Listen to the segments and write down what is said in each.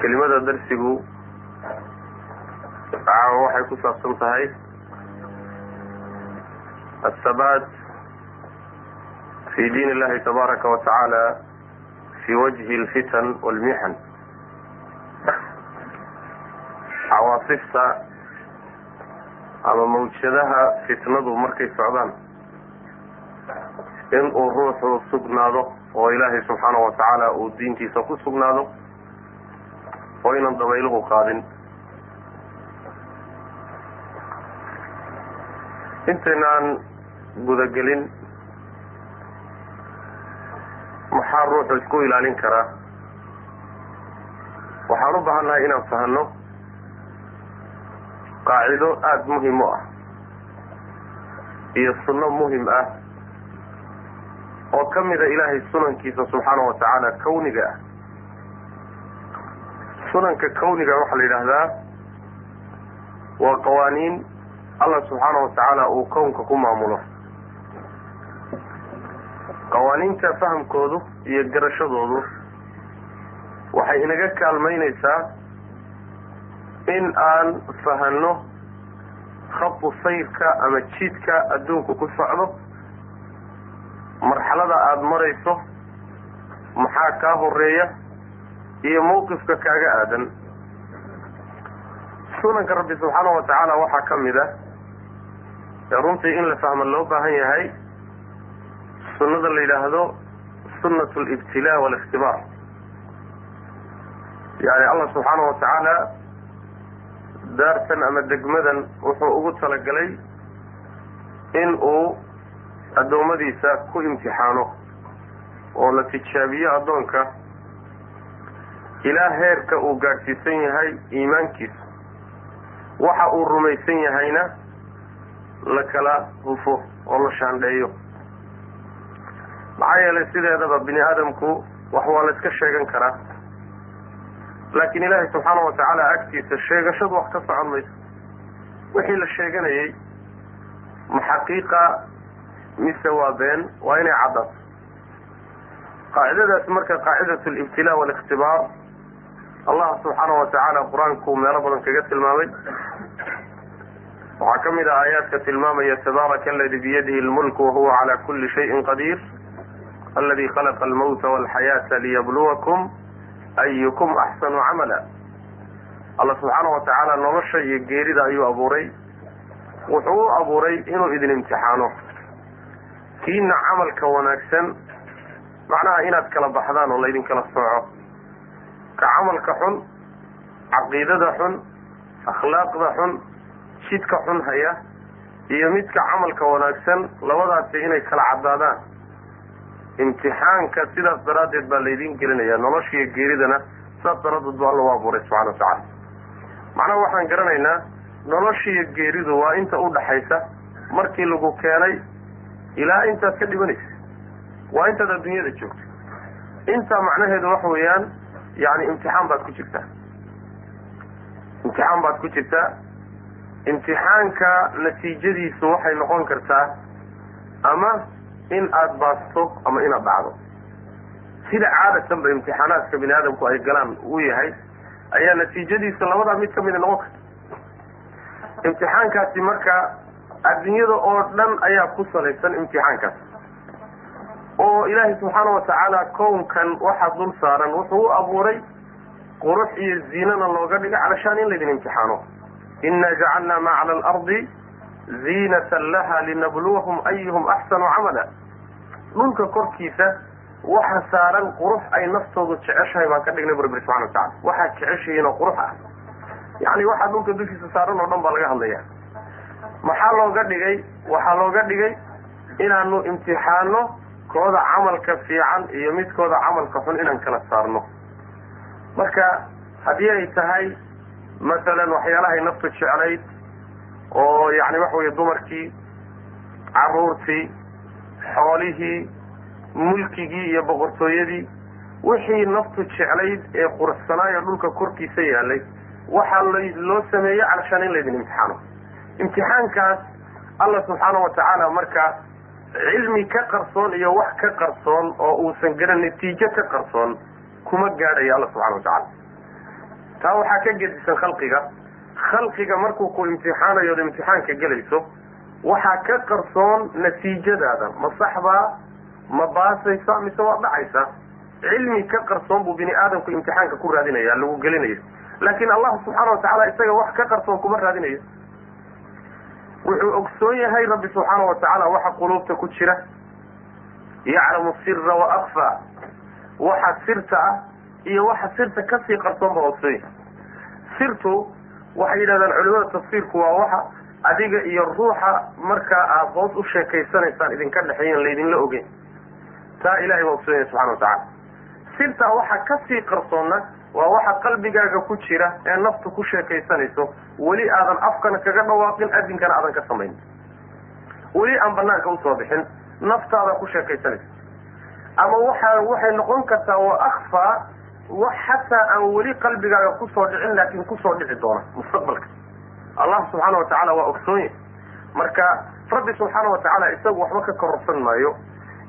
kelimada darsigu caawa waxay ku saabsan tahay athabaat fi diin illahi tabaaraka wa tacaala fi wajhi alfitan walmixan cawaasifta ama mawjadaha fitnadu markay socdaan in uu ruuxu sugnaado oo ilaahay subxaanahu wa tacaala uu diintiisa ku sugnaado oo ynan dabayluhu qaadin. Intaynaan gudagelin maxaa ruuxu isku ilaalin karaa? Waxaan u baahannahay inaan fahanno qaacido aada muhiim u ah iyo sunno muhiim ah oo ka mida ilaahay sunankiisa subxaana wa tacaala kawniga ah. Sunanka kawniga waxaa la yidhaahdaa waa qawaaniin allah subxaana wa tacaala uu kownka ku maamulo. Qawaaniinta fahamkoodu iyo garashadoodu waxay inaga kaalmaynaysaa in aan fahanno khadu sayrka ama jidka adduunku ku socdo marxalada aada marayso maxaa kaa horreeya iyo mawqifka kaaga aadan. Sunanka rabbi subxaana wa tacaala waxaa ka mid a ee runtii in la fahma loo baahan yahay sunnada la yidhaahdo sunnat alibtilaa waalikhtibaar yani allah subxaana wa tacaala daartan ama degmadan wuxuu ugu talagalay in uu addoommadiisa ku imtixaano oo la tijaabiyo addoonka. Ilaa heerka uu gaadhsiisan yahay iimaankiisa waxa uu rumaysan yahayna la kala hufo oo la shaandheeyo. Maxaa yeelay sideedaba bini aadamku wax waa la iska sheegan karaa. Laakiin ilaahay subxaana wa tacaala agtiisa sheegashadu wax ka socon mayso. Wixii la sheeganayay ma xaqiiqa mise waa been waa inay caddaato qaacidadaas marka qaacidat alibtilaa waalikhtibaar allah subxaana wa qur'aanku meelo badan kaga tilmaamay. Waxaa ka mid ah aayaadka tilmaamaya tabaaraka aladi biyadihi lmulku wahuwa cala kuli shayin qadiir aladi khalaqa almawta walxayaata liyabluwakum ayukum axsanu camala. Allah subxaana wa nolosha iyo geerida ayuu abuuray. Wuxuu u abuuray inuu idin imtixaano kiina camalka wanaagsan macnaha inaad kala baxdaan oo laydin kala sooco. Ka camalka xun caqiidada xun akhlaaqda xun jidka xun haya iyo midka camalka wanaagsan labadaasi inay kala caddaadaan. Imtixaanka sidaas daraaddeed baa laydin gelinaya noloshiiyo geeridana sidaas daraaddeed buu alla abuuray subxana wa tacaala. Macnaha waxaan garanaynaa noloshiiyo geeridu waa inta u dhaxaysa markii lagu keenay ilaa intaad ka dhibanaysa waa intaad adduunyada joogto. Intaa macnaheedu waxa weeyaan yani imtixaan baad ku jirtaa imtixaan baad ku jirtaa imtixaanka natiijadiisu waxay noqon kartaa ama in aada baasto ama inaad dhacdo. Sida caadatan ba imtixaanaadka bini aadamku ay galaan uu yahay ayaa natiijadiisa labadaa mid kamida noqon karta. Imtixaankaasi marka adduunyada oo dhan ayaa ku salaysan imtixaankaas oo ilaahay subxaana watacaala kownkan waxaa dul saaran wuxuu u abuuray qurux iyo ziinana looga dhiga calashaan in laydin imtixaano. Inna jacalna ma cala alardi ziinatan laha linabluwahum ayuhum axsanu camala. Dhulka korkiisa waxa saaran qurux ay naftoodu jeceshahay baan ka dhignay bu rabbi subxana watacala waxaad jeceshihiin oo qurux ah. Yacni waxaa dhulka dushiisa saaran oo dhan baa laga hadlaya maxaa looga dhigay? Waxaa looga dhigay? Inaanu imtixaano kooda camalka fiican iyo midkooda camalka xun inaan kala saarno. Marka haddii ay tahay masalan waxyaalahay naftu jeclayd oo yani waxa weye dumarkii caruurtii xoolihii mulkigii iyo boqortooyadii wixii naftu jeclayd ee quruxsanaayo dhulka korkiisa yaalay waxaa loo sameeyey calashaan in laydin imtixaano imtixaankaas alla subxaana watacaala marka cilmi ka qarsoon iyo wax ka qarsoon oo uusan garan natiijo ka qarsoon kuma gaadhayo alla subxana watacala taa waxaa ka gedisan khalqiga. Khalqiga markuu ku imtixaanayo od imtixaanka gelayso waxaa ka qarsoon natiijadaada. Ma saxbaa ma baasaysa mise waa dhacaysa. Cilmi ka qarsoon buu bini aadamku imtixaanka ku raadinaya lagu gelinayo. Laakin allah subxaana watacaala isaga wax ka qarsoon kuma raadinayo wuxuu ogsoon yahay rabbi subxaana watacaala waxa quluubta ku jira. Yaclamu sira wa akfa waxa sirta ah iyo waxa sirta ka sii qarsoon baa ogsoon yahay sirtu waxay yidhahdaan culimada tafsiirku waa waxa adiga iyo ruuxa markaa aada hoos u sheekaysanaysaan idinka dhexeeyan laydinla ogeyn. Taa ilahay baa ogsoon yahay subxana watacala sirtaa waxa ka sii qarsoonna waa waxa qalbigaaga ku jira ee naftu ku sheekaysanayso weli aadan afkana kaga dhawaaqin adinkana aadan ka samayn. Weli aan banaanka u soo bixin naftaada ku sheekaysanayso ama waxa waxay noqon kartaa waa akfaa wax xataa aan weli qalbigaaga ku soo dhicin laakin ku soo dhici doona mustaqbalka. Allah subxaana watacaala waa ogsoon yahay. Marka rabbi subxaana watacaala isagu waxba ka kororsan maayo.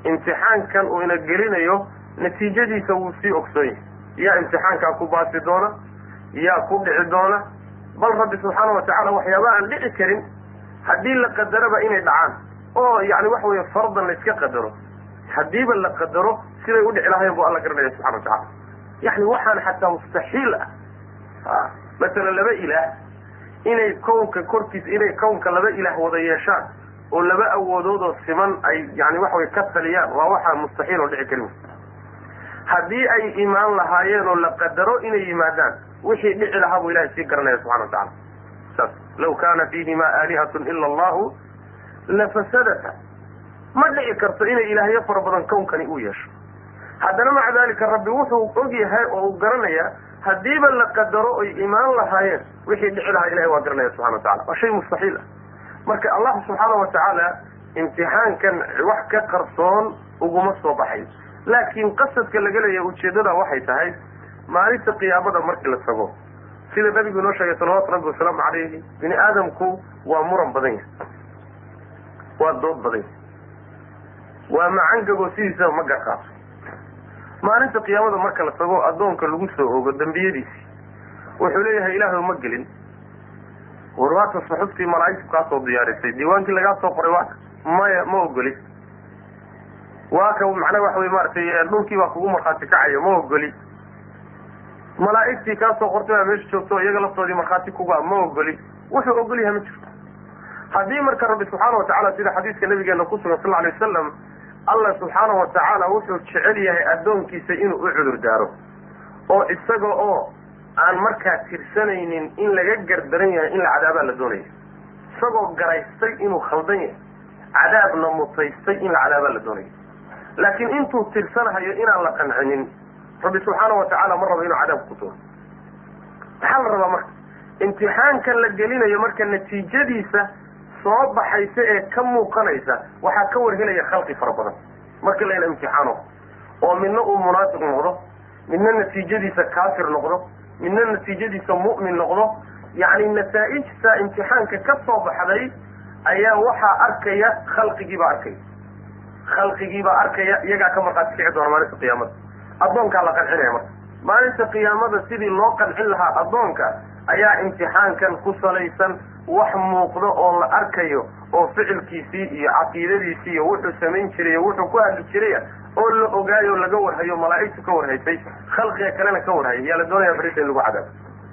Imtixaankan uu ina gelinayo natiijadiisa wuu sii ogsoon yahay yaa imtixaankaa ku baasi doona yaa ku dhici doona bal rabbi subxaana watacaala waxyaaba aan dhici karin haddii la qadaraba inay dhacaan. Oo yani waxa weye fardan layska qadaro. Haddiiba la qadaro siday udhici lahayen bu alla garanaya subxana watacala yani waxaan xataa mustaxiil ah. Masalan laba ilaah inay kownka korkiisa inay kownka laba ilaah wada yeeshaan oo laba awoodoodoo siman ay yani waxa way ka taliyaan waa waxaa mustaxiil oo dhici karin haddii ay imaan lahaayeen oo la qadaro inay yimaadaan wixii dhici lahaa buu ilahay sii garanaya subxana watacala saas law kana fiihima aalihatun ila allahu lafasadata ma dhici karto inay ilaahyo fara badan kownkani u yeesho. Haddana maca dalika rabbi wuxuu og yahay oo uu garanaya haddiiba la qadaro oy imaan lahaayeen wixii dhici lahaa ilahay waa garanaya subxana watacala waa shay mustaxiil ah. Marka allah subxaana watacaala imtixaankan wax ka qarsoon uguma soo baxay laakiin qasadka laga leeyahay ujeedada waxay tahay maalinta qiyaamada markii la tago. Sida nabigu inoo sheegay salawatu rabbi wasalaamu calayhi bini aadamku waa muran badan yahay. Waa dood badan yahay. Waa macangagoo sidiisaba ma garqaaso maalinta qiyaamada marka la tago addoonka lagu soo ogo dembiyadiisii wuxuu leeyahay ilaahu ma gelin. War waata suxuftii malaa'igtu kaa soo diyaarisay diiwaankii lagaa soo qoray waaka maya ma ogoli waa ka macnaha waxa wey maaragtay dhulkii baa kugu markhaati kacaya ma ogoli malaa'igtii kaa soo qortay baa meesha joogto iyaga laftoodii markhaati kuga ma ogoli wuxuu ogol yahay ma jirto. Haddii marka rabbi subxaana watacaala sida xadiiska nabigeena ku sugan sal alay wasalam allah subxaana watacaala wuxuu jecel yahay addoonkiisa inuu u cudur daaro. Oo isaga oo aan markaa tirsanaynin in laga gardaran yahay in la cadaabaa la doonaya. Isagoo garaystay inuu khaldan yahay. Cadaabna mutaystay in la cadaabaa la doonaya laakiin intuu tirsanahayo inaan la qancinin rabbi subxaana watacaala ma rabo inuu cadaabka ku tuuro. Maxaa la rabaa marka? Imtixaankan la gelinayo marka natiijadiisa soo baxaysa ee ka muuqanaysa waxaa ka warhelaya khalqi fara badan. Markii layna imtixaano oo midna uu munaafiq noqdo midna natiijadiisa kaafir noqdo midna natiijadiisa mu'min noqdo yacni nasaa-ijta imtixaanka ka soo baxday ayaa waxaa arkaya khalqigiibaa arkaya khalqigiibaa arkaya iyagaa ka markhaati kici doona maalinta qiyaamada. Addoonkaa la qancinaya marka. Maalinta qiyaamada sidii loo qancin lahaa addoonka ayaa imtixaankan ku salaysan wax muuqdo oo la arkayo oo ficilkiisii iyo caqiidadiisii iyo wuxuu samayn jiray iyo wuxuu ku hadli jiraya oo la ogaayo laga warhayo malaa'igtu ka warhaysay khalqiga kalena ka warhayay yaa la doonaya berita in lagu cadaabo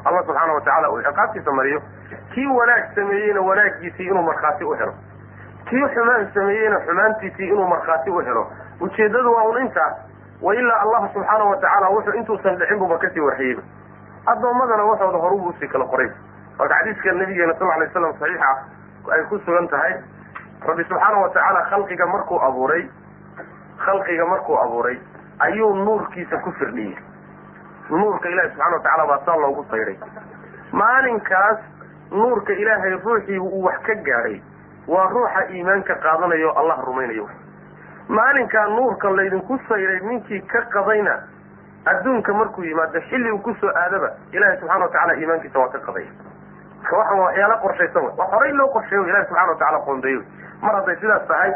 allah subxaana watacaala uu ciqaabtiisa mariyo. Kii wanaag sameeyeyna wanaaggiisii inuu markhaati u helo kii xumaan sameeyeyna xumaantiisii inuu markhaati u helo? Ujeeddadu waa un intaa wa ilaa allah subxaana wa tacaala wuxuu intuusan dhicin buba ka sii warhayeyba addoommadana waxooda horubu u sii kala qoray. Marka xadiiska nabigeena sal alay slam saxiixa ay ku sugan tahay rabbi subxaana wa tacaala khalqiga markuu abuuray khalqiga markuu abuuray ayuu nuurkiisa ku firdhiyey. Nuurka ilahi subxana wa tacala baa saa loogu sayday maalinkaas nuurka ilaahay ruuxii uu wax ka gaadhay waa ruuxa iimaanka qaadanayo allah rumaynayo. Maalinkaa nuurka laydinku sayday ninkii ka qadayna adduunka markuu yimaado xilli uu ku soo aadaba ilahi subxana wa tacala iimaankiisa waa ka qadaya marka waxaan waxyaala qorshaysan wey wax horay loo qorsheeyo ilahi subxana wa tacala qoondeeyo. Mar hadday sidaas tahay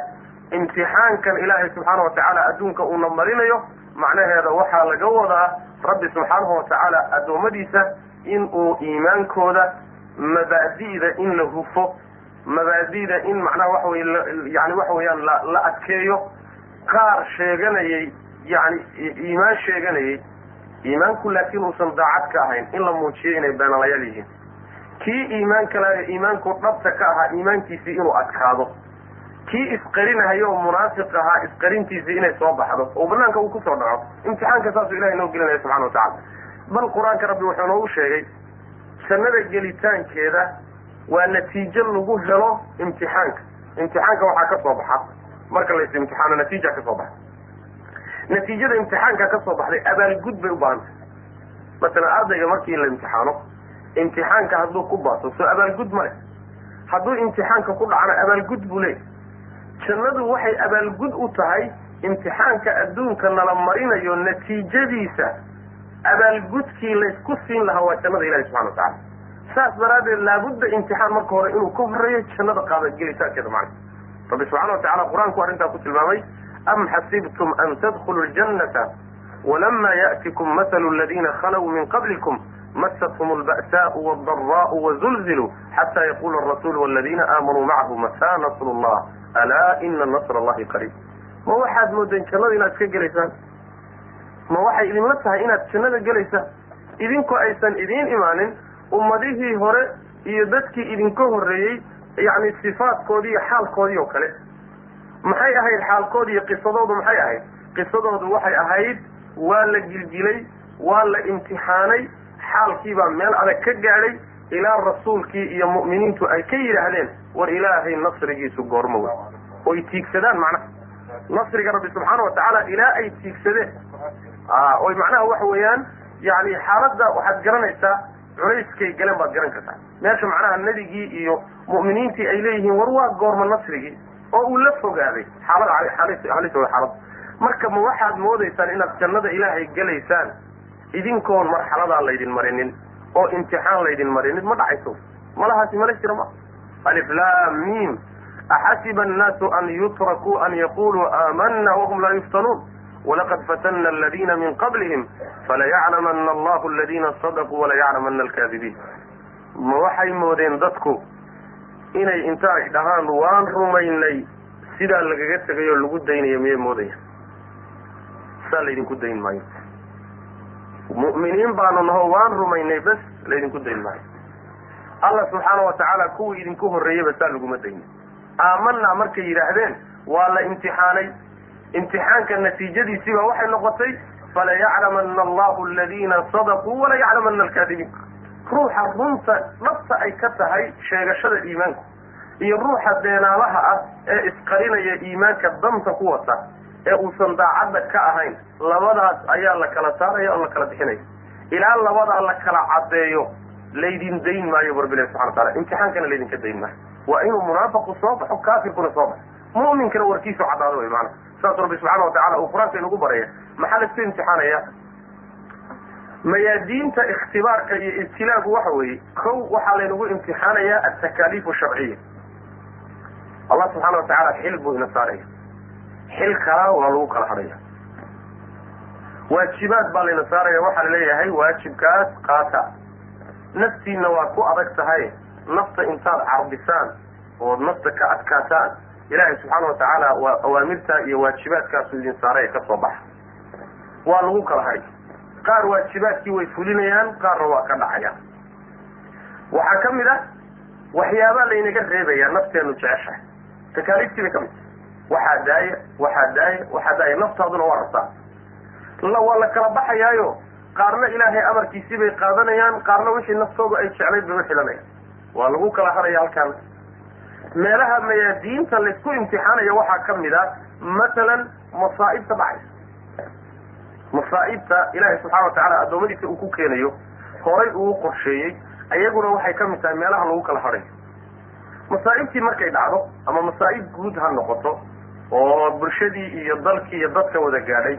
imtixaankan ilaahay subxaana wa tacaala adduunka uuna marinayo macnaheeda waxaa laga wadaa rabbi subxaanahu wa tacaala addoommadiisa in uu iimaankooda mabaadi'da in la hufo mabaadi'da in macnaha waxa wey yani waxa weeyaan la la adkeeyo qaar sheeganayay yani iimaan sheeganayay iimaanku laakiin uusan daacad ka ahayn in la muujiyo inay beenalayaal yihiin. Kii iimaanka lahayo iimaanku dhabta ka ahaa iimaankiisii inuu adkaado. Kii isqarinahayo oo munaafiq ahaa isqarintiisii inay soo baxdo. Oo banaanka uu ku soo dhaco. Imtixaanka saasuu ilahay noo gelinaya subxana wa tacala bal qur'aanka rabbi wuxuu noogu sheegay jannada gelitaankeeda waa natiijo lagu helo imtixaanka. Imtixaanka waxaa ka soo baxa. Marka lays imtixaano natiija ka soo baxa natiijada imtixaanka ka soo baxday abaalgud bay u baahan tahay masalan ardayga markii la imtixaano imtixaanka hadduu ku baaso soo abaalgud ma leh. Hadduu imtixaanka ku dhacana abaalgud buu leeyahy jannadu waxay abaalgud u tahay imtixaanka adduunka nala marinayo natiijadiisa. Abaalgudkii laysku siin lahaa waa jannada ilahi subxana wa tacala saas daraaddeed laabudda imtixaan marka hore inuu ka horeeyo jannada qaada gelitaankeeda macna rabbi subxana wa tacala qur'aanku arrintaa ku tilmaamay am xasibtum an tadkhuluu ljannata walama ya'tikum mathalu aladina khalow min qablikum masathum alba'saau waaldaraau wazulziluu xata yaqula arasulu waladina aamanuu macahu mataa nasru llah alaa ina nasr allahi qariib. Ma waxaad moodeen jannada inaad iska gelaysaan? Ma waxay idinla tahay inaad jannada gelaysaan idinkoo aysan idiin imaanin ummadihii hore iyo dadkii idinka horreeyey yacni sifaadkoodii iyo xaalkoodii oo kale. Maxay ahayd xaalkoodi iyo qisadoodu? Maxay ahayd? Qisadoodu waxay ahayd waa la gilgilay waa la imtixaanay xaalkiibaa meel adag ka gaadhay ilaa rasuulkii iyo mu'miniintu ay ka yidhaahdeen war ilaahay nasrigiisu goormo wey oy tiigsadaan macnaha nasriga rabbi subxaana wa tacaala ilaa ay tiigsadeen. Oy macnaha waxa weeyaan yani xaaladda waxaad garanaysaa culayskay galeen baad garan kartaa. Meesha macnaha nebigii iyo mu'miniintii ay leeyihiin war waa goorma nasrigii oo uu la fogaaday xaalada halis way xaalad. Marka ma waxaad moodaysaan inaad jannada ilaahay gelaysaan idinkoon marxaladaa laydin marinin oo imtixaan laydin marinin ma dhacayso. Malahaasi mala jira ma alif lam mim axasiba annaasu an yutrakuu an yaquluu aamana wahum laa yuftanuun walaqad fatana aladina min qablihim falayaclamana allahu aladina sadaquu walayaclamana alkaadibiin ma waxay moodeen dadku inay inta ay dhahaan waan rumaynay sidaa lagaga tegay oo lagu daynayo miyay moodaya saa laydinku dayn maayo mu'miniin baanu naho waan rumaynay bes laydinku dayn maayo allah subxaana wa tacaala kuwii idinku horreeyeyba saa laguma daynin aamanaa markay yidhaahdeen waa la imtixaanay imtixaanka natiijadiisiiba waxay noqotay falayaclamana allahu aladina sadaquu walayaclamana alkaadibiin. Ruuxa runta dhabta ay ka tahay sheegashada iimaanku iyo ruuxa beenaalaha ah ee isqarinaya iimaanka danta ku wata ee uusan daacadda ka ahayn labadaas ayaa la kala saaraya oo la kala bixinaya. Ilaa labadaa la kala caddeeyo laydin dayn maayo barbilahi subxana wa taala imtixaankana laydinka dayn maayo. Waa inuu munaafiqu soo baxo kaafirkuna soo baxo. Mu'minkana warkiisu caddaado way maana saas rabbi subxaana wa tacala uu qur'aanka inagu baraya maxaa la isku imtixaanaya mayaadiinta ikhtibaarka iyo ibtilaagu waxa weeye kow waxaa laynagu imtixaanayaa altakaaliif sharciya. Allah subxaana watacaala xil buu ina saaraya. Xil kalaa waa lagu kala hadhaya. Waajibaad baa layna saaraya waxaa la leeyahay waajibkaas qaata. Naftiina waa ku adag tahay nafta intaad carbisaan ood nafta ka adkaataan ilaahay subxaana watacaala waa awaamirtaa iyo waajibaadkaasu idin saaraya ka soo baxa. Waa lagu kala hadhay qaar waajibaadkii way fulinayaan qaarna waa ka dhacayaan. Waxaa ka mid ah waxyaabaa laynaga reebayaa nafteenu jeceshahay. Takaaliiftii bay ka mid waxaa daaya waxaa daaya waxaa daaya naftaaduna waa rabtaa. Waa la kala baxayaayo. Qaarna ilaahay amarkiisii bay qaadanayaan qaarna wixii naftoodu ay jeclayd bay uxilanayaan waa lagu kala hadhaya halkaana meelaha mayaadiinta laysku imtixaanaya waxaa ka mid ah matalan masaa'ibta dhacaysa masaa'ibta ilaahay subxana watacaala addoommadiisa uu ku keenayo horay uu qorsheeyey ayaguna waxay ka mid tahay meelaha lagu kala hadhayo masaa'ibtii markay dhacdo ama masaa'ib guud ha noqoto oo bulshadii iyo dalkii iyo dadka wada gaadhay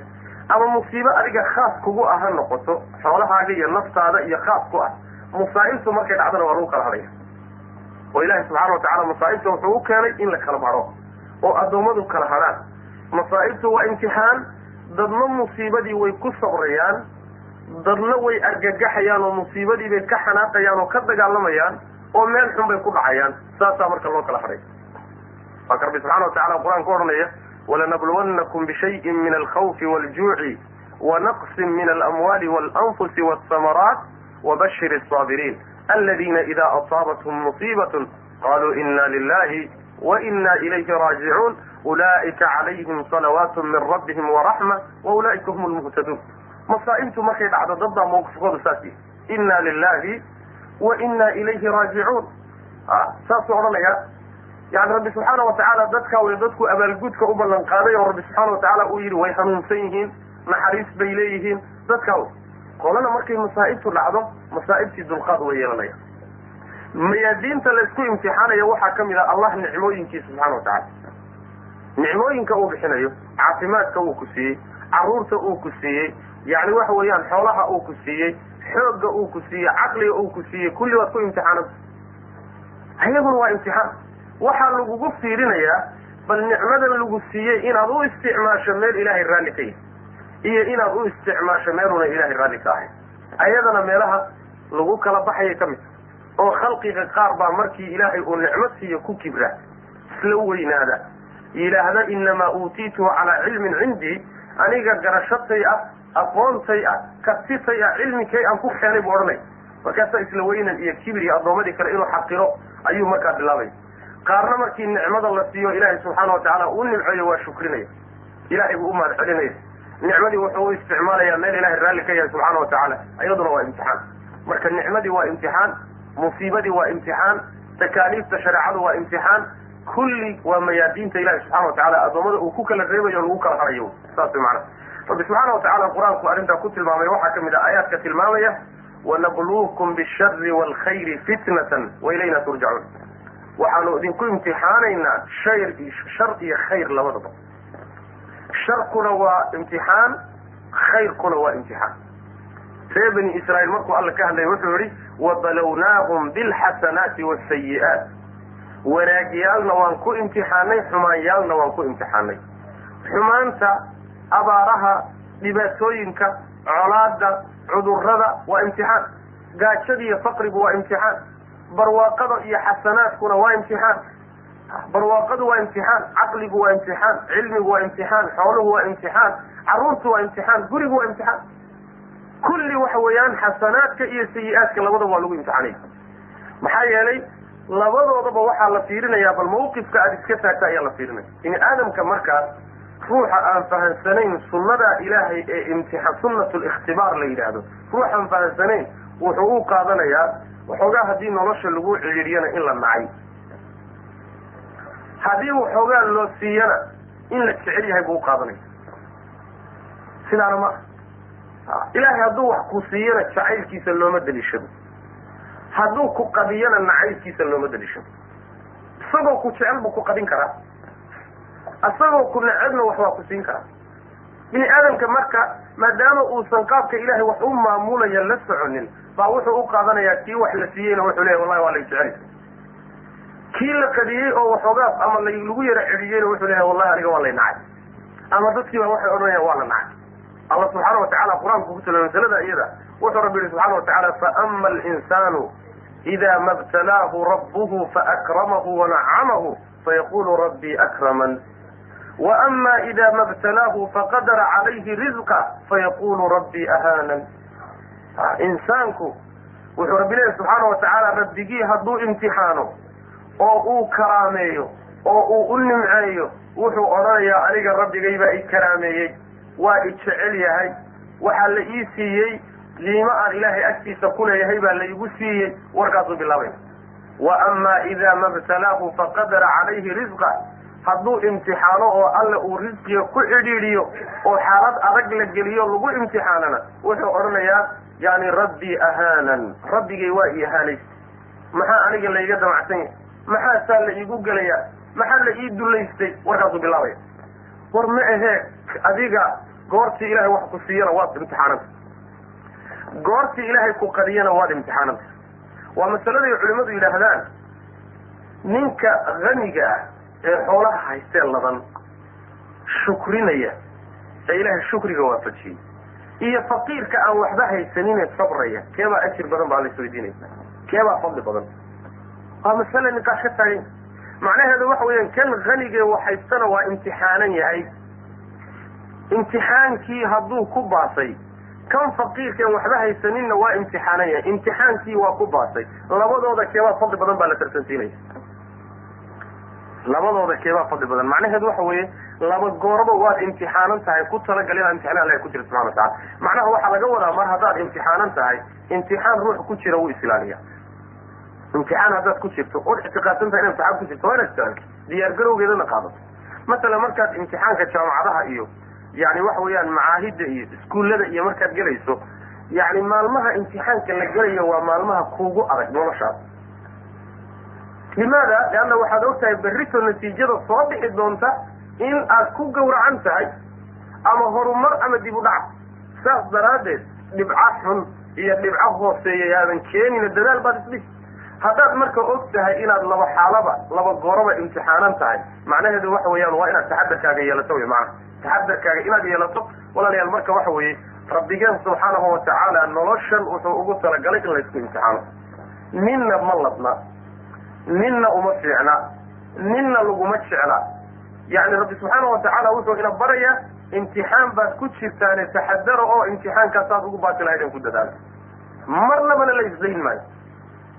ama musiibo adiga khaas kugu ah ha noqoto xoolahaaga iyo naftaada iyo khaas ku ah masaa'ibtu markay dhacdona waa lagu kala hadhaya oo ilaahay subxaana wa tacala masaa'ibta wuxuu u keenay in la kala hadho oo addoommadu kala hadhaan masaa'ibtu waa imtixaan dadna musiibadii way ku sabrayaan dadna way argagaxayaan oo musiibadii bay ka xanaaqayaan oo ka dagaalamayaan oo meel xun bay ku dhacayaan. Saasaa marka loo kala hadhay. Waa ka rabbi subxana wa tacala qur'aan ku odhanaya walanabluwannakum bishayin min alkhawfi waaljuuci wanaqsin min alamwaali waalanfusi waasamaraat wabashir asaabiriin aladina ida asaabathum musiibaة qaluu ina lilahi waina ilayhi raajicuun ulaa'ika calayhim salawaat min rabbihim waraxma waulaa'ika hum lmuhtaduun masaa'ibtu markay dhacdo dad baa mawqifkooda saas yihi ina lilahi wa ina ilayhi raajicuun saasuu odhanaya yani rabbi subxaana watacaala dadkaa way dadku abaalgudka u ballan qaaday oo rabbi subxaana watacaala uu yidhi way hanuunsan yihiin naxariis bay leeyihiin dadkaa qolana markay masaa'ibtu dhacdo masaa'ibtii dulqaad way yeelanaya. Mayaadiinta laysku imtixaanayo waxaa ka mid ah allah nicmooyinkiisa subxana watacaala nicmooyinka uu bixinayo caafimaadka uu ku siiyey carruurta uu ku siiyey yani waxa weeyaan xoolaha uu ku siiyey xoogga uu ku siiyey caqliga uu ku siiyey kulli waad ku imtixaananta ayaguna waa imtixaan. Waxaa lagugu fiirinayaa bal nicmadan lagu siiyey inaad u isticmaasho meel ilaahay raalli ka yahay iyo inaad u isticmaasho meeluna ilaahay raalli ka ahay ayadana meelaha lagu kala baxayay ka mid oo khalqiga qaar baa markii ilaahay uu nicmo siiyo ku kibra isla weynaada. Yidhaahda inamaa uutiituhu calaa cilmin cindii aniga garashatay ah aqoontay ah kartitay ah cilmikay aan ku keenay buu odhanay. Markaasaa isla weynan iyo kibir iyo addoommadii kale inuu xaqiro ayuu markaa bilaabay. Qaarna markii nicmada la siiyo ilaahay subxaana watacaala uu nimceeyo waa shukrinaya. Ilahay buu u mahad celinaya nicmadii wuxuu u isticmaalayaa meel ilahay raalli ka yahay subxaana watacaala iyaduna waa imtixaan. Marka nicmadii waa imtixaan musiibadii waa imtixaan takaaliifta shareecadu waa imtixaan kulli waa mayaadiinta ilahi subxana watacala addoommada uu ku kala reebayo lagu kala harayo saas way macana rabbi subxaana watacaala qur'aanku arrintaa ku tilmaamay waxaa ka mid ah aayaadka tilmaamaya wanabluukum bishari waalkhayri fitnatan wailayna turjacuun waxaanu idinku imtixaanaynaa shar iyo khayr labadaba sharkuna waa imtixaan khayrkuna waa imtixaan. Ree bani israa'iil markuu alla ka hadlaya wuxuu yihi wabalownaahum bilxasanaati waasayi'aat wanaagyaalna waan ku imtixaanay xumaanyaalna waan ku imtixaanay. Xumaanta abaaraha dhibaatooyinka colaada cudurrada waa imtixaan. Gaajada iyo faqrigu waa imtixaan. Barwaaqada iyo xasanaadkuna waa imtixaan barwaaqadu waa imtixaan caqligu waa imtixaan cilmigu waa imtixaan xooluhu waa imtixaan carruurtu waa imtixaan gurigu waa imtixaan. Kulli waxa weeyaan xasanaadka iyo sayi-aadka labadaba waa lagu imtixaanaya maxaa yeelay labadoodaba waxaa la fiirinayaa bal mawqifka aada iska taagta ayaa la fiirinaya. Bini aadamka markaas ruuxa aan fahansanayn sunnadaa ilaahay ee imtixaan sunnatu likhtibaar la yidhaahdo ruuxaan fahansanayn wuxuu u qaadanayaa waxoogaa haddii nolosha lagu ciriiriyana in la nacay haddii waxoogaa loo siiyana in la jecel yahay buu uqaadanaya sidaana ma aha. Ilaahay hadduu wax ku siiyana jacaylkiisa looma daliishado hadduu ku qadiyana nacaybkiisa looma daliishado isagoo ku jecel buu ku qadin karaa. Isagoo ku necebna wax waa ku siin karaa. Bini aadamka marka maadaama uusan qaabka ilaahay wax u maamulaya la soconin baa wuxuu u qaadanayaa kii wax la siiyeyna wuxuu leeyahy wallahi waa la jecel kii la qadiyey oo waxoogaa ama lagu yara celiyeyna wuxuu leeyahay wallahi aniga waa lay nacay. Ama dadkiiba waxay odhanayaan waa la nacay. Allah subxaana watacala qur'aanku ku tilmaamay masalada iyada. Wuxuu rabbi yihi subxana watacala faama alinsanu ida ma btalaahu rabbuhu faakramahu wanacamahu fayaqulu rabbii akraman. Waama ida ma btalaahu faqadara calayhi rizqa fayaqulu rabbii ahaanan. Insaanku wuxuu rabbi leeyahy subxaana watacaala rabbigii hadduu imtixaano oo uu karaameeyo oo uu u nimceeyo wuxuu odhanayaa aniga rabbigay baa i karaameeyey. Waa i jecel yahay. Waxaa la ii siiyey. Liimo aan ilaahay agtiisa ku leeyahay baa la igu siiyey. Warkaasuu bilaabay. Wa amaa idaa ma btalaahu faqadara calayhi risqa hadduu imtixaano oo alle uu risqiga ku cidhiidhiyo oo xaalad adag la geliyo lagu imtixaanana wuxuu odhanayaa yani rabbii ahaanan. Rabbigay waa i ahaanay maxaa aniga layga damacsan yahay maxaasaa la iigu gelayaa? Maxaa la ii dulaystay warkaasuu bilaabaya war ma ahee adiga goortii ilahay wax ku siiyana waad imtixaananta goortii ilaahay ku qadiyana waad imtixaananta waa masaladay culimmadu yidhaahdaan ninka haniga ah ee xoolaha haystee ladan shukrinaya ee ilaahay shukriga waafajiyey iyo faqiirka aan waxba haysanine sabraya keebaa ajir badan baa la isweydiinaysa. Keebaa fadli badan waa masale niqaash ka taagan macnaheedu waxa weeyaan kan hanigee waxhaystana waa imtixaanan yahay. Imtixaankii hadduu ku baasay kan faqiirkeen waxba haysaninna waa imtixaanan yahay. Imtixaankii waa ku baasay. Labadooda keebaa fadli badan baa la tartansiinaya. Labadooda keebaa fadli badan. Macnaheedu waxa weeye laba gooraba waad imtixaanan tahay ku talagal inaad imtixaan allahi ku jira subxana watacala macnaha waxaa laga wadaa mar haddaad imtixaanan tahay imtixaan ruux ku jira wuu isilaaliya imtixaan haddaad ku jirto ood ictiqaadsan tahay ina imtixaan ku jirto waa inaad istilaaliso diyaar garowgeedana qaadato masalan markaad imtixaanka jaamacadaha iyo yani waxa weeyaan macaahidda iyo iskuullada iyo markaad gelayso yani maalmaha imtixaanka la gelayo waa maalmaha kuugu adag noloshaas. Limaada leanna waxaad og tahay berrito natiijada soo bixi doonta in aad ku gawracan tahay ama horumar ama dib u dhac. Saas daraaddeed dhibco xun iyo dhibco hooseeya yaadan keenina dadaal baad isdhis haddaad marka og tahay inaad laba xaalaba laba gooraba imtixaanan tahay macnaheedu waxa weeyaan waa inaad taxadarkaaga yeelato wy maana taxadarkaaga inaad yeelato walaalayaal marka waxa weeye rabbigeen subxaanahu watacaala noloshan wuxuu ugu talagalay in laysku imtixaano. Ninna ma ladna ninna uma fiicna ninna laguma jecla. Yani rabbi subxaana watacaala wuxuu ina barayaa imtixaan baad ku jirtaane taxadara oo imtixaankaasaad ugu baati lahaydeen ku dadaala marnabana la isdayn maayo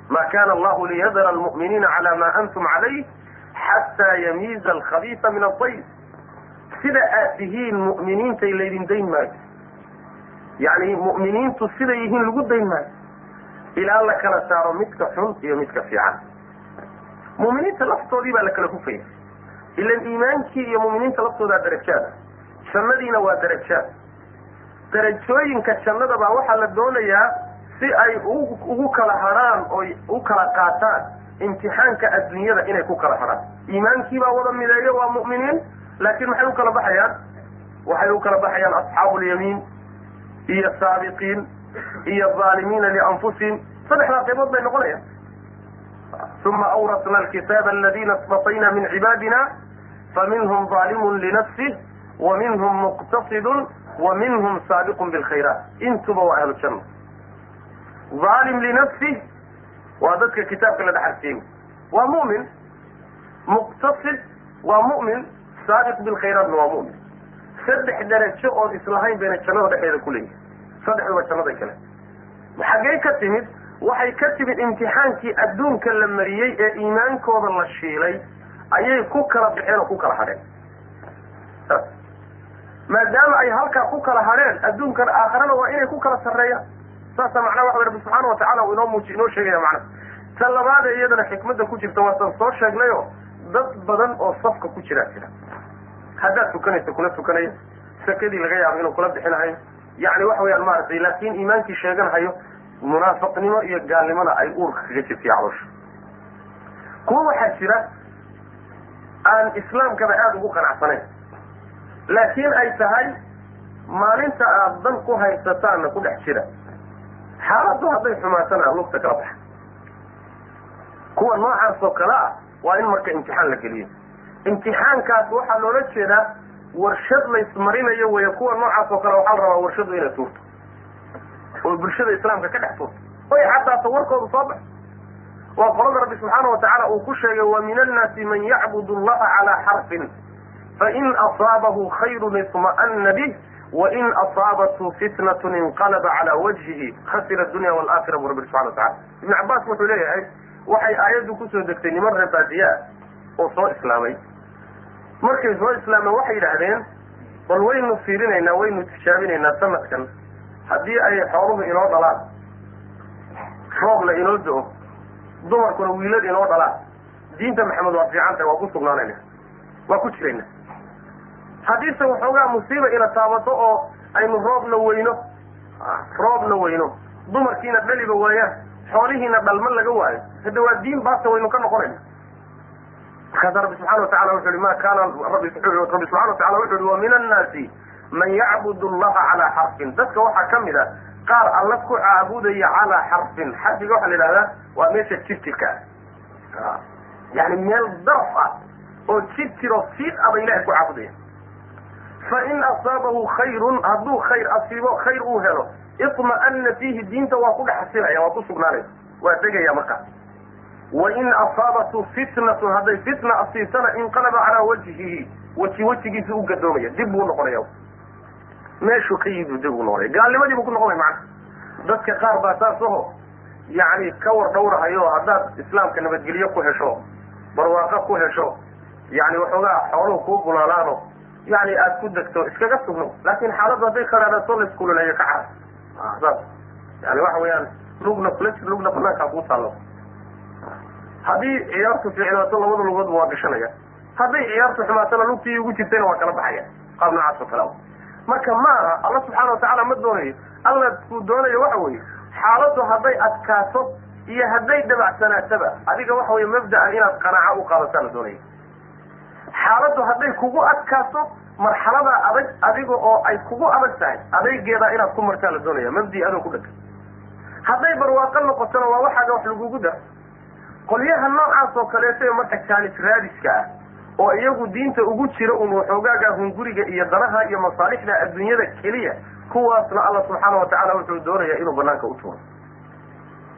ma kana allahu liyadara almu'miniina cala ma antum calayh xataa yamiiza alkhabiisa min adayb sida aad tihiin mu'miniintay laydin dayn maayo yani mu'miniintu siday yihiin lagu dayn maayo ilaa la kala saaro midka xun iyo midka fiican mu'miniinta laftoodii baa la kala hufaya ilan iimaankii iyo mu'miniinta laftoodaa darajaada jannadiina waa darajaad darajooyinka jannada baa waxaa la doonayaa si ay ugu kala hadhaan oy u kala qaataan imtixaanka adduunyada inay ku kala hadhaan iimaankiibaa wada mideeyo waa mu'miniin laakiin maxay u kala baxayaan? Waxay u kala baxayaan asxaabu lyamiin iyo saabiqiin iyo aalimiina lianfusihim saddexdaa qaybood bay noqonayaan. Uma awrasna alkitaaba aladina asbatayna min cibaadina faminhum aalimun linafsih wa muqtasidun wa saabiqun bilkhayraat intuba waa ahlujanna aalim linafsih waa dadka kitaabka la dhaxarsiiyey waa mu'min muqtasid waa mu'min saabiq bilkhayraatna waa mu'min. Saddex darajo oon islahayn bayna jannada dhexeeda ku leeyihiin saddexduba jannaday kale. Xaggee ka timid waxay ka timid imtixaankii adduunka la mariyey ee iimaankooda la shiilay ayay ku kala baxeen oo ku kala hadheen maadaama ay halkaa ku kala hadheen adduunkan aakharana waa inay ku kala sarreeyaan saasa macnaha waxa rabbi subxaana watacala uu inoo muuji inoo sheegaya macnaha ta labaadee iyadana xikmadda ku jirta waasan soo sheegnayo dad badan oo safka ku jiraa jira. Haddaad tukanayso kula tukanaya sakadii laga yaabo inuu kula bixinahayo yani waxa weyaan maaragtay laakiin iimaankii sheeganhayo munaafiqnimo iyo gaalnimona ay uurka kaga jirtay caloosha kuwa waxaa jira aan islaamkaba aada ugu qanacsanayn laakiin ay tahay maalinta aad dan ku haysataanna ku dhex jira xaaladdu hadday xumaatana lugta kala baxa kuwa noocaas oo kale ah waa in marka imtixaan la geliyo. Imtixaankaas waxaa loola jeedaa warshad laysmarinayo weeye kuwa noocaas oo kale waxaa la rabaa warshadu inay tuurto oo bulshada islaamka ka dhex tuurto oy caddaato warkoodu soo bax waa qolada rabbi subxaana wa tacaala uu ku sheegay wa min annaasi man yacbud allaha calaa xarfin fain asaabahu khayrun isma'ana bih wain asaabathu fitnatun inqalaba calaa wajhihi khasira adunya waalaakhira buu rabbi subxana wa tacala ibnu cabbaas wuxuu leeyahay waxay aayaddu ku soo degtay niman reebaadiye ah oo soo islaamay markay soo islaameen waxay yidhaahdeen bal waynu fiirinaynaa waynu tijaabinaynaa sanadkan haddii ay xooluhu inoo dhalaan roobna inoo do-o dumarkuna wiilad inoo dhalaan diinta maxamed waa fiican tahay waa ku sugnaanayna waa ku jirayna haddiise waxoogaa musiiba ina taabato oo aynu roobna weyno. Roobna weyno. Dumarkiina dhaliba waayaan xoolihiina dhalma laga waayo. Hadda waa diin baasta waynu ka noqonayna markaasa rabbi subxana wa tacala wuxu uhi ma kaana rabbi subxana wa tacala wuxu uhi wa min annaasi man yacbud allaha calaa xarfin. Dadka waxaa ka mid a qaar alla ku caabudaya calaa xarfin. Xarfiga waxaa la yidhahdaa waa meesha jirjirka ah yani meel daraf ah oo jirjiroo fiid aba ilahay ku caabudaya fain asaabahu khayrun hadduu khayr asiibo khayr uu helo iطma'ana fiihi diinta waa ku dhex waa ku sugnaanaya waa degaya markaas wain asaabathu fitnatun hadday fitna asiibtana inqalaba calaa wajhihi weji wejigiisa u gadoomaya dib buu noqonaya meeshuu ka yimid dib uu noqonaya gaalnimadii buu ku noqonaya macana dadka qaar baa saas aho yani ka war dhawrahayo haddaad islaamka nabadgelyo ku hesho barwaaqo ku hesho yani waxoogaa xooluhu kuu bulaalaano yani aad ku degto iskaga sugno laakin xaaladdu hadday kharaarato laiskululayo ka cara saas. Yani waxa weeyaan lugna kula lugna banaankaa kuu taallo haddii ciyaartu fiicnaato labada lugoodba waa gashanaya. Hadday ciyaartu xumaatona lugtii ugu jirtayna waa kala baxaya. Qaab noocaas oo kale marka ma aha alla subxaana watacaala ma doonayo. Alla kuu doonayo waxa weeye xaaladdu hadday adkaato iyo hadday dabacsanaataba adiga waxa weye mabda'an inaad qanaaco u qaadataa la doonaya xaaladdu hadday kugu adkaato marxaladaa adag adiga oo ay kugu adag tahay adaygeedaa inaad ku martaa la doonaya mabdi adoo ku dhega hadday barwaaqo noqotona waa waxaaga wax lagugu dar. Qolyaha noocaas oo kaleeto ee marka jaanis raadiska ah oo iyagu diinta ugu jira un waxoogaaga hunguriga iyo danaha iyo masaalixda adduunyada keliya kuwaasna alla subxaana watacaala wuxuu doonaya inuu banaanka u tuuro.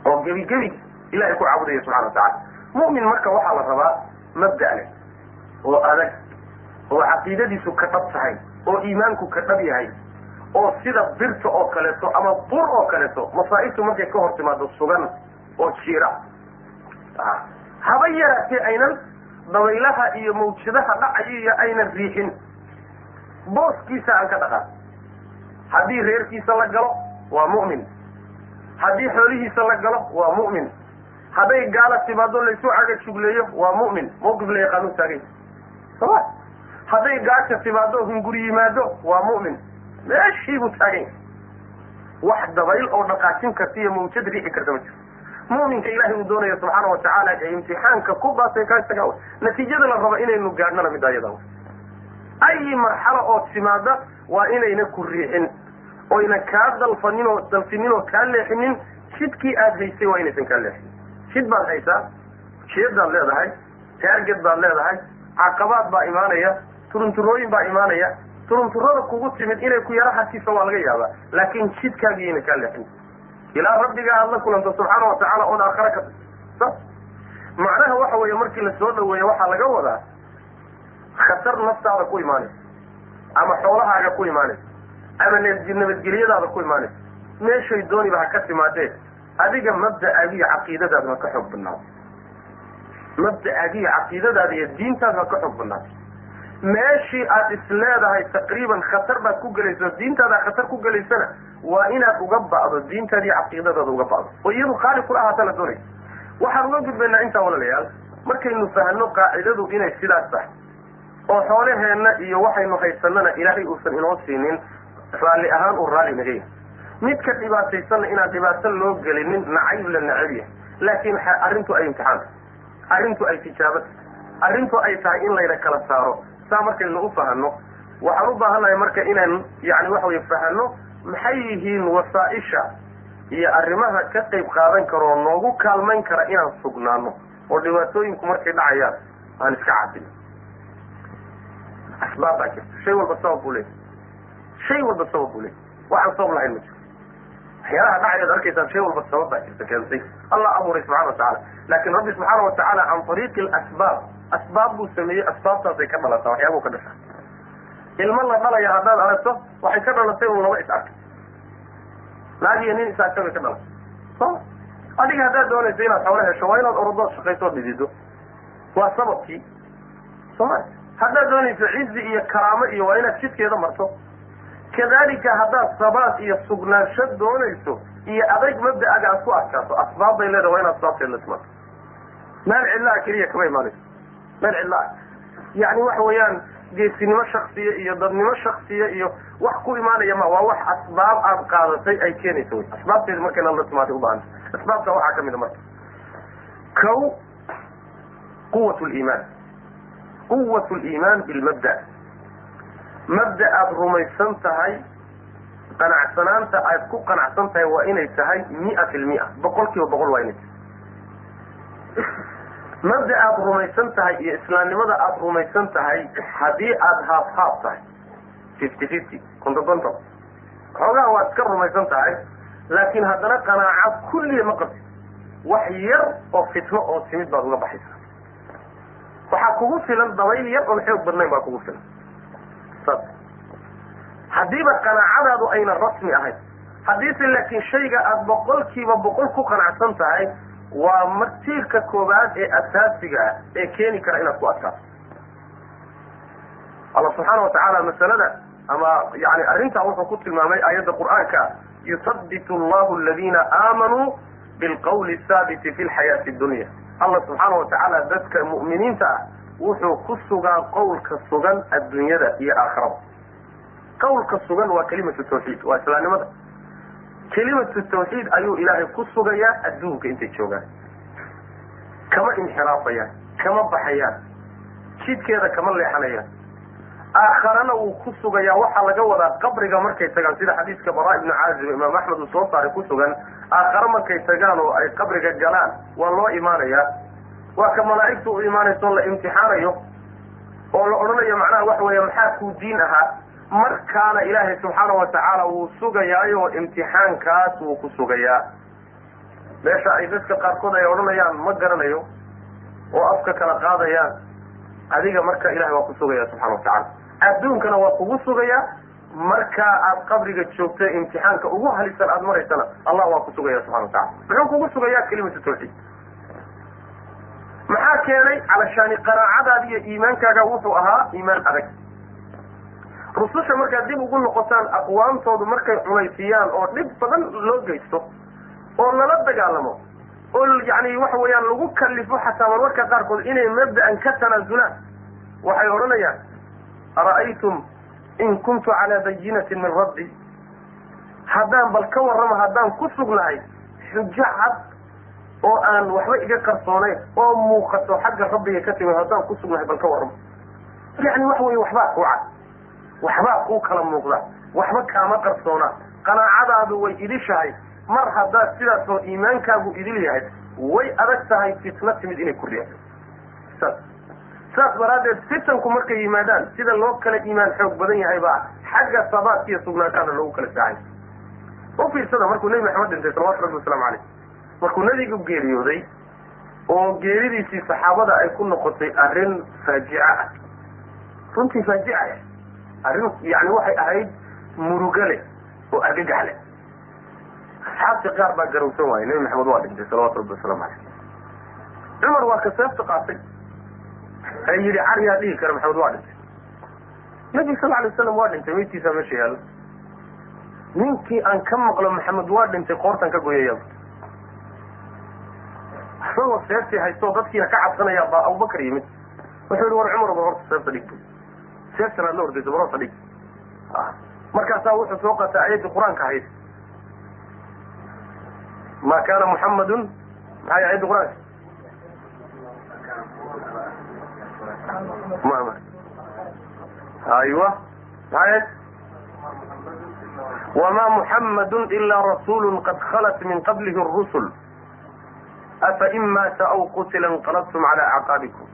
Oo gebi gebi ilahay ku caabudaya subxana wa tacala mu'min marka waxaa la rabaa mabda' leh oo adag oo caqiidadiisu ka dhab tahay oo iimaanku ka dhab yahay oo sida birta oo kaleeto ama bur oo kaleeto masaa'ibtu markay ka hor timaado sugan oo jiira. Haba yaraatee aynan dabaylaha iyo mawjadaha dhacaya iyo aynan riixin. Booskiisa aan ka dhaqan haddii reerkiisa la galo waa mu'min. Haddii xoolihiisa la galo waa mu'min. Hadday gaala timaado laysu caga jugleeyo waa mu'min. Mawqif la yaqaanu taagay soma hadday gaaja timaado hunguri yimaado waa mu'min. Meeshiibuu taagay. Wax dabayl oo dhaqaajin karta iyo mawjad riixi karta ma jiro. Mu'minka ilaahay uu doonaya subxaana watacaala ee imtixaanka ku baasay ka isaga natiijada la rabo inaynu gaadhnana mid ayada ayi marxalo oo timaada waa inayna ku riixin. Oyna kaa dalfanin oo dalfinin oo kaa leexinin. Jidkii aad haysay waa inaysan kaa leexin. Jid baad haysaa jeedaad leedahay taarged baad leedahay caqabaad baa imaanaya turunturooyin baa imaanaya turunturada kugu timid inay ku yaro hasiso waa laga yaabaa. Laakin jidkaagii ayna kaa leexin ilaa rabbigaa aad la kulanto subxaana watacaala ood aakhare ka sa macnaha waxa weeye markii la soo dhaweeyo waxaa laga wadaa khatar naftaada ku imaanaysa ama xoolahaaga ku imaanaysa ama nabadgelyadaada ku imaanaysa. Meeshay dooniba ha ka timaadee adiga mabda'aaga iyo caqiidadaada ha ka xoog badnaado mabda'aaga iyo caqiidadaada iyo diintaada ha ka xoog badnaato meeshii aad is leedahay taqriiban khatar baad ku gelayso diintaada khatar ku gelaysana waa inaad uga ba'do diintaada iyo caqiidadaada uga ba'do oo iyadu khaali kula ahaata la doonaysa waxaan uga gudbaynaa intaa walaalayaal markaynu fahno qaacidadu inay sidaas tahay oo xoolaheenna iyo waxaynu haysanana ilaahay uusan inoo siinin raalli ahaan uu raalli naga yahay midka dhibaataysanna inaan dhibaato loo gelinin nacayb la nacab yahay laakiin arrintu ay imtixaanta arrintu ay tijaabata arrintu ay tahay in layna kala saaro. Saa markaynu u fahanno waxaan u baahannahay marka inaan yani waxa weye fahano maxay yihiin wasaaisha iyo arrimaha ka qayb qaadan karo oo noogu kaalmayn kara inaan sugnaano oo dhibaatooyinku markay dhacayaan aan iska cabin asbaab baa jirta. Shay walba sabab buu leeyahy shay walba sabab buu leeyahy waxaan sabab lahayn ma jiro waxyaalaha dhacayaad arkaysaan shay walba sabab baa jirta keentay allah abuuray subxana watacala laakin rabbi subxaana watacaala can ariiqi asbaab asbaab buu sameeyey asbaabtaasay ka dhalataa waxyaabuu ka dhashaa ilmo la dhalaya haddaad aragto waxay ka dhalatay un laba is arkay. Naag iyo nin is arka bay ka dhalatay. Soma adiga haddaad doonayso inaad xoolo hesho waa inaad orodood shaqaysood dhidido waa sababkii. Soma haddaad doonayso cizi iyo karaamo iyo waa inaad jidkeeda marto kadalika haddaad sabaad iyo sugnaansho doonayso iyo adayg mabda'aga aad ku adkaato asbaab bay leedahay waa inaad asbaabteed la timaado meel cidlaha keliya kama imaanayso meel cidlaha yani waxa weeyaan geesinimo shaksiya iyo dadnimo shaksiya iyo wax ku imaanaya ma waa wax asbaab aad qaadatay ay keenayso wy asbaabteedi marka inaad la timaatay ubaahanta asbaabta waxaa ka mid a marka. Kow quwat liimaan quwat liimaan bilmabda mabda aad rumaysan tahay qanacsanaanta aad ku qanacsan tahay waa inay tahay mia fi lmia boqol kiiba boqol waa inay tahay. Mabda aad rumaysan tahay iyo islaamnimada aad rumaysan tahay haddii aad haaf haaf tahay fifty fifty konton konton. Xoogaha waad iska rumaysan tahay laakiin haddana qanaaca kulliya ma qabtid wax yar oo fitno oo timid baad uga baxaysaa. Waxaa kugu filan dabayl yar oon xoog badnayn baa kugu filan saas haddiiba qanaacadaadu ayna rasmi ahayn haddiise laakiin shayga aada boqolkiiba boqol ku qanacsan tahay waa martiirka koobaad ee asaasiga ah ee keeni kara inaad ku adkaato. Allah subxaana watacaala masalada ama yani arrintaa wuxuu ku tilmaamay aayadda qur'aanka yuthabitu allahu aladiina aamanuu bilqawli thaabiti fi lxayaati dunya. Allah subxaana watacaala dadka mu'miniinta ah wuxuu ku sugaa qowlka sugan adduunyada iyo aakhirada. qawlka sugan waa kelimatu tawxiid waa islaamnimada. kelimatu tawxiid ayuu ilaahay ku sugayaa adduunka intay joogaan. kama inxiraafayaan kama baxayaan jidkeeda kama leexanayaan. aakharana wuu ku sugayaa waxaa laga wadaa qabriga markay tagaan sida xadiiska bara ibnu caazib imaam axmed uu soo saaray ku sugan aakhare markay tagaan oo ay qabriga galaan waa loo imaanayaa waa ka malaa'igtu u imaanayso la imtixaanayo oo la odhanayo macnaha waxa weeye maxaa kuu diin ahaa? Markaana ilaahay subxaana watacaala wuu sugayaayo imtixaankaas wuu ku sugayaa. Meesha ay dadka qaarkood ay odhanayaan ma garanayo oo afka kala qaadayaan. Adiga marka ilahay waa ku sugaya subxana watacala adduunkana waa kugu sugayaa. Markaa aad qabriga joogto imtixaanka ugu halisan aada maraysana allah waa ku sugaya subxana watacala muxuu kugu sugayaa kelimatu tawxiid maxaa keenay calashaani qanaacadaada iyo iimaankaaga wuxuu ahaa iimaan adag. Rususha markaad dib ugu noqotaan aqwaamtoodu markay culaysiyaan oo dhib badan loo geysto oo lala dagaalamo oo yani waxa weeyaan lagu kalifo xataa marmarka qaarkood inay mabda'an ka tanaasulaan waxay odhanayaan ara'aytum in kuntu calaa bayinatin min rabbi? Haddaan bal ka warrama haddaan ku sugnahay xujo cad oo aan waxba iga qarsoonayn oo muuqato xagga rabbiga ka timid haddaan ku sugnahay bal ka warrama yani waxa weye waxbaa kuu cad. Waxbaa kuu kala muuqda. Waxba kaama qarsoona. Qanaacadaadu way idishahay. Mar haddaad sidaas oo iimaankaagu idil yahay way adag tahay fitna timid inay kuriyaan saas. Saas daraaddeed fitanku markay yimaadaan sida loo kala iimaan xoog badan yahay baa xagga sabaadka iyo sugnaanshaana loogu kala saacay u fiirsada markuu nebi maxamed dhintay salawatu rabbi waslamu caleyh markuu nebigu geeriyooday oo geeridiisii saxaabada ay ku noqotay arrin faajica ah. Runtii faajica ah arrin yani waxay ahayd murugo leh oo argagax leh asxaabtii qaar baa garowsan waayey nebi maxamed waa dhintay salawatu rabbi wasalaamu caleyh cumar waa ka seefta qaatay. Ee yidhi caryaa dhihi kara maxamed waa dhintay. Nebiga sal alay waslam waa dhintay meydkiisaa meesha yaalla ninkii aan ka maqlo maxamed waa dhintay qoortan ka goyaya isagoo seeftii haystoo dadkiina ka cabsanaya baa abubakar yimid. Wuxuu yihi war cumar ba horta seefta dhig seeftan aad la ordayso bar horta dhig. Markaasaa wuxuu soo qaatay ayaddii qur'aanka ahayd. Ma kana muxamadun maxay ayadda qur'aanka? Ma ma. Aywa. Maye wma muxamadu ila rasulu qad khalat min qablihi rusul afa in maata aw qutila inqalabtum cala acqaabikum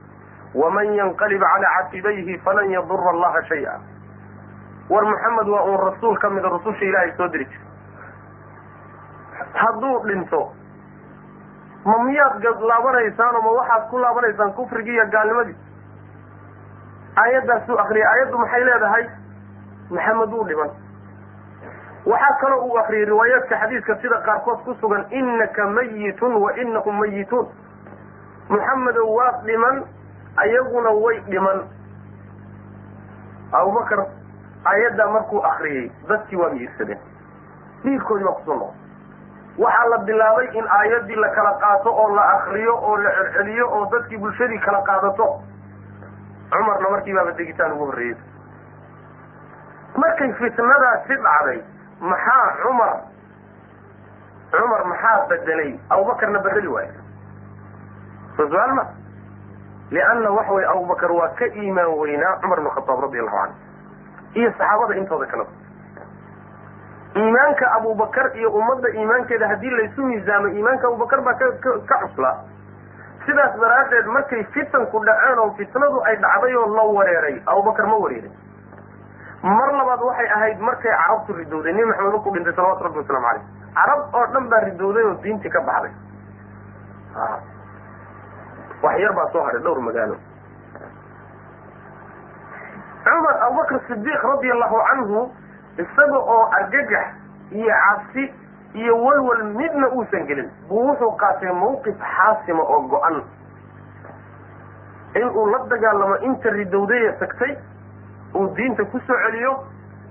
waman yanqalib cala caqibayhi falan yadura allaha shaya war muxamed waa uun rasuul ka mida rususha ilaahay soo diri jira hadduu dhinto ma miyaad laabanaysaanoo ma waxaad ku laabanaysaan kufrigii iyo gaalnimadii aayaddaasuu akriyay aayaddu maxay leedahay maxamed wuu dhiman waxaa kaloo uu akriyay riwaayaadka xadiiska sida qaarkood ku sugan inaka mayitun wa inahum mayituun muxamedow waad dhiman ayaguna way dhiman. Abubakar aayaddaa markuu akriyey dadkii waa miirsadeen dhiirkoodii baa ku soo noqday waxaa la bilaabay in aayaddii la kala qaato oo la akriyo oo la celceliyo oo dadkii bulshadii kala qaadato. Cumarna markii baaba degitaan ugu horreeyey. Markay fitnadaasi dhacday maxaa cumar? Cumar maxaa bedelay? Abubakarna bedeli waayo soo su'aal ma? Lianna waxa weye abubakar waa ka iimaan weynaa cumar bn khataab radi allahu canhu. Iyo saxaabada intooda kaleba iimaanka abubakar iyo ummadda iimaankeeda haddii laysu miisaamo iimaanka abubakar baa ka cuslaa sidaas daraaddeed markay fitanku dhaceen oo fitnadu ay dhacday oo la wareeray abubakar ma wareerin mar labaad waxay ahayd markay carabtu ridowday nebi maxamed markuu dhintay salawatu rabbi wasalaamu caleyh carab oo dhan baa ridowday oo diintii ka baxday. Wax yar baa soo hadhay dhowr magaalo cumar abubakr sidiiq radi allahu canhu isaga oo argagax iyo cabsi iyo walwal midna uusan gelin buu wuxuu qaatay mawqif xaasima oo go-an. In uu la dagaalamo inta ridowdaya tagtay uu diinta ku soo celiyo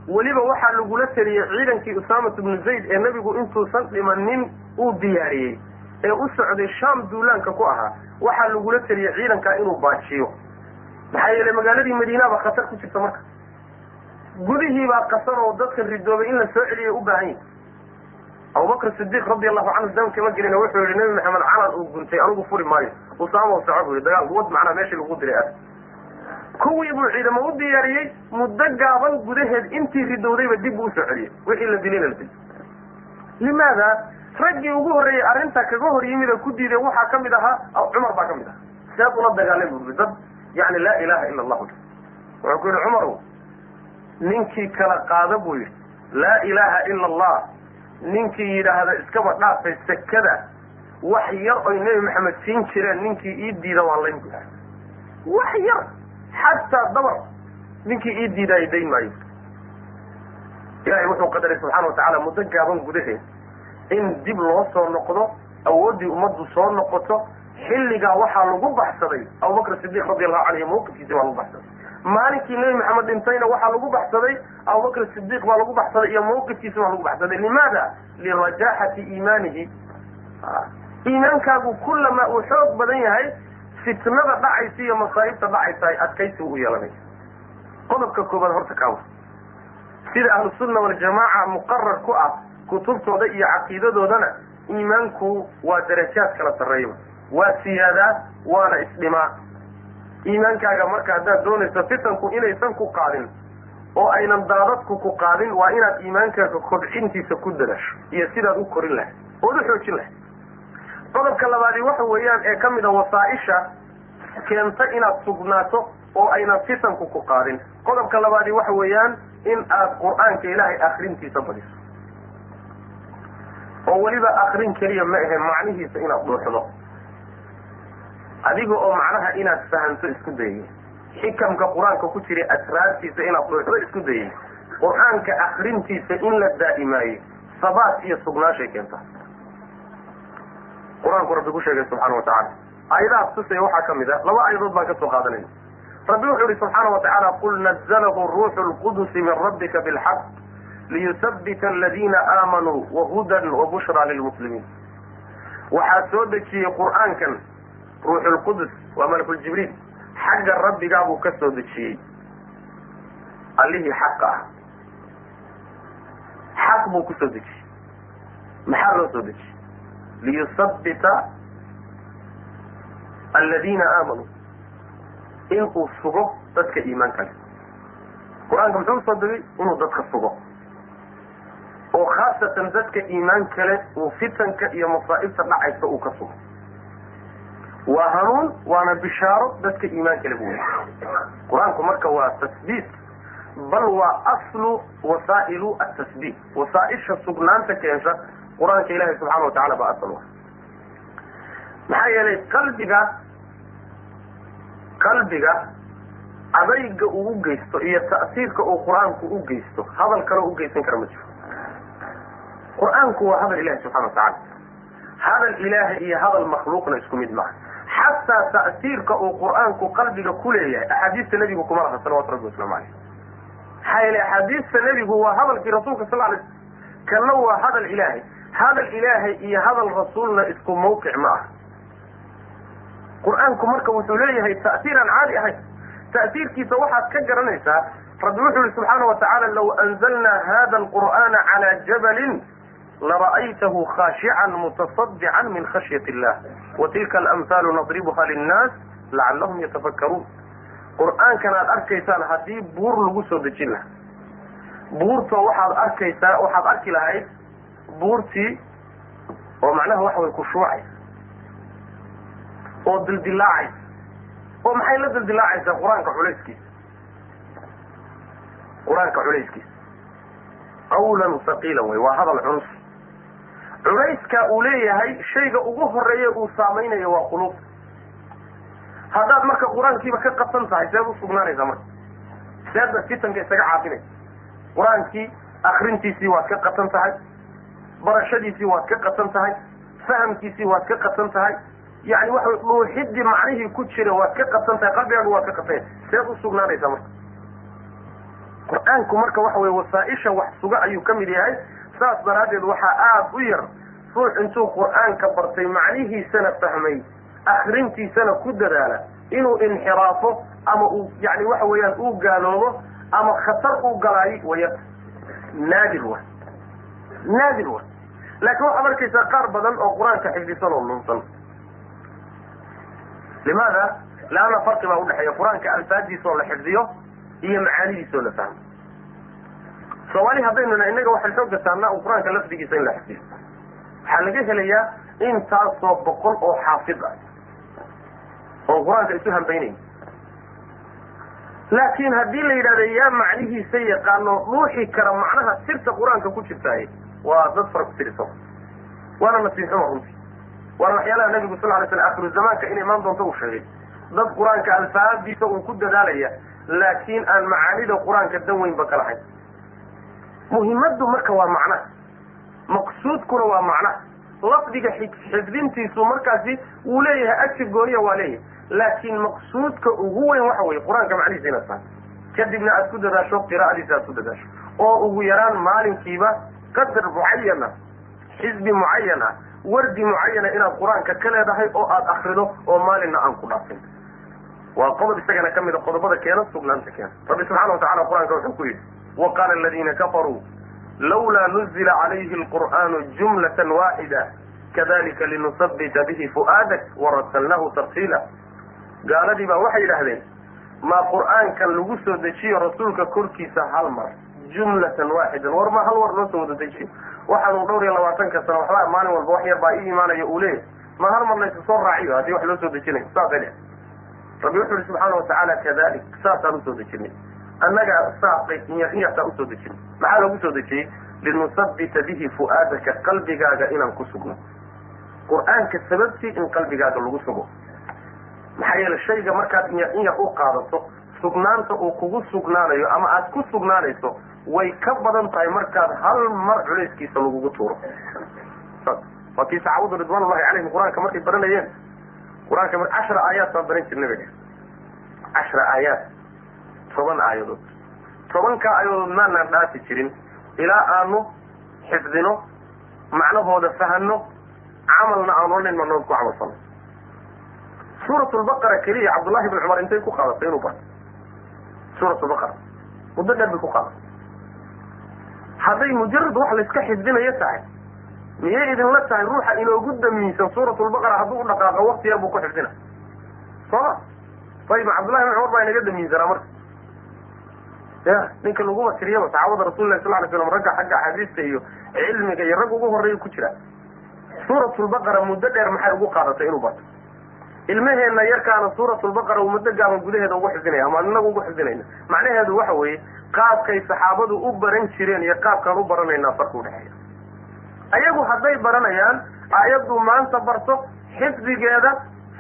weliba waxaa lagula teliyey ciidankii usaamat bnu zayd ee nebigu intuusan dhimanin uu diyaariyey ee u socday shaam duulaanka ku ahaa. Waxaa lagula teliyey ciidankaa inuu baajiyo. Maxaa yeelay magaaladii madiinaba khatar ku jirta marka. Gudihiibaa qasan oo dadka ridoobay in la soo celiyay u baahan yahi abubakr sidiiq radi allahu canhu damka ma gelina wuxuu yihi nebi maxamed calan uu guntay anigu furi maayo. Usaama soco bu yihi dagaal wad macnaa meeshii lagu diray ah kuwii buu ciidamo u diyaariyey? Muddo gaaban gudaheed intii ridowdayba dib buu u soo celiyey. Wixii la dilina la dil limaada raggii ugu horreeyey arrintaa kaga hor yimid oo ku diiday waxaa ka mid ahaa cumar baa ka mid aha seed ula dagaalay bu dad yani laa ilaha ila allahu wuxuu ku yihi cumarow ninkii kala qaada buu yihi laa ilaha ila allah ninkii yidhaahda iskaba dhaafay sekada. Wax yar oy nebi maxamed siin jireen ninkii ii diida waan layn bu wax yar xataa dabar ninkii ii diidaayo dayn maayo ilahay wuxuu qadaray subxana watacala muddo gaaban gudaheed in dib loo soo noqdo awooddii ummaddu soo noqoto xilligaa waxaa lagu baxsaday abubakr sidiq radi allahu canhu mawqifkiisi baa lagu baxsaday maalinkii nebi maxamed dhintayna waxaa lagu baxsaday abubakr sidiq baa lagu baxsaday iyo mawqifkiisi baa lagu baxsaday limaada lirajaxati iimaanihi iimaankaagu kullama uu xoog badan yahay fitnada dhacaysa iyo masaa'ibta dhacaysa ay adkaysi u yeelanaysa qodobka koobaad horta kaawa sida ahlusunna waljamaaca muqarar ku ah kutubtooda iyo caqiidadoodana iimaanku waa darajaad kala sarreeyaba waa siyaadaa waana isdhimaa. Iimaankaaga marka haddaad doonayso fitanku inaysan ku qaadin oo aynan daadadku ku qaadin waa inaad iimaankaaga kobcintiisa ku dadaasho iyo sidaad u korin lahay ood u xoojin lahay qodobka labaadi waxa weeyaan ee ka mid a wasaaisha keenta inaad sugnaato oo aynan fitanku ku qaadin qodobka labaadi waxa weeyaan in aad qur'aanka ilaahay akrintiisa badiso. Oo weliba akrin keliya ma ahe macnihiisa inaad dhuuxdo adiga oo macnaha inaad fahamto isku dayay xikamka qur'aanka ku jira asraartiisa inaad dhuuxdo isku dayay qur'aanka akrintiisa in la daa'imaayo sabaat iyo sugnaashay keenta qur'aanku rabbi ku sheegay subxaana watacala aayadahaas tusaya waxaa ka mid a laba aayadood baan ka soo qaadanayna rabbi wuxuu yihi subxaana watacala qul nazalahu ruuxu lqudusi min rabbika bilxaq liyusabita aladina aamanuu wahudan wabushra lilmuslimiin. Waxaa soo dejiyey qur'aankan ruuxulqudus waa malakuljibriil xagga rabbigaabuu ka soo dejiyey. Allihii xaqa ah. Xaq buu ku soo dejiyey. Maxaa loo soo dejiyey liyusabita aladiina aamanuu inuu sugo dadka iimaanka leh. Qur'aanka muxuu u soo degay inuu dadka sugo. Oo khaasatan dadka iimaan kale uu fitanka iyo masaa'ibta dhacaysa uu ka sugo. Waa hanuun waana bishaaro dadka iimaan kale buu qur'aanku marka waa tasbiit bal waa aslu wasaa'ilu atasbiit wasaaisha sugnaanta keensha qur'aanka ilaahay subxaana watacala baa asal maxaa yeelay qalbiga qalbiga adayga uu u geysto iyo ta'siirka uu qur'aanku u geysto hadal kaleo u geysan kara ma jiro. Qur'aanku waa hadal ilahi subxana watacala hadal ilaahay iyo hadal makhluuqna isku mid maaha. Xataa ta'siirka uu qur'aanku qalbiga ku leeyahay axaadiista nebigu kuma laha salawatu rabbi waslamu caleyh maxaa yeele axaadiista nebigu waa hadalkii rasuulka sal alay sl kanna waa hadal ilaahay hadal ilaahay iyo hadal rasuulna isku mawqic ma aha qur'aanku marka wuxuu leeyahay ta'siir aan caadi ahayn. Ta'siirkiisa waxaad ka garanaysaa rabbi wuxuu yihi subxaana watacaala law anzalnaa hada alqur'aana cala jabalin lara'aytahu khaashican mutasadican min khashyat illah wa tilka alamhaalu nadribuha linnaas lacallahum yatafakkaruun. Qur'aankan aad arkaysaan haddii buur lagu soo dejin laha buurta waxaad arkaysaa waxaad arki lahayd buurtii oo macnaha waxa way kushuucaysa oo dildilaacaysa oo maxay la dildilaacaysaa qur'aanka culayskiisa qur'aanka culayskiisa qawlan saqiilan wey waa hadal culus culayska uu leeyahay shayga ugu horreeya uu saamaynayo waa quluubta haddaad marka qur'aankiiba ka qabsan tahay seed u marka. Seedna fitanka isaga caafinaysa qur'aankii akrintiisii waad ka qabsan tahay barashadiisii waad ka qabsan tahay fahamkiisii waad ka qabsan tahay yani waxa dhuuxidii macnihii ku jira waad ka qabsan tahay qalbigaagu waad ka qabsan seed u sugnaanaysaa marka. Qur'aanku marka waxa weye wasaaisha wax suga ayuu ka mid yahay saas daraaddeed waxaa aada u yar ruux intuu qur'aanka bartay macnihiisana fahmay akrintiisana ku dadaala inuu inxiraafo ama uu yani waxa weeyaan uu gaaloobo ama khatar uu galaayo waya naadir wa naadir wa laakiin waxaad arkaysaa qaar badan oo qur'aanka xifdisan oo lunsan limaada laanna farqi baa udhexeeya qur'aanka alfaadiisa oo la xifdiyo iyo macaanidiisa oo la fahmo soomaali haddaynu na innaga waxaan xooga saarnaa u qur'aanka lafdigiisa in la xifdiyo waxaa laga helayaa intaasoo boqol oo xaafid ah oo qur'aanka isu hambaynayn laakiin haddii la yidhahdo yaa macnihiisa yaqaano dhuuxi kara macnaha sirta qur'aanka ku jirtaaye waa dad fara ku tirisan waana nasiixuma runtii. Waana waxyaalaha nabigu sal lay slam akhiru zamaanka in imaan doonto uu sheegay. Dad qur'aanka alfaadiisa uu ku dadaalaya laakiin aan macaanida qur'aanka dan weynba ka lahayn. Muhimaddu marka waa macnaha maqsuudkuna waa macnaha lafdiga xifdintiisu markaasi wuu leeyahay ajir gooniya waa leeyahay. Laakiin maqsuudka ugu weyn waxa weye qur'aanka macnihiisa inaad tahay. Kadibna aad ku dadaasho qiraa'adiisa aad ku dadaasho. Oo ugu yaraan maalinkiiba qadar mucayana xisbi mucayan ah wardi mucayana inaad qur'aanka ka leedahay oo aad akrido oo maalinna aan ku dhaafin waa qodob isagana ka mida qodobada keena sugnaanta keena. Rabbi subxana wa tacala qur'aanka wuxuu ku yidhi wa qaala aladiina kafaruu lawlaa nuzila calayhi alqur'aanu jumlatan waaxida kadalika linusabita bihi fu'aadak warasalnahu tartiila. Gaaladii baa waxay yidhaahdeen maa qur'aankan lagu soo dejiyo rasuulka korkiisa hal mar jumlatan waaxidan war ma hal war loo soo wada dejiyo waxaanu dhowr iyo labaatanka sano waxbaa maalin walba wax yar baa ii imaanaya uu leeyahy ma hal mar laysu soo raaciyo haddii wax loo soo dejinayo saasay dhe rabbi wuxu uhi subxaana watacaala kadalik. Saasaan u soo dejinay. Annagaa saasay inyainyartaa u soo dejinay. Maxaa loogu soo dejiyey linusabita bihi fu'aadaka qalbigaaga inaan ku sugno qur'aanka sababtii in qalbigaaga lagu sugo. Maxaa yeele shayga markaad inyar u qaadato sugnaanta uu kugu sugnaanayo ama aad ku sugnaanayso way ka badan tahay markaad hal mar culayskiisa lagugu tuuro. Waa kii saxaabadu ridwaanullahi calayhim qur'aanka markay baranayeen. Qur'aanka cashra aayaad baan baran jirnay bay cashra aayaad toban aayadood. Tobanka aayadood maanaan dhaafi jirin. Ilaa aanu xifdino macnahooda fahano camalna aan odhanin ma nood ku camal falno suurat lbaqara keliya cabdullahi bn cumar intay ku qaadatay inuu barto. Suurat lbaqara muddo dheer bay ku qaadatay hadday mujarad wax layska xifdinayo tahay miyay idinla tahay ruuxa inoogu damiinsan suurat lbaqara hadduu u dhaqaaqo wakti yar buu ku xifdina soo ma? Ayib cabdullahi bn cumar baa inaga damiinsanaa marka. Ya ninka laguma tiriyaba saxaabada rasulillahi sal lay slam ragga xagga axaadiista iyo cilmiga iyo rag ugu horreeya ku jira. Suuratulbaqara muddo dheer maxay ugu qaadatay inuu barto ilmaheenna yarkaana suuratulbaqara uu muddo gaaban gudaheeda ugu xifdinaya ama inagu ugu xifdinayna macnaheedu waxa weeye qaabkay saxaabadu u baran jireen iyo qaabkaan u baranaynaa farka udhexeeya ayagu hadday baranayaan aayaddu maanta barto xifdigeeda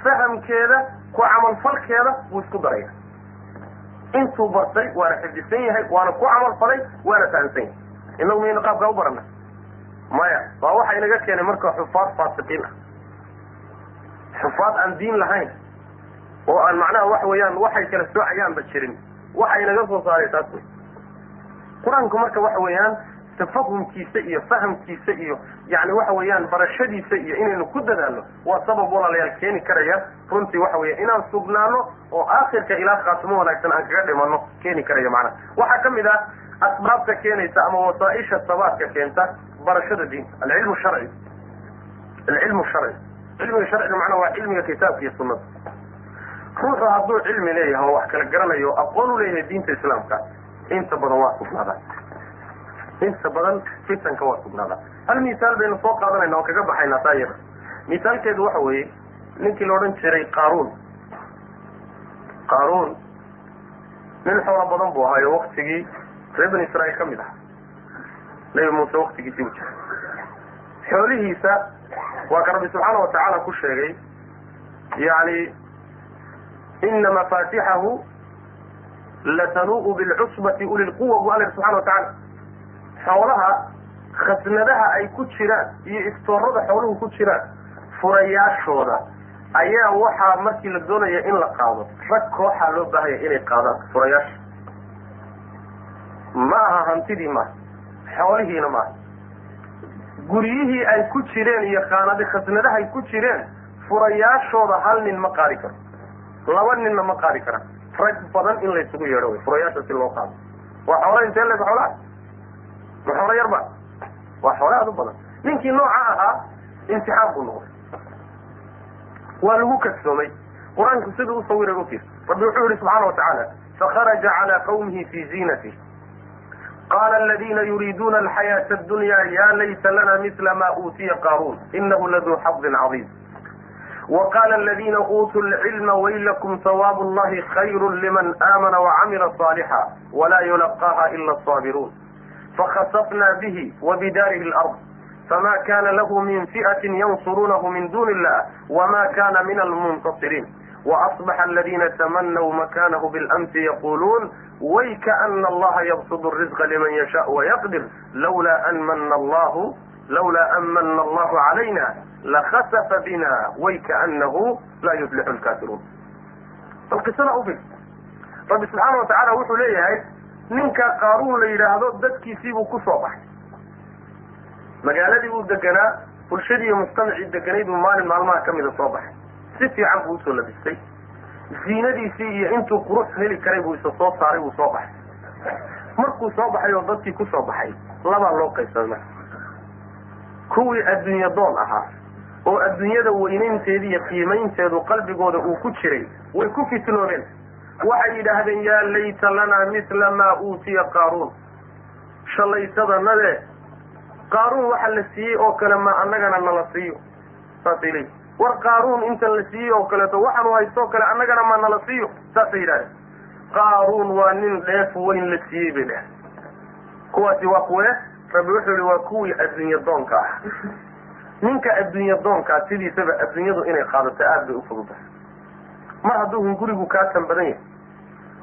fahamkeeda ku camalfalkeeda wuu isku daraya. Intuu bartay waana xifdisan yahay waana ku camalfalay waana fahamsan yahay. Inagu mayna qaabkaa u barana maya waa waxa inaga keenay marka xufaad faasiqiin ah xufaad aan diin lahayn oo aan macnaha waxa weeyaan waxay kala soocayaanba jirin. Waxa inaga soo saaray taas wey. Qur'aanku marka waxa weeyaan tafahumkiisa iyo fahamkiisa iyo yani waxa weeyaan barashadiisa iyo inaynu ku dadaalno waa sabab walaalayaal keeni karaya runtii waxa weya inaan sugnaano oo aakhirka ilaa khaatimo wanaagsan aan kaga dhimano keeni karaya macnaha waxaa ka mid ah asbaabta keenaysa ama wasaaisha sabaadka keenta barashada diinta alcilmu sharci. Alcilmu sharci cilmiga sharciga macnaha waa cilmiga kitaabka iyo sunada ruuxu hadduu cilmi leeyahay oo wax kala garanayo o aqoon u leeyahay diinta islaamka inta badan waa sugnaadaa inta badan fitanka waa sugnaadaa hal misaal baynu soo qaadanayna oo kaga baxaynaa taa iyada misaalkeedu waxa weeye ninkii la odhan jiray qaaruun. Qaaruun nin xoolo badan buu ahaayo waktigii reer bani israa'iil ka mid aha nebi muuse waktigiisii u jira xoolihiisa waa ka rabbi subxaana watacaala ku sheegay yani ina mafatixahu latanuu'u bilcusbati uli lquwa bu alla subxana watacaala xoolaha khasnadaha ay ku jiraan iyo istoorada xooluhu ku jiraan furayaashooda ayaa waxaa markii la doonaya in la qaado. Rag kooxaa loo baahaya inay qaadaan furayaasha. Ma aha hantidii maaha xoolihiina maaha guryihii ay ku jireen iyo khaanad khasnadaha ay ku jireen furayaashooda hal nin ma qaadi karo. Laba ninna ma qaadi karaan rag badan in laysugu yeedho wy furayaasha si loo qaado. Waa xoola intee leeg xoolaha? Ma xoolo yarba waa xoole aad u badan. Ninkii nooca ahaa imtixaan buu noqday. Waa lagu kadsoomay qur'aanku siduu u fiirsa rabbi wuxuu yihi subxaana watacaala fakharaja calaa qawmihi fi ziinatih qaala aladiina yuriiduuna alxayaata addunyaa yaa laysa lana mila maa uutiya qaaruun inahu laduu xadin cadiim wa qaala aladiina uutuu lcilma waylakum sawaabu allahi khayru liman aamana wacamila saalixa walaa yulaqaaha ila asaabiruun fakhasafnaa bihi wa bidaarihi alard famaa kaana lahu min fi'atin yansuruunahu min duuni illah wamaa kaana min almuntasiriin وأصبح الذين تمنوا مكانه بالأمس يقولون ويكأن الله يبسط الرزق لمن يشاء ويقدر لولا أن من الله لولا أن من الله علينا لخسف بنا ويكأنه لا يفلح الكافرون القصة أبل رب سبحانه وتعالى وحو ليهي ninka qaaruun la yidhaahdo dadkiisiibuu ku soo baxay magaaladii uu deganaa bulshadii iyo mujtamacii deganayd buu maalin maalmaha kamida soo baxay si fiican buu u soo labistay. Ziinadiisii iyo intuu qurux heli karay buu isa soo saaray buu soo baxay. Markuu soo baxay oo dadkii ku soo baxay labaa loo qaybsamay kuwii adduunya doon ahaa oo adduunyada weynaynteedi iyo qiimaynteedu qalbigooda uu ku jiray way ku fitnoobeen waxay yidhaahdeen yaa layta lanaa mithla maa uutiya qaaruun. Shalaytadanade qaaruun waxa la siiyey oo kale ma annagana nala siiyo. Saasay leeyihi war qaaruun intan la siiyey oo kaleeto waxaanu haystoo kale annagana ma nala siiyo saasay yidhahdeen. Qaaruun waa nin dheef weyn la siiyey bay dheh kuwaasi waa kuwee rabbi wuxuu yihi waa kuwii adduunya doonka ah. Ninka adduunya doonkaa sidiisaba adduunyadu inay qaadato aad bay u fududahay. Mar hadduu hungurigu kaa tan badan yahay?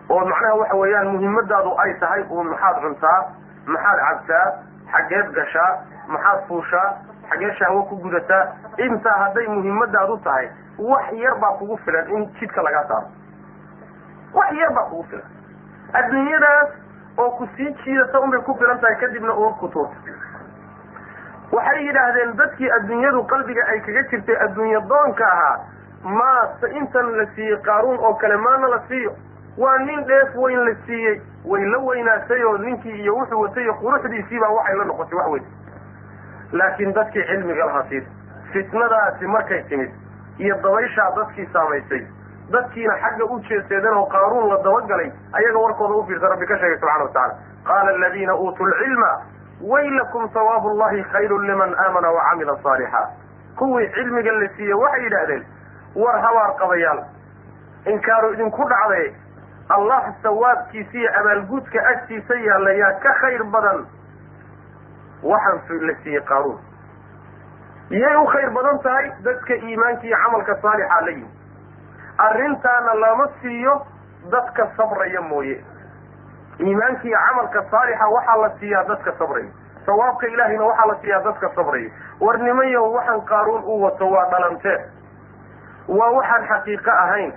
Oo macnaha waxa weeyaan muhiimadaadu ay tahay uun maxaad cuntaa maxaad cabtaa xaggeed gashaa maxaad fuushaa xaggee shahwo ku gudataa intaa hadday muhiimadaadu tahay wax yar baa kugu filan in jidka lagaa saaro. Wax yar baa kugu filan. Adduunyadaas oo ku sii jiidata unbay ku filan tahay kadibna uga ku tuurta waxay yidhaahdeen dadkii adduunyadu qalbiga ay kaga jirtay adduunya doonka ahaa ma intan la siiyey qaaruun oo kale maana la siiyo. Waa nin dheef weyn la siiyey way la weynaatay oo ninkii iyo wuxuu watay iyo quruxdiisiibaa waxay la noqotay wax weyn laakiin dadkii cilmiga lahaa siid fitnadaasi markay timid iyo dabayshaa dadkii saamaysay dadkiina xagga u jeeseedeen oo qaaruun la dabagalay ayaga warkooda u fiirsa rabbi ka sheegay subxana watacala qaala aladiina uutuu lcilma waylakum sawaabu llahi khayrun liman aamana wacamila saalixa. Kuwii cilmiga la siiye waxay yidhaahdeen war habaar qabayaal inkaaru idinku dhacday allah sawaabkiisa iyo abaalguudka agtiisa yaalla yaa ka khayr badan waxaan la siiyey qaaruun. Yay u khayr badan tahay dadka iimaanka iyo camalka saalixa la yimi arrintaana lama siiyo dadka sabraya mooye. Iimaanka iyo camalka saalixa waxaa la siiyaa dadka sabraya. Sawaabka ilaahayna waxaa la siiyaa dadka sabraya. War nimanyaho waxaan qaaruun u wato waa dhalanteed waa waxaan xaqiiqo ahayn.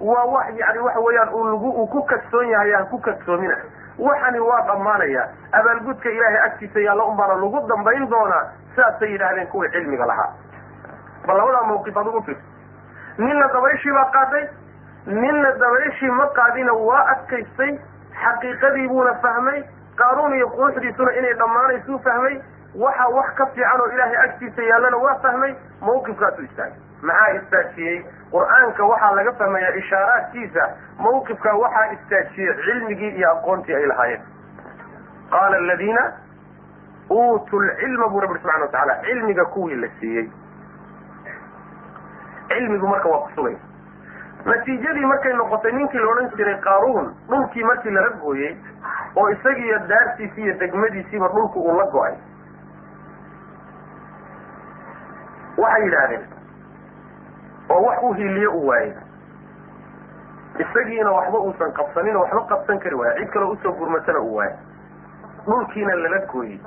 Waa wax yani waxa weeyaan uu lagu uu ku kadsoon yahay ha ku kadsoomina waxani waa dhammaanaya. Abaalgudka ilaahay agtiisa yaalla un baana lagu dambayn doonaa saasay yidhaahdeen kuwii cilmiga lahaa. Bal labadaa mawqif adigu fiir ninna dabayshii baa qaaday ninna dabayshii ma qaadina waa adkaystay xaqiiqadii buuna fahmay qaaruun iyo quruxdiisuna inay dhammaanaysuu fahmay waxa wax ka fiican oo ilaahay agtiisa yaallana waa fahmay mawqifkaasuu istaagay maxaa istaajiyey qur'aanka waxaa laga fahmayaa ishaaraadkiisa mawqifkaa waxaa istaajiyey cilmigii iyo aqoontii ay lahaayeen. Qaala aladiina uutuu lcilma buu rabbi subxana watacala cilmiga kuwii la siiyey. Cilmigu marka waa kusugaya natiijadii markay noqotay ninkii la odhan jiray qaaruun dhulkii markii lala gooyey oo isagiiyo daartiisi iyo degmadiisiiba dhulku uu la go'ay. Waxay yidhaahdeen oo wax u hiliye u waayey isagiina waxba uusan qabsanin oo waxba qabsan kari waaya cid kaloo u soo gurmatana uu waayay dhulkiina lala gooyey.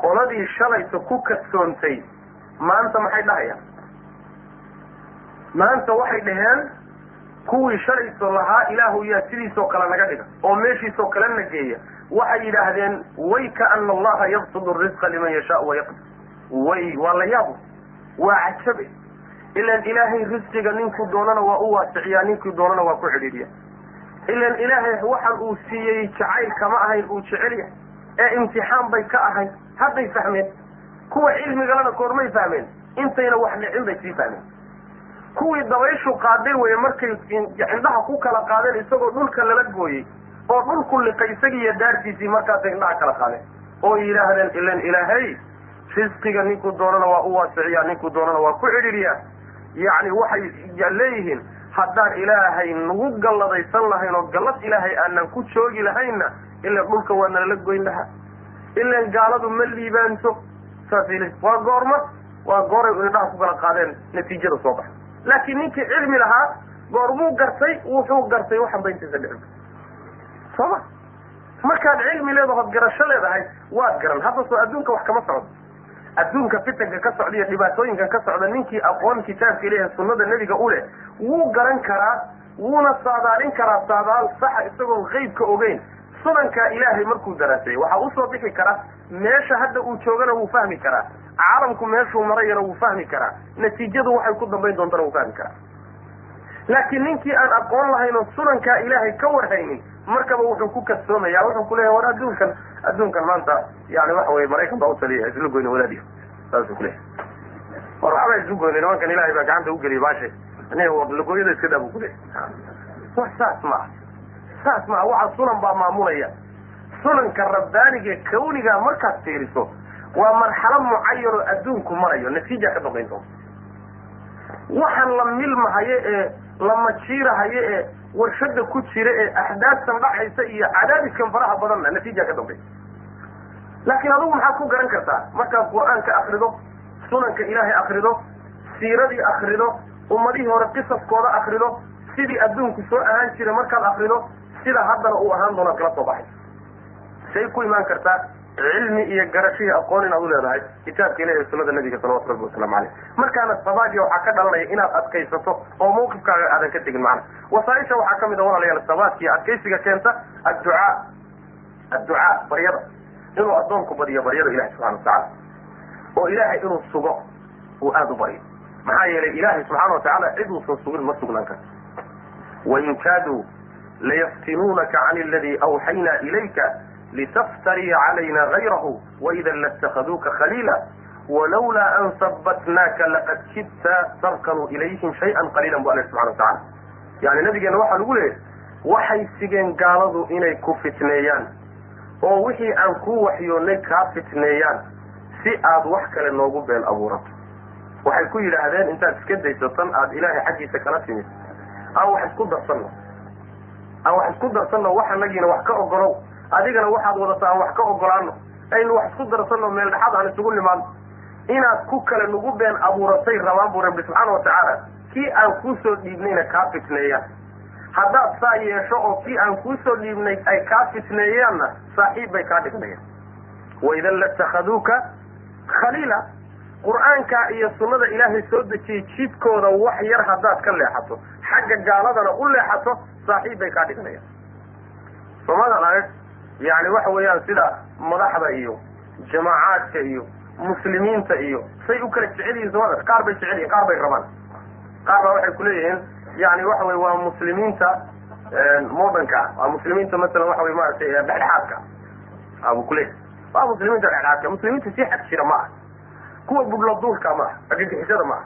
Qoladii shalayta ku kadsoontay maanta maxay dhahayaan? Maanta waxay dhaheen kuwii shalayto lahaa ilaahu yaa sidiisoo kale naga dhiga oo meeshiisoo kale na geeya. Waxay yidhaahdeen way kaana allaha yabsudu risqa liman yashaau wayaqdir way waa la yaabo waa cajabe ilan ilaahay risqiga ninkuu doonana waa u waasiciyaa ninkii doonana waa ku cidhiidhiya ilan ilaahay waxan uu siiyey jacayl kama ahayn uu jecel yahay. Ee imtixaan bay ka ahayd hadday fahmeen kuwa cilmigalana koormay fahmeen intayna wax dhicin bay sii fahmeen. Kuwii dabayshu qaaday weye markay indhaha ku kala qaadeen isagoo dhulka lala gooyey oo dhulku liqay isagiiyo daartiisii markaasay indhaha kala qaadeen. Oo yidhaahdeen ilan ilaahay risqiga ninkuu doonana waa u waasiciyaa ninkuu doonana waa ku cidhiidhiyaa yacni waxay leeyihiin haddaan ilaahay nagu galladaysan lahayn oo gallad ilaahay aanan ku joogi lahaynna ilan dhulka waa nalala goyn lahaa. Ilan gaaladu ma liibaanto. Saasay le waa goorma waa gooray indhaha ku kala qaadeen natiijada soo baxay. Laakiin ninkii cilmi lahaa goormuu gartay wuxuu gartay waxan ba intiisa dhicin sooma markaad cilmi leedahood garasho leedahay waad garan. Hadda soo adduunka wax kama socdo adduunka fitanka ka socda iyo dhibaatooyinka ka socda ninkii aqoon kitaabka ilahi sunnada nebiga u leh wuu garan karaa wuuna saadaalin karaa saadaal saxa isagoon qeybka ogeyn. Sunankaa ilaahay markuu daraaseeyey waxaa u soo bixi kara meesha hadda uu joogana wuu fahmi karaa. Caalamku meeshuu marayana wuu fahmi karaa. Natiijadu waxay ku dambayn doontana wuu fahmi karaa. Laakiin ninkii aan aqoon lahayn oo sunankaa ilaahay ka warhaynin markaba wuxuu ku kadsoomaya wuxuu kuleeyahy war adduunkan adduunkan maanta yani waxa weye maraykan baa utaliya isla goyne wadaadiyo saasuu kuleeyahy war waxba islu goyne nimankan ilahay baa gacanta ugeliya baashe lagooyada iska daa buu kuleeyahy wa saas maaha saas maaha waxa sunan baa maamulaya. Sunanka rabbaaniga kawniga markaad fiiriso waa marxalo mucayan oo adduunku marayo natiija ka dambayn doonta waxaan la milmahayo ee la majiirahayo ee warshada ku jira ee axdaastan dhacaysa iyo cadaadiskan faraha badanna natiija ka dambaysa laakiin adugu maxaad ku garan kartaa? Markaad qur'aanka akrido sunanka ilaahay akrido siiradii akrido ummadihii hore qisaskooda akrido sidii adduunku soo ahaan jira markaad akrido sida haddana uu ahaan doonaad kala soo baxay. Say ku imaan kartaa cilmi iyo garashihii aqoon inaad u leedahay kitaabka ilahi sunada nabiga salawatu rabbi wasalaamu caleyh markaana sabaadiya waxaa ka dhalanaya inaad adkaysato oo mawqifkaaga aadan ka tegin macana wasaaisha waxaa ka mid a walaalayaal sabaadkiiyo adkaysiga keenta adducaa adducaa baryada. Inuu addoonku badiyo baryada ilahi subxana watacaala oo ilaahay inuu sugo uu aada u baryo maxaa yeelay ilaahay subxaana watacaala cid uusan sugin ma sugnaan karto wain kaaduu layaftinuunaka can aladii awxaynaa ilayka litaftaria calayna gayrahu waida laاtakhaduuka khaliila walawlaa an sabatnaaka laqad kidta tarkanuu ilayhim shayئa qaliila bu alla subxana watacala yani nabigeena waxaa lagu leeyahay waxay sigeen gaaladu inay ku fitneeyaan oo wixii aan kuu waxyoonnay kaa fitneeyaan si aad wax kale noogu been abuurato waxay ku yidhaahdeen intaad iska daysatan aada ilaahay xaggiisa kala timid aan wax isku darsanno aan wax isku darsanno wax anagiina wax ka ogolow adigana waxaad wadata aan wax ka ogolaano aynu wax isku darsanno meel dhexaad aan isugu nimaadno inaad ku kale nagu been abuuratay rabaan buu rabbi subxaana watacaala kii aan kuusoo dhiibnayna kaa fitneeyaan. Haddaad saa yeesho oo kii aan kuusoo dhiibnay ay kaa fitneeyaanna saaxiib bay kaa dhignayan waidan latakhaduuka khaliila. Qur'aanka iyo sunnada ilaahay soo dejiyey jidkooda wax yar haddaad ka leexato. Xagga gaaladana u leexato saaxiib bay kaa dhignayaan yani waxa weeyaan sida madaxda iyo jamaacaadka iyo muslimiinta iyo say u kala jecel yihiin somada qaar bay jecel qaar bay rabaan. Qaar baa waxay kuleeyihiin yani waxa wey waa muslimiinta modernka waa muslimiinta masalan waxa wey maaragtay dhexdhexaadka abu kuleeyahy waa muslimiinta dhexdhexaadka muslimiinta si xag jira ma ah kuwa budladuulka ma ah agagixisada ma ah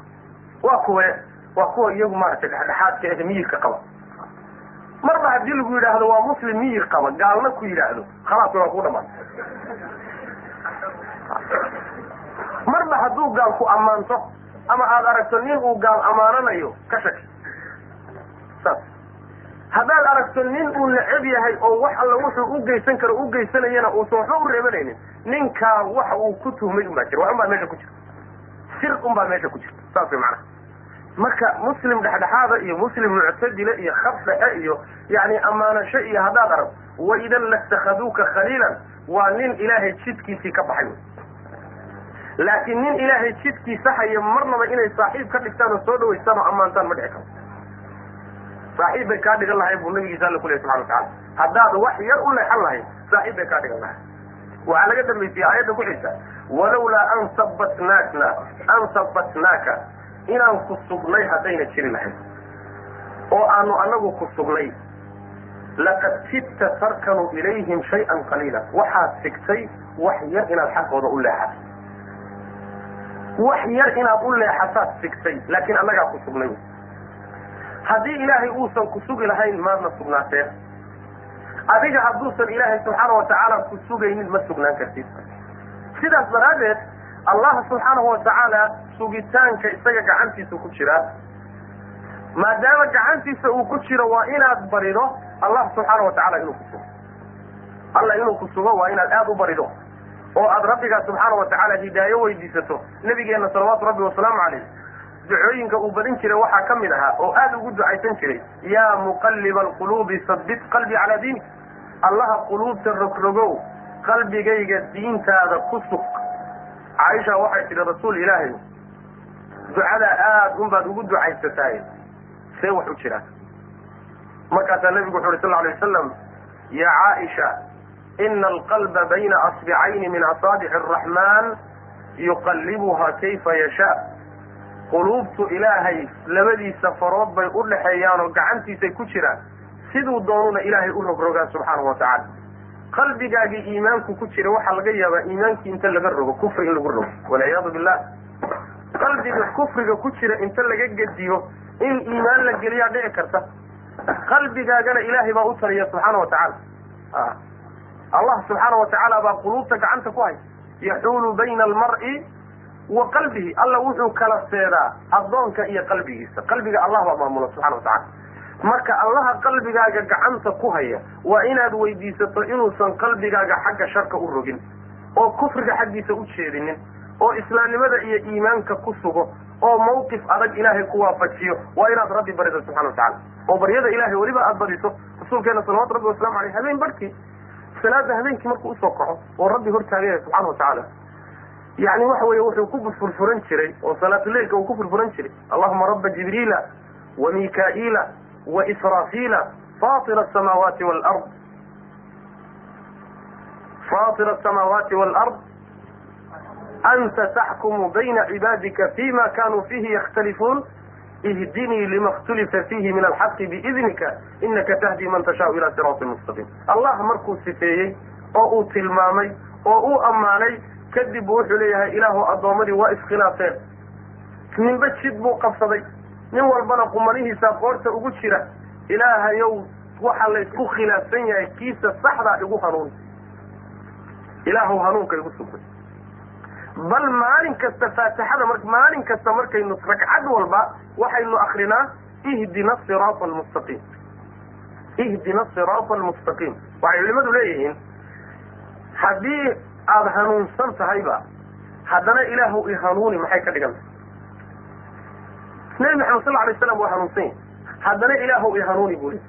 waa kuwe waa kuwa iyagu maaragtay dhexdhexaadka ee miyirka qaba marba haddii lagu yidhaahdo waa muslim miyir qaba gaalna ku yidhaahdo khalaas waa ku dhamaan. Marba hadduu gaal ku ammaanto ama aada aragto nin uu gaal ammaananayo ka shaki. Saas. Haddaad aragto nin uu necab yahay oo wax alla wuxuu u geysan karo u geysanayana uusan waxba u reebanaynin ninkaa waxa uu ku tuhmay unbaa jira wax unbaa meesha ku jirta sir unbaa meesha ku jirta saas way macnaha marka muslim dhexdhexaada iyo muslim muctadile iyo khab dhexe iyo yani ammaanasho iyo haddaad arag waidan latakhaduuka khaliilan waa nin ilaahay jidkiisii ka baxay laakiin nin ilaahay jidkiisa haya marnaba inay saaxiib ka dhigtaan oo soo dhawaystaan oo ammaantaan ma dhici karo saaxiib bay kaa dhigan lahayn buu nabigiisa alla kuley subxana watacala haddaad wax yar u leexan lahayd saaxiib bay kaa dhigan lahayd. Waxaa laga dambaysiyey aayadda ku xigta walawlaa an sabatnaakna an sabatnaaka inaan ku sugnay haddayna jiri lahayd oo aanu anagu ku sugnay. laqad kidta tarkanu ilayhim shay-an qaliila. waxaad sigtay wax yar inaad xaggooda u leexato wax yar inaad u leexataad sigtay laakiin annagaa ku sugnay. haddii ilaahay uusan ku sugi lahayn maadna sugnaateen adiga hadduusan ilaahay subxaana watacaala ku sugaynin ma sugnaan kartid. sidaas daraaddeed allah subxaanahu watacaala sugitaanka isaga gacantiisa ku jiraa maadaama gacantiisa uu ku jiro waa inaad barido allah subxaana watacaala inuu ku sugo. Alla inuu ku sugo waa inaad aada u barido. Oo aada rabbigaa subxaana watacaala hidaayo weydiisato. Nabigeena salawaatu rabbi wasalaamu calayh ducooyinka uu badin jiray waxaa ka mid ahaa oo aada ugu ducaysan jiray. Yaa muqalliba alquluubi sabbit qalbii calaa diinik. Allaha quluubta rogrogow qalbigayga diintaada ku sug caaisha waxay tidhi rasuul ilaahay ducadaa aad un baad ugu ducaysataay see wax u jiraan markaasaa nabigu wuxu uhi sal alay wasalam yaa caaisha ina alqalba bayna asbicayni min asaabixi araxmaan yuqallibuha kayfa yashaa quluubtu ilaahay labadiisa farood bay u dhexeeyaan oo gacantiisay ku jiraan. Siduu doonuna ilaahay u rogrogaa subxaanahu watacaala qalbigaagii iimaanku ku jira waxaa laga yaabaa iimaankii inta laga rogo kufri in lagu rogo walciyaadu billah. Qalbiga kufriga ku jira inta laga gediyo in iimaan la geliyaa dhici karta. Qalbigaagana ilaahay baa u taliya subxaana watacaala allah subxaana watacaala baa quluubta gacanta ku hay yaxuulu bayna almar'i wa qalbihi. Alla wuxuu kala seedaa addoonka iyo qalbigiisa. Qalbiga allah baa maamula subxana watacala marka allaha qalbigaaga gacanta ku haya waa inaad weydiisato inuusan qalbigaaga xagga sharka u rogin oo kufriga xaggiisa u jeedinin oo islaamnimada iyo iimaanka ku sugo oo mawqif adag ilaahay ku waafajiyo. Waa inaad rabbi barido subxana watacala oo baryada ilahay weliba aada badiso rasuulkeena salawatu rabbi waslamu aleyh habeen barhkii salaada habeenkii markuu u soo kaco oo rabbi hortaagaya subxana watacaala yani waxa weeye wuxuu ku furfuran jiray oo salaatuleilka uu ku furfuran jiray. Allahuma raba jibriila wa mika'iila israafiila fatir asamaawaati walard fatir asamaawaati walard anta taxkumu bayna cibaadika fima kanuu fihi yakhtalifuun ihdinii lima اkhtulifa fiihi min alxaqi biidnika inaka tahdi man tashaau ila siraati mustaqiim allah markuu sifeeyey oo uu tilmaamay oo uu ammaanay kadib wuxuu leeyahay ilaahu addoommadii waa iskhilaafeen ninba jid buu qabsaday nin walbana qumanihiisa qoorta ugu jira. Ilaahayow waxa laysku khilaafsan yahay kiisa saxdaa igu hanuuni ilaahu hanuunka igu sugay. Bal maalin kasta faatixada maalin kasta markaynu ragcad walba waxaynu akrinaa ihdina siraata almustaqiim ihdina siraata almustaqiim waxay culimadu leeyihiin haddii aada hanuunsan tahayba haddana ilaahu i hanuuni maxay ka dhigan nebi maxamed sal alay slam waa hanuunsan yahi haddana ilaahu i hanuuni buu leey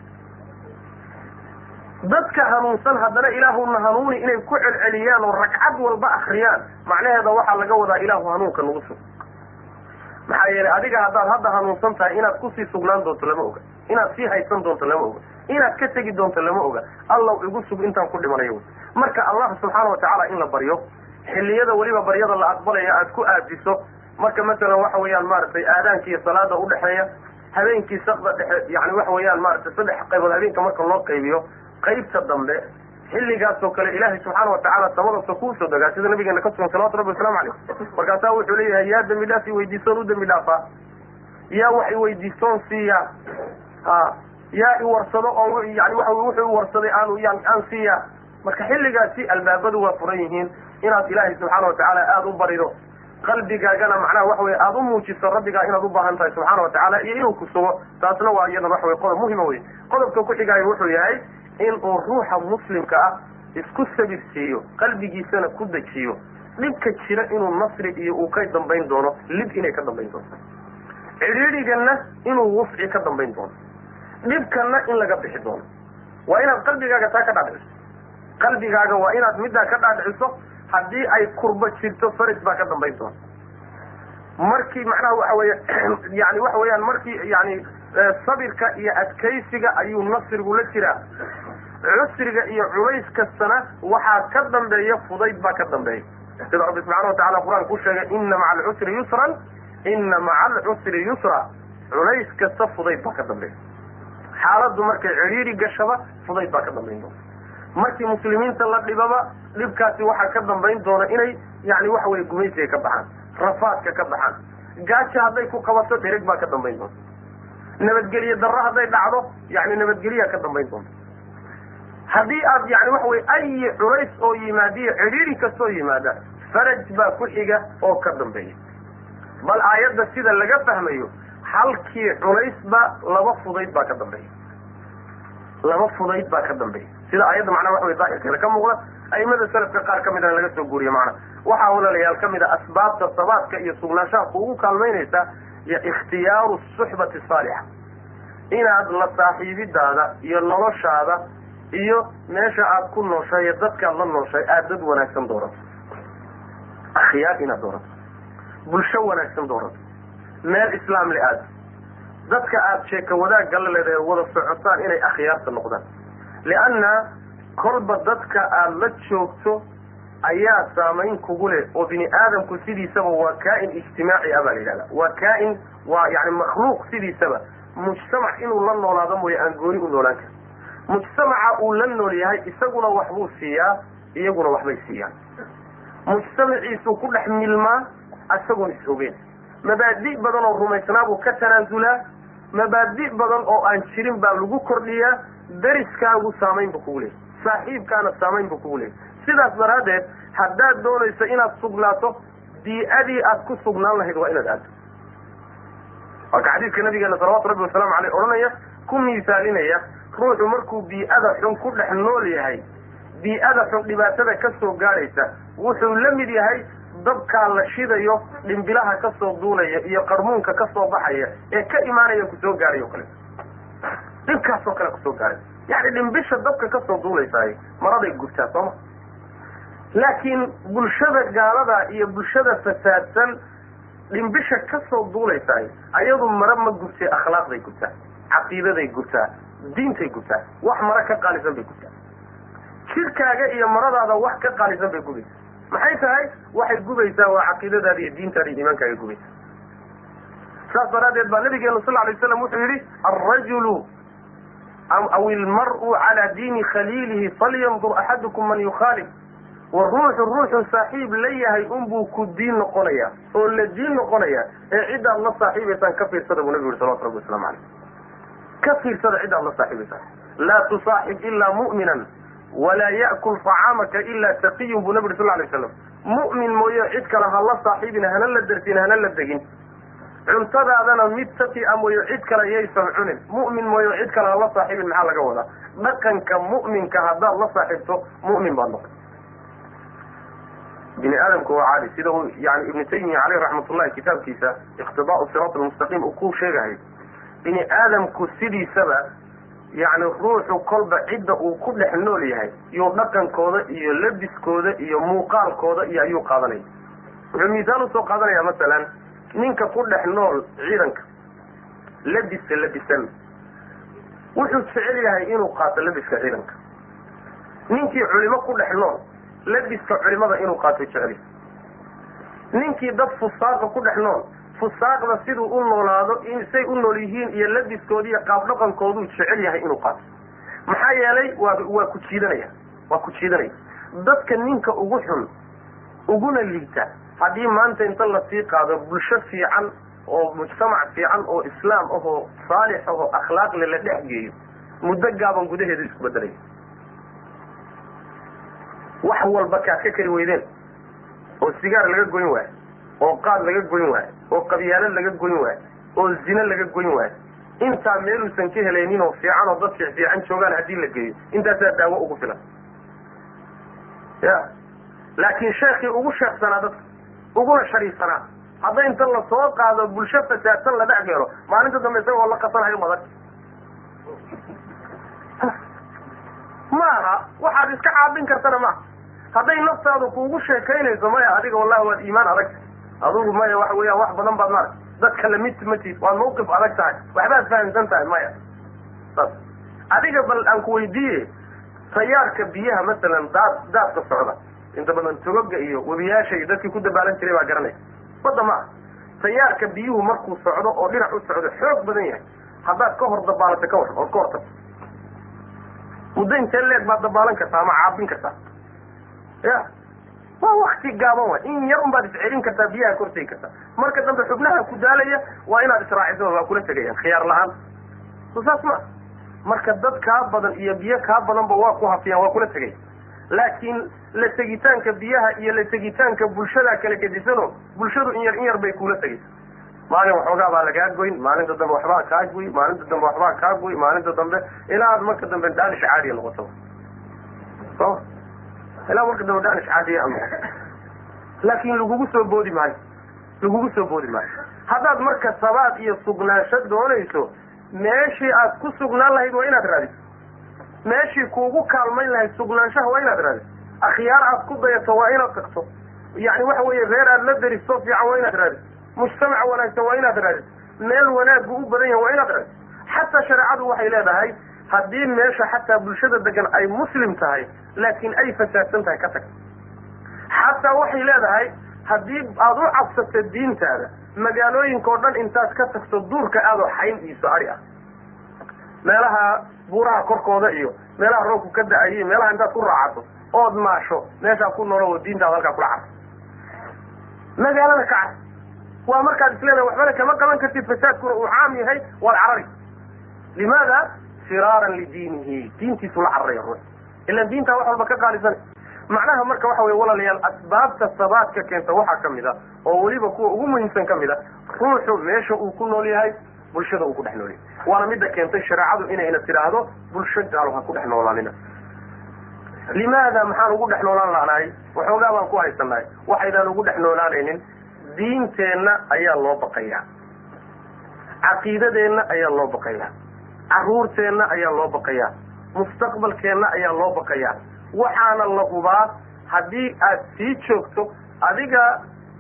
dadka hanuunsan haddana ilaahuna hanuuni inay ku celceliyaan oo ragcad walba akriyaan macnaheeda waxaa laga wadaa ilaahu hanuunka nagu sug. Maxaa yeelay adiga haddaad hadda hanuunsan tahay inaad ku sii sugnaan doonto lama oga. Inaad sii haysan doonto lama oga. Inaad ka tegi doonto lama oga. Allaw igu sug intaan ku dhimanayo marka allah subxaana watacaala in la baryo xilliyada weliba baryada la aqbalaya aad ku aadiso marka masalan waxa weeyaan maaragtay aadaanka iyo salaada udhexeeya habeenkii sakda dhexe yani waxa weeyaan maaragtay saddex qaybood habeenka marka loo qaybiyo qaybta dambe xilligaasoo kale ilaahay subxaana watacaala sabadasa kuusoo degaa sida nabigeena ka sugan salawatu rabbi waslamu caleyh markaasaa wuxuu leeyahay yaa dembi dhaaf iweydiisoon u dembi dhaafaa yaa wax iweydiistoon siiyaa ha yaa iwarsado oon yani waa wuxuu iwarsaday aanu aan siiyaa marka xilligaasi albaabadu waa furan yihiin inaad ilaahay subxaana watacaala aada u barido qalbigaagana macnaha waxa weye aada u muujiso rabbigaa inaad u baahan tahay subxaana watacaala iyo inuu ku sugo taasna waa iyadan waxa wey qodob muhima wey qodobka ku xigaayo wuxuu yahay in uu ruuxa muslimka ah isku sabir siiyo qalbigiisana ku dejiyo. Dhibka jira inuu nasri iyo uu ka dambayn doono lib inay ka dambayn doonto. Cidhiidhigana inuu wusci ka dambayn doono. Dhibkana in laga bixi doono. Waa inaad qalbigaaga taa ka dhaadhiciso. Qalbigaaga waa inaad middaa ka dhaadhiciso haddii ay kurba jirto faraj baa ka dambayn doona markii macnaha waxa weeye yani waxa weeyaan markii yani sabirka iyo adkaysiga ayuu nasrigu la jiraa. Cusriga iyo culays kastana waxaa ka dambeeya fudayd baa ka dambeeya. Sida rabbi subxaana watacala qur'aanka ku sheegay ina maca alcusri yusran ina maca alcusri yusra. Culays kasta fudayd baa ka dambeeya. Xaaladdu markay cidhiiri gashaba fudayd baa ka dambayn doona markii muslimiinta la dhibaba dhibkaasi waxaa ka dambayn doona inay yani waxa weye gumaysiga ka baxaan rafaadka ka baxaan. Gaajo hadday ku qabato dhereg baa ka dambayn doonta nabadgelye darro hadday dhacdo yani nabadgelyaa ka dambayn doonta haddii aad yani waxa weye ayi culays oo yimaadiyo cidhiiri kastoo yimaada faraj baa ku xiga oo ka dambeeya. Bal aayadda sida laga fahmayo halkii culaysba laba fudayd baa ka dambeeya. Laba fudayd baa ka dambeeya. Sida aayadda macnaha waxa wey daahirkeeda ka muuqda aimada salafka qaar ka midana laga soo guuriye macna. Waxaa walaalayaal ka mid a asbaabta sabaadka iyo sugnaanshaha kuugu kaalmaynaysa ikhtiyaaru suxbati saalixa. Inaad la saaxiibidaada iyo noloshaada iyo meesha aad ku nooshahay iyo dadkaad la nooshahay aad dad wanaagsan doorato. Akhyaar inaad doorato. Bulsho wanaagsan doorato. Meel islaam le aad. Dadka aada sheeka wadaagga la leedahay wada socotaan inay akhyaarta noqdaan. Lianna kolba dadka aada la joogto ayaa saamayn kugu leh oo bini aadamku sidiisaba waa kaa-in ijtimaaci ah baa la yidhahda waa kaa-in waa yani makhluuq sidiisaba. Mujtamac inuu la noolaado mooye aan gooni u noolaan karin. Mujtamaca uu la nool yahay isaguna waxbuu siiyaa iyaguna waxbay siiyaan. Mujtamaciisuu ku dhex milmaa isagoon is ogeyn. Mabaadi' badan oo rumaysnaabuu ka tanaasulaa mabaadi' badan oo aan jirin baa lagu kordhiyaa. Dariskaagu saamayn bu kugu leeyahy saaxiibkaana saamayn bu kugu leeyahy sidaas daraaddeed haddaad doonayso inaad sugnaato bii-adii aad ku sugnaan lahayd waa inaad aado. Marka xadiidka nabigeena salawatu rabbi wasalaamu aleyh odhanaya ku miisaalinaya ruuxu markuu bii-ada xun ku dhex nool yahay bii-ada xun dhibaatada ka soo gaadhaysa wuxuu la mid yahay dabkaa la shidayo dhimbilaha ka soo duulaya iyo qarmuunka ka soo baxaya ee ka imaanaya ku soo gaadhay o kale. Dhibkaasoo kale ku soo gaadhay yani dhimbisha dabka ka soo duulaysaay maraday gubtaa sooma laakiin bulshada gaalada iyo bulshada fasaadsan dhimbisha ka soo duulaysaay ayadu mara ma gubtee akhlaaqday gubtaa caqiidaday gubtaa diintay gubtaa wax mara ka qaalisan bay gubtaa. Jirkaaga iyo maradaada wax ka qaalisan bay gubaysaa. Maxay tahay? Waxay gubaysaa waa caqiidadaada iyo diintaada iyo iimaankaaga gubaysaa. Saas daraaddeed baa nabigeenu sal alay slam wuxuu yidhi alrajulu aw ilmar'u calaa diini khaliilihi falyandur axadukum man yukhaalif wa ruuxu ruuxu saaxiib la yahay unbuu ku diin noqonaya oo la diin noqonaya ee ciddaad la saaxiibaysaan ka fiirsada buu nabigu yihi salawatu rabbi waslamu caleyh ka fiirsada cid aad la saaxiibaysaa laa tusaaxib ilaa mu'minan walaa ya'kul tacaamaka ilaa taqiyun buu nabi uri sal lay slam mu'min mooye cid kale ha la saaxiibin hana la dersin hana la degin cuntadaadana mid taqi a mooye cid kale yaysan cunin. Mu'min mooye cid kale la saaxiibin maxaa laga wadaa? Dhaqanka mu'minka haddaad la saaxiibto mu'min baad noqon. Bini aadamku waa caadi. Sida uu yani ibnu taymiya caleyh raxmatullahi kitaabkiisa iqtidaau siraat almustaqiim uu ku sheegahay bini aadamku sidiisaba yani ruuxu kolba cidda uu ku dhex nool yahay iyo dhaqankooda iyo labiskooda iyo muuqaalkooda iyo ayuu qaadanaya wuxuu miisaan u soo qaadanaya masalan ninka ku dhex nool ciidanka labiska labisan. Wuxuu jecel yahay inuu qaato labiska ciidanka. Ninkii culimo ku dhex nool labiska culimada inuu qaato jecel ninkii dad fusaaqa ku dhex nool fusaaqda siduu u noolaado say u nool yihiin iyo labiskooda iyo qaab dhaqankooduu jecel yahay inuu qaato. Maxaa yeelay waa ku jiidanaya waa ku jiidanaya. Dadka ninka ugu xun uguna liita haddii maanta inta la sii qaado bulsho fiican oo mujtamac fiican oo islaam ahoo saalix ahoo akhlaaqle la dhex geeyo muddo gaaban gudaheedu isku bedelaya wax walba kaad ka kari weydeen oo sigaar laga goyn waayo oo qaad laga goyn waayo oo qabyaalad laga goyn waayo oo zine laga goyn waayo intaa meeluusan ka helaynin oo fiican oo dad fiic fiican joogaan haddii la geeyo intaasaa daawo ugu filan. Ya. Laakiin sheekii ugu sheeksanaa dadka uguna shariifsanaa hadday inta la soo qaado bulsho fasaadsan la dhex geelo maalinta dambe isagoo la qasanhayo madag ma aha waxaad iska caabin kartana maaha hadday naftaadu kuugu sheekaynayso maya adiga wallahi waad iimaan adag. Adugu maya waxa weeyaan wax badan baad maarag dadka la mid matid waad mawqif adag tahay. Waxbaad fahamsan tahay maya. Saas. Adiga bal aan ku weydiiye tayaarka biyaha masalan daad daadka socda inta badan togoga iyo webiyaasha iyo dadkii ku dabaalan jiray baa garanaya badda ma aha. Tayaarka biyuhu markuu socdo oo dhinac u socdo xoog badan yahay. Haddaad ka hor dabaalato ka war ood ka hortagto muddo intee leeg baad dabaalan kartaa ama caabin kartaa. Ya. Waa wakti gaaban way in yar un baad iscelin kartaa biyaha kortegi kartaa. Marka dambe xubnaha ku daalaya waa inaad israaciso waa kula tegayaan. Khiyaar la'aan so saas ma marka dad kaa badan iyo biyo kaa badanba waa ku hafiyaan waa kula tegaya laakiin la tegitaanka biyaha iyo la tegitaanka bulshadaa kala gedisano bulshadu in yar in yar bay kula tegaysa maalin waxoogaa baa lagaa goyn maalinta dambe waxbaa kaa goy maalinta dambe waxbaa kaa goy maalinta dambe ilaa aad marka dambe daanish caadiya noqoto. Soma ilaa marka dambe daanish caadiya aad noqoto laakin lagugu soo boodi maayo lagugu soo boodi maayo. Haddaad marka sabaad iyo sugnaansho doonayso meeshii aad ku sugnaan lahayd waa inaad raadiso meeshii kuugu kaalmayn lahayd sugnaanshaha waa inaad raadiso akhyaar aad ku dayato waa inaad tagto. Yani waxa weeye reer aad la daristo fiican waa inaad raadiso mujtamac wanaagsan waa inaad raadiso meel wanaaggu u badan yahay waa inaad raadiso xataa shareecadu waxay leedahay haddii meesha xataa bulshada degan ay muslim tahay laakiin ay fasaadsan tahay ka tag. Xataa waxay leedahay haddii aada u cabsato diintaada magaalooyinka oo dhan intaad ka tagto duurka aadoo xayn iiso ari ah meelaha buuraha korkooda iyo meelaha roobku ka da'ayo meelaha intaad ku raacato ood maasho meeshaa ku noolo oo diintaada halkaa kula carto magaalada ka car waa markaad isleedahay waxbana kama qaban kartid fasaadkuna uu caam yahay waad carari. Limaada? Firaaran lidiinihi diintiisu la cararaya ruux ilan diintaa wax walba ka qaalisan. Macnaha marka waxa weye walaalayaal asbaabta sabaadka keenta waxaa ka mid a oo weliba kuwa ugu muhiimsan ka mid a ruuxu meesha uu ku nool yahay bulshada uu ku dhex nool yahay waana midda keentay shareecadu inayna tidhaahdo bulsho gaalo ha ku dhex noolaanina limaada maxaan ugu dhex noolaan lanahay waxoogaa baan ku haysanahay waxaydaan ugu dhex noolaanaynin diinteenna ayaa loo baqayaa. Caqiidadeenna ayaa loo baqayaa. Caruurteenna ayaa loo baqayaa. Mustaqbalkeenna ayaa loo baqayaa. Waxaana la hubaa haddii aad sii joogto adiga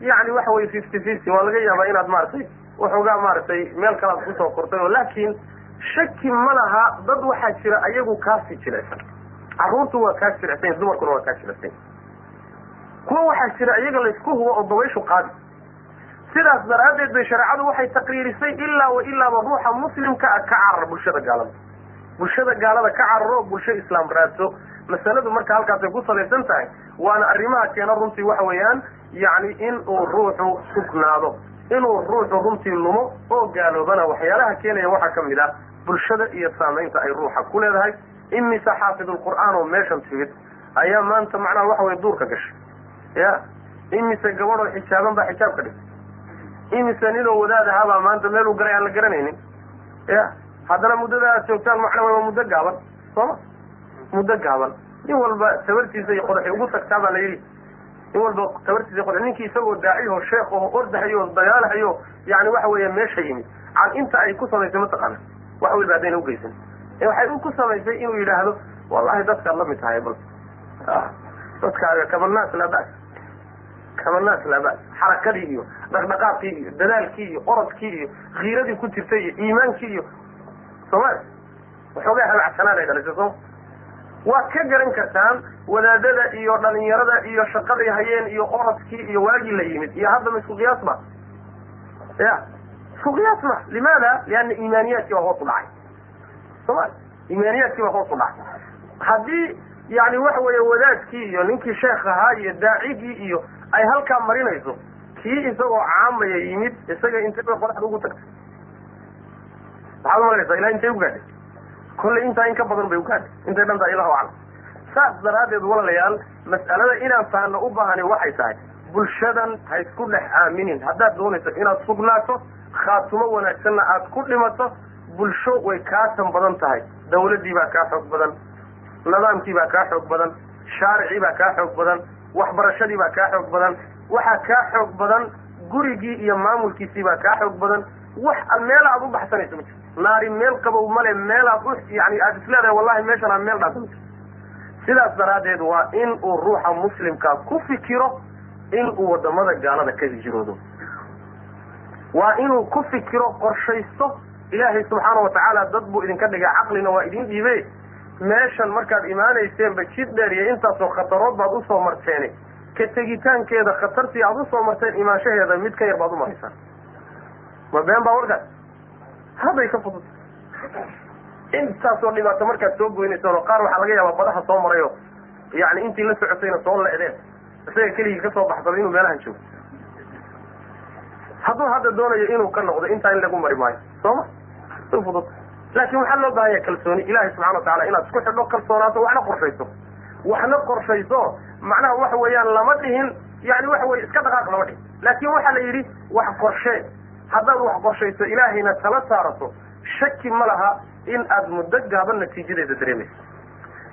yani waxa weye fifty fifty waa laga yaabaa inaad maaragtay waxoogaa maaragtay meel kalaad ku soo kortay oo laakiin shaki ma laha dad waxaa jira ayagu kaasii jirecsan carruurtu waa kaa jirecsan dumarkuna waa kaa jirecsan kuwa waxaa jira iyaga laysku hubo oo dabayshu qaadi. Sidaas daraaddeed bay shareecadu waxay taqriirisay ilaa wa ilaaba ruuxa muslimka ah ka carar bulshada gaalada. Bulshada gaalada ka cararo bulsho islaam raadso. Masaladu marka halkaasay ku salaysan tahay waana arrimaha keena runtii waxa weeyaan yacni in uu ruuxu sugnaado inuu ruuxu runtii lumo oo gaaloobana waxyaalaha keenaya waxaa ka mid ah bulshada iyo saamaynta ay ruuxa ku leedahay. Imise xaafidulqur'aan oo meeshan timid. Ayaa maanta macnaha waxa weye duurka gashay. Ya imise gabadhoo xijaaban baa xijaabka dhigtay. Imise ninoo wadaad ahaabaa maanta meel uu galay aan la garanaynin. Ya haddana muddada aad joogtaan macna waa muddo gaaban sooma muddo gaaban. Nin walba tabartiisa iyo qodaxi ugu tagtaa baa la yidhi nin walba tabartiisa qodaxi ninkii isagoo daaciho sheekh oo ordahayo dagaalahayo yani waxa weeye meesha yimid. Can inta ay ku samaysay mataqaana wax weliba haddayna ugeysan waxay ku samaysay inuu yidhaahdo wallahi dadkaad la mid tahay bal. Dadkaaga kamanaas laa bas kamanaas laa xarakadii iyo dhaqdhaqaaqii iyo dadaalkii iyo orodkii iyo kiiradii ku jirtay iyo iimaankii iyo soomali waxoogaa habacsanaan ay dhalisay sooma waad ka garan kartaan wadaadada iyo dhalinyarada iyo shaqaday hayeen iyo orodkii iyo waagii la yimid. Iyo haddaba isku qiyaas ma ya isku qiyaas ma? Limaada? Liana iimaaniyaadkii baa hoos u dhacay. Sooma iimaaniyaadkii baa hoos u dhacay. Haddii yani waxa weeye wadaadkii iyo ninkii sheekh ahaa iyo daacigii iyo ay halkaa marinayso kii isagoo caamaya yimid isaga intay bay qodaxda ugu tagtay maxaad umalanaysaa ilaa intay ugaadhay kollay intaa in ka badan bay ugaadhay intay dhantaa ilahu aclam saas daraaddeed walaalayaal mas'alada inaan fahanno u baahani waxay tahay bulshadan ha isku dhex aaminin. Haddaad doonayso inaad sugnaato khaatumo wanaagsanna aad ku dhimato bulsho way kaa tan badan tahay. Dawladdii baa kaa xoog badan nidaamkii baa kaa xoog badan shaaricii baa kaa xoog badan waxbarashadii baa kaa xoog badan. Waxaa kaa xoog badan gurigii iyo maamulkiisii baa kaa xoog badan. Wax meel aad u baxsanayso ma jirto naari meel qabow male meelaad u yani aada isleedahay wallahi meeshan aan meel dhaafan sidaas daraaddeed waa in uu ruuxa muslimkaa ku fikiro in uu waddamada gaalada ka hijroodo. Waa inuu ku fikiro qorshaysto ilaahay subxaana watacaala dad buu idinka dhigay caqlina waa idin dhiibe meeshan markaad imaanayseenba jid dheer iyo intaasoo khatarood baad u soo marteene. Ka tegitaankeeda khatartii aad u soo marteen imaanshaheeda mid ka yar baad u maraysaan ma been baa warkaas hadday ka fudud. Intaasoo dhibaato markaad soo goynaysaan oo qaar waxaa laga yaabaa badaha soo marayo. Yani intii la socotayna soo leedeen isaga keligii ka soo baxsada inuu meelahan joogo. Hadduu hadda doonayo inuu ka noqdo intaa in lagu mari maayo. Sooma si fudud. Laakin waxaa loo baahanya kalsooni. Ilahi subxana watacala inaad isku xidho kalsoonaato waxna qorshayso. Waxna qorshayso. Macnaha waxa weeyaan lama dhihin. Yani waxa weye iska dhaqaaq lama dhihin. Laakin waxaa la yidhi wax qorshee haddaad wax qorshayso ilaahayna tala saarato shaki ma laha in aad muddo gaaban natiijadeeda dareemayso.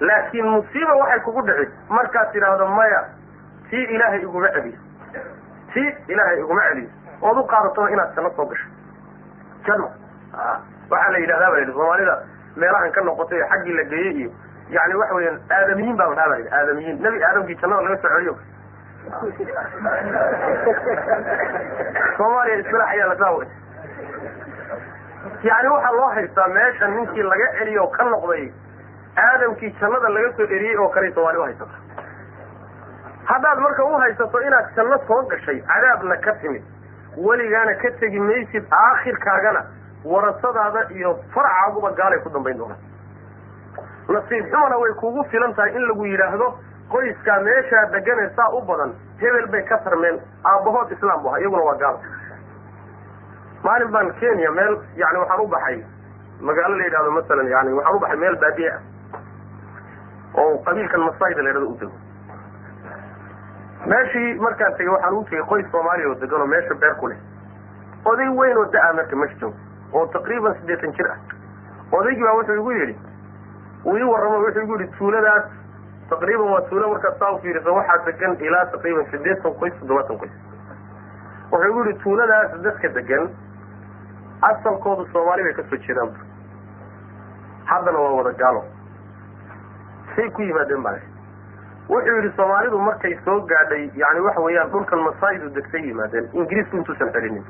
Laakiin musiiba waxay kugu dhici markaad tidhaahdo maya tii ilaahay iguma celiyo. Tii ilaahay iguma celiyo. Ood u qaadatona inaad janno soo gasho. Janno waxaa la yidhahdaa ba la yidhi soomaalida meelahan ka noqotay xaggii la geeyey iyo yani waxa weeyaan aadamiyiin baa la dhaha ba la yidhi aadamiyiin nebi aadamkii jannada laga soo celiyo soomaaliya isilaax ayaa la saa wey yani waxaa loo haystaa meesha ninkii laga celiyo ka noqday aadamkii jannada laga soo eriyey oo kale soomaali u haysata haddaad marka u haysato inaad janno soo gashay cadaabna ka timid. Weligaana ka tegi maysid aakhirkaagana warasadaada iyo farcaaguba gaalay ku dambayn doonaan. Nasiib xumana way kugu filan tahay in lagu yidhaahdo qoyskaa meeshaa degane saa u badan hebel bay ka tarmeen aabbahood islaam bu aha iyaguna waa gaal. Maalin baan kenya meel yani waxaan u baxay magaalo la yidhahdo masalan yani waxaan u baxay meel baadiye ah oo qabiilkan masaayda la yidhahdo u dego. Meeshii markaan tegey waxaan u tegey qoys soomaaliya oo degan oo meesha beer ku leh. Oday weyn oo da'a marka meesha joogo oo taqriiban siddeetan jir ah. Odaygii baa wuxuu igu yidhi uu ii warramo wuxuu igu yidhi tuuladaas taqriiban waa tuulo markaad saa ufiiriso waxaa degan ilaa taqriiban siddeetan qoys toddobaatan qoys wuxuu igu yidhi tuuladaas dadka degan asalkoodu soomaali bay ka soo jeedaan haddana waa wada gaalo say ku yimaadeen baa wuxuu yidhi soomaalidu markay soo gaadhay yani waxa weeyaan dhulkan masaayidu degtay yimaadeen ingiriisku intuusan celinin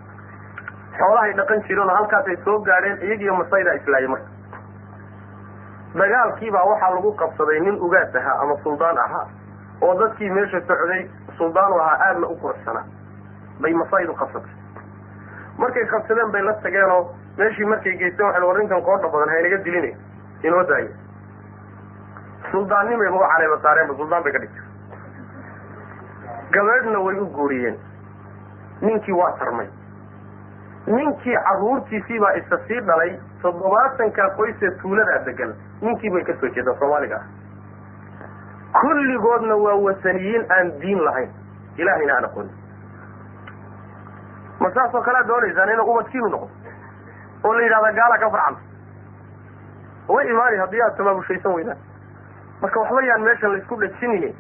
xoolahay dhaqan jireen oo halkaasay soo gaadheen iyagiiyo masayda islaayay marka dagaalkiibaa waxaa lagu qabsaday nin ugaas ahaa ama suldaan ahaa oo dadkii meesha socday suldaanu ahaa aadna u quruxsanaa bay masaayidu qabsatay. Markay qabsadeen bay la tageenoo meeshii markay geysteen waxay war ninkan koodha badan haynaga dilinay inoo daayo. Suldaannimayba u caleema saareenba suldaan bay ka dhigtay. Gabeedhna way u guuriyeen. Ninkii waa tarmay. Ninkii carruurtiisii baa isa sii dhalay toddobaatankaa qoysee tuuladaa degan ninkii bay ka soo jeedaan soomaaliga. Ah kulligoodna waa wasaniyiin aan diin lahayn. Ilahayna aan aqoonin ma saasoo kalea doonaysaan inuu umadkiinu noqdo oo la yidhahda gaala ka farcanta way imaani haddii aad tamaabushaysan weydaan. Marka waxba yaan meeshan la isku dhajinini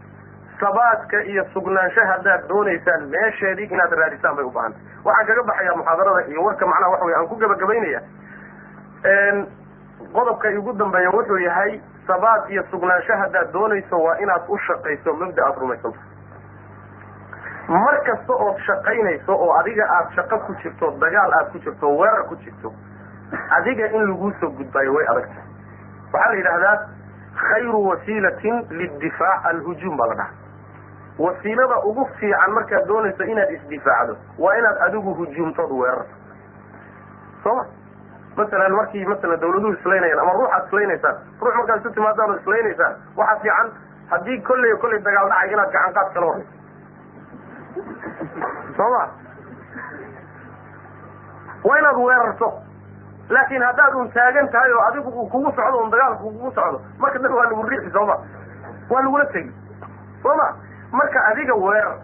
sabaadka iyo sugnaansho haddaad doonaysaan meesheedii inaad raadisaan bay u baahantay waxaan kaga baxayaa muxaadarada iyo warka macnaha waxa wey aan ku gabagabaynaya qodobka igu dambeeya wuxuu yahay sabaad iyo sugnaansho haddaad doonayso waa inaad u shaqayso mabda aad rumaysanto mar kasta ood shaqaynayso oo adiga aad shaqo ku jirto dagaal aad ku jirto weerar ku jirto adiga in laguu soo gudbaayo way adagtahay waxaa la yidhahdaa khayru wasiilatin lidifaac alhujuum baa la dhaha wasiilada ugu fiican markaad doonayso inaad isdifaacdo waa inaad adigu hujuumtood weerarto soo ma masalan markii masalan dawladuhu islaynayaan ama ruuxaad islaynaysaan ruux markaad isu timaadaan oo islaynaysaan waxaa fiican haddii kolley kolley dagaal dhacay inaad gacan qaad kala horayso soo ma waa inaad weerarto. Laakin haddaad un taagan tahay oo adigu uu kugu socdo un dagaalku kugu socdo marka dambe waa lagu riixi sooma. Waa lagula tegi. Soo ma marka adiga weerar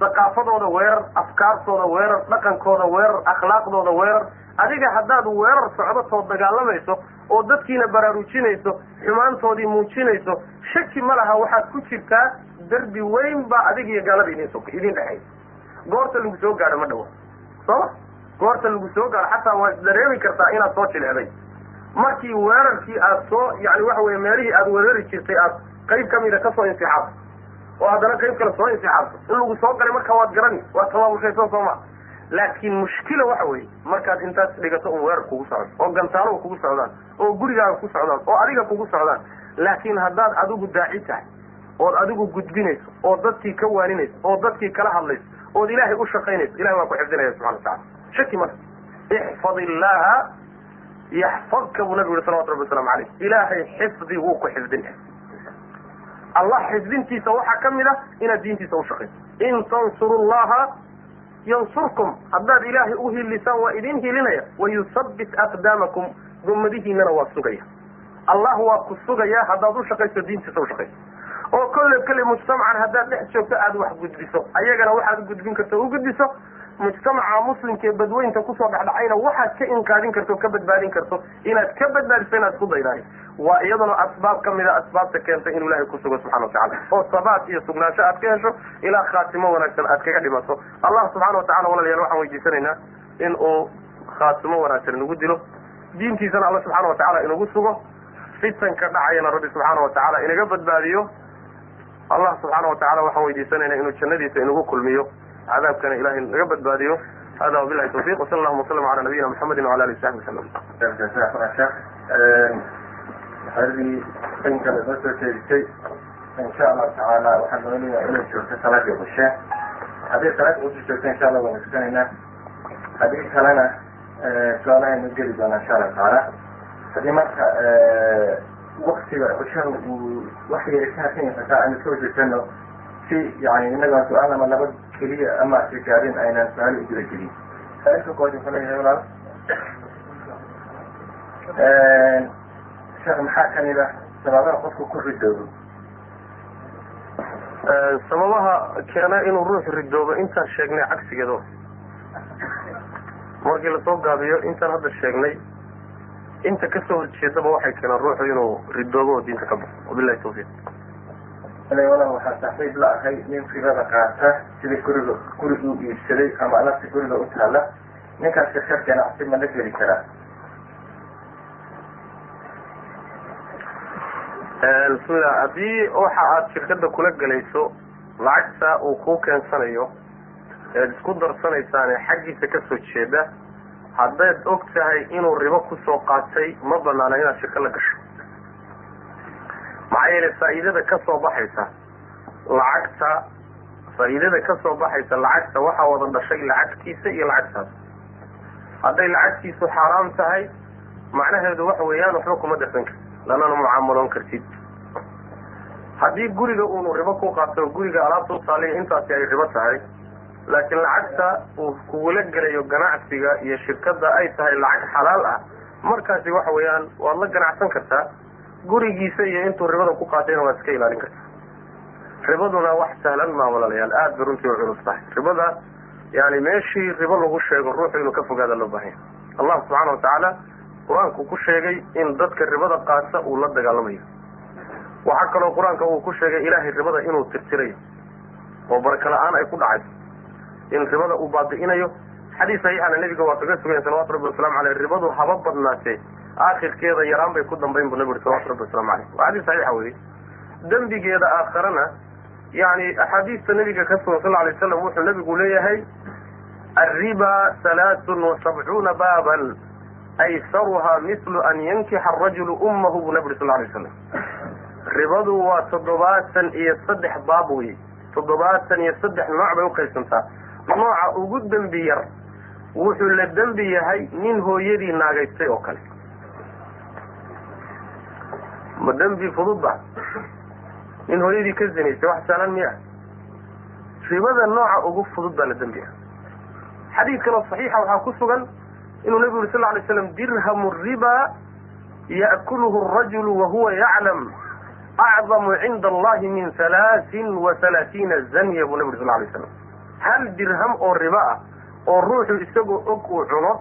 thaqaafadooda weerar afkaartooda weerar dhaqankooda weerar akhlaaqdooda weerar adiga haddaad weerar socdotood dagaalamayso oo dadkiina baraarujinayso xumaantoodii muujinayso shaki ma laha waxaad ku jirtaa derbi weyn baa adiga iyo gaalada idin dhexaysa goorta lagu soo gaadho ma dhawo sooma? Goorta lagu soo gaadho xataa waa isdareemi kartaa inaad soo jilecday markii weerarkii aad soo yani waxa weye meelihii aad weerari jirtay aad qayb kamida ka soo insixaabto oo haddana qayb kale soo insixaabto in lagu soo galay markaa waad garani waad tamaamushaysan sooma laakiin mushkila waxa weeye markaad intaas dhigato un weerar kugu socdo oo gantaalo kugu socdaan oo gurigaaga ku socdaan oo adiga kugu socdaan laakiin haddaad adigu daaci tahay ood adigu gudbinayso oo dadkii ka waaninayso oo dadkii kala hadlayso ood ilaahay u shaqaynayso ilahay waa ku xifdinaya subxana watacala shaki male ixfad illaha yaxfadka buu nabigu yuri salawatu rabbi waslamu caleyh ilaahay xifdi wuu ku xifdin allah xifdintiisa waxaa ka mid ah inaad diintiisa ushaqayso in tansuru llaha yansurkum. Haddaad ilaahay u hilisaan waa idin hilinaya. Wayusabbit aqdaamakum. Gomadihiinana waa sugaya. Allah waa ku sugaya haddaad u shaqayso diintiisa ushaqayso oo kolle kolley mujtamacan haddaad dhex joogto aada wax gudbiso. Ayagana waxaad gudbin karto u gudbiso mujtamaca muslimka ee badweynta ku soo dhexdhacayna waxaad ka inqaadin karto ka badbaadin karto inaad ka badbaadiso inaad isku daydaayo waa iyaduna asbaab ka mida asbaabta keentay inuu ilahay kusugo subxana watacala oo sabaat iyo sugnaansho aad ka hesho ilaa khaatimo wanaagsan aad kaga dhimato. Allah subxana watacala walaalayaal waxaan weydiisanaynaa in uu khaatimo wanaagsan inagu dilo. Diintiisana alla subxaana watacala inagu sugo. Fitanka dhacayana rabbi subxaana watacala inaga badbaadiyo. Allah subxaana watacala waxaan weydiisanaynaa inuu jannadiisa inagu kulmiyo cadaabkana ilahay naga badbaadiyo hada wabilahi tawfiq wasala allahuma wasalam ala nabiyina muxamedi wala alihi saxbi wasalam insha allahu tacaala waxaan doonayaa inay joogto salaadii qushe haddii salaadii qushe joogto insha allah waan tukanaynaa haddii kalena su'aalahaanu geli doonaa insha allahu tacaala haddii marka waktiga cushaha uu wax yari ka hasan yahay taa aynu soo jeesano si yani inagaa su'aal ama laba keliya ama gaarin aynaan su'aali ugula gelin saailka kood wuxuu walaal sheekh maxaa ah sababaha qofku ku ridoobo sababaha keena inuu ruuxu ridoobo intaan sheegnay cagsigeedo markii la soo gaabiyo intaan hadda sheegnay inta ka soo horjeedaba waxay keenaan ruuxu inuu ridoobo oo diinta ka baxo wabilahi tawfiiq walaal waxaa saaxiib la ahay nin ribada qaata sida guriga guriguu iibsaday ama alabta guriga u taala ninkaas shirkad ganacsi ma la geli karaa bismillah haddii waxa aad shirkada kula gelayso lacagta uu kuu keensanayo eed isku darsanaysaane xaggiisa ka soo jeeda haddayd og tahay inuu ribo ku soo qaatay ma banaana inaad shirka la gasho maxaa yeelay faa'iidada ka soo baxaysa lacagta faa'iidada ka soo baxaysa lacagta waxaa wada dhashay lacagtiisa iyo lacagtaas. Hadday lacagtiisu xaaraam tahay macnaheedu waxa weeyaan waxba kuma darsan kartid lanana mucaamaloon kartid. Haddii guriga uunu ribo ku qaato guriga alaabta utaaliya intaasi ay ribo tahay laakiin lacagta uu kugula gelayo ganacsiga iyo shirkada ay tahay lacag xalaal ah markaasi waxa weeyaan waad la ganacsan kartaa gurigiisa iyo intuu ribada ku qaatayna waad iska ilaalin kartaa ribaduna wax sahlan maa walaalayaal aad bay runtii u culus tahay. Ribada yani meeshii ribo lagu sheego ruuxu inuu ka fogaada loo baahanya. Allah subxaana watacaala qur'aanku ku sheegay in dadka ribada qaata uu la dagaalamayo. Waxaa kaloo qur'aanka uu ku sheegay ilaahay ribada inuu tirtirayo. Oo baraka la'aan ay ku dhacayso in ribada uu baabi'inayo xadiis saxiixana nebiga waa kaga sugayen salawatu rabbi waslamu aleyh ribadu haba badnaatee aakhirkeeda yaraan bay ku dambayn bu nabi uri salawatu rabbi waslamu aleyh waa xadiis saxiixa weye dembigeeda aakharana yani axaadiista nabiga ka sugan sal lay slam wuxuu nabigu leeyahay alriba halaatun wa sabcuuna baaban aysaruhaa mislu an yankixa arajulu ummahu buu nabi uri sal lay slam ribadu waa toddobaatan iyo saddex baab wey toddobaatan iyo saddex nooc bay uqaybsantaa nooca ugu dembi yar wuxuu la dembi yahay nin hooyadii naagaystay oo kale. Ma dembi fudud ba nin hooyadii ka zinaystay wax saalan miya? Ribada nooca ugu fudud baa la dembi ah xadiid kaloo saxiixa waxaa ku sugan inuu nabigu yuri sal lay slam dirhamu riba ya'kuluhu arajulu wahuwa yaclam acdamu cinda allahi min halaatin wa halaatiina zanya buu uri sal lay slam hal dirham oo ribo ah oo ruuxu isagoo og uu cuno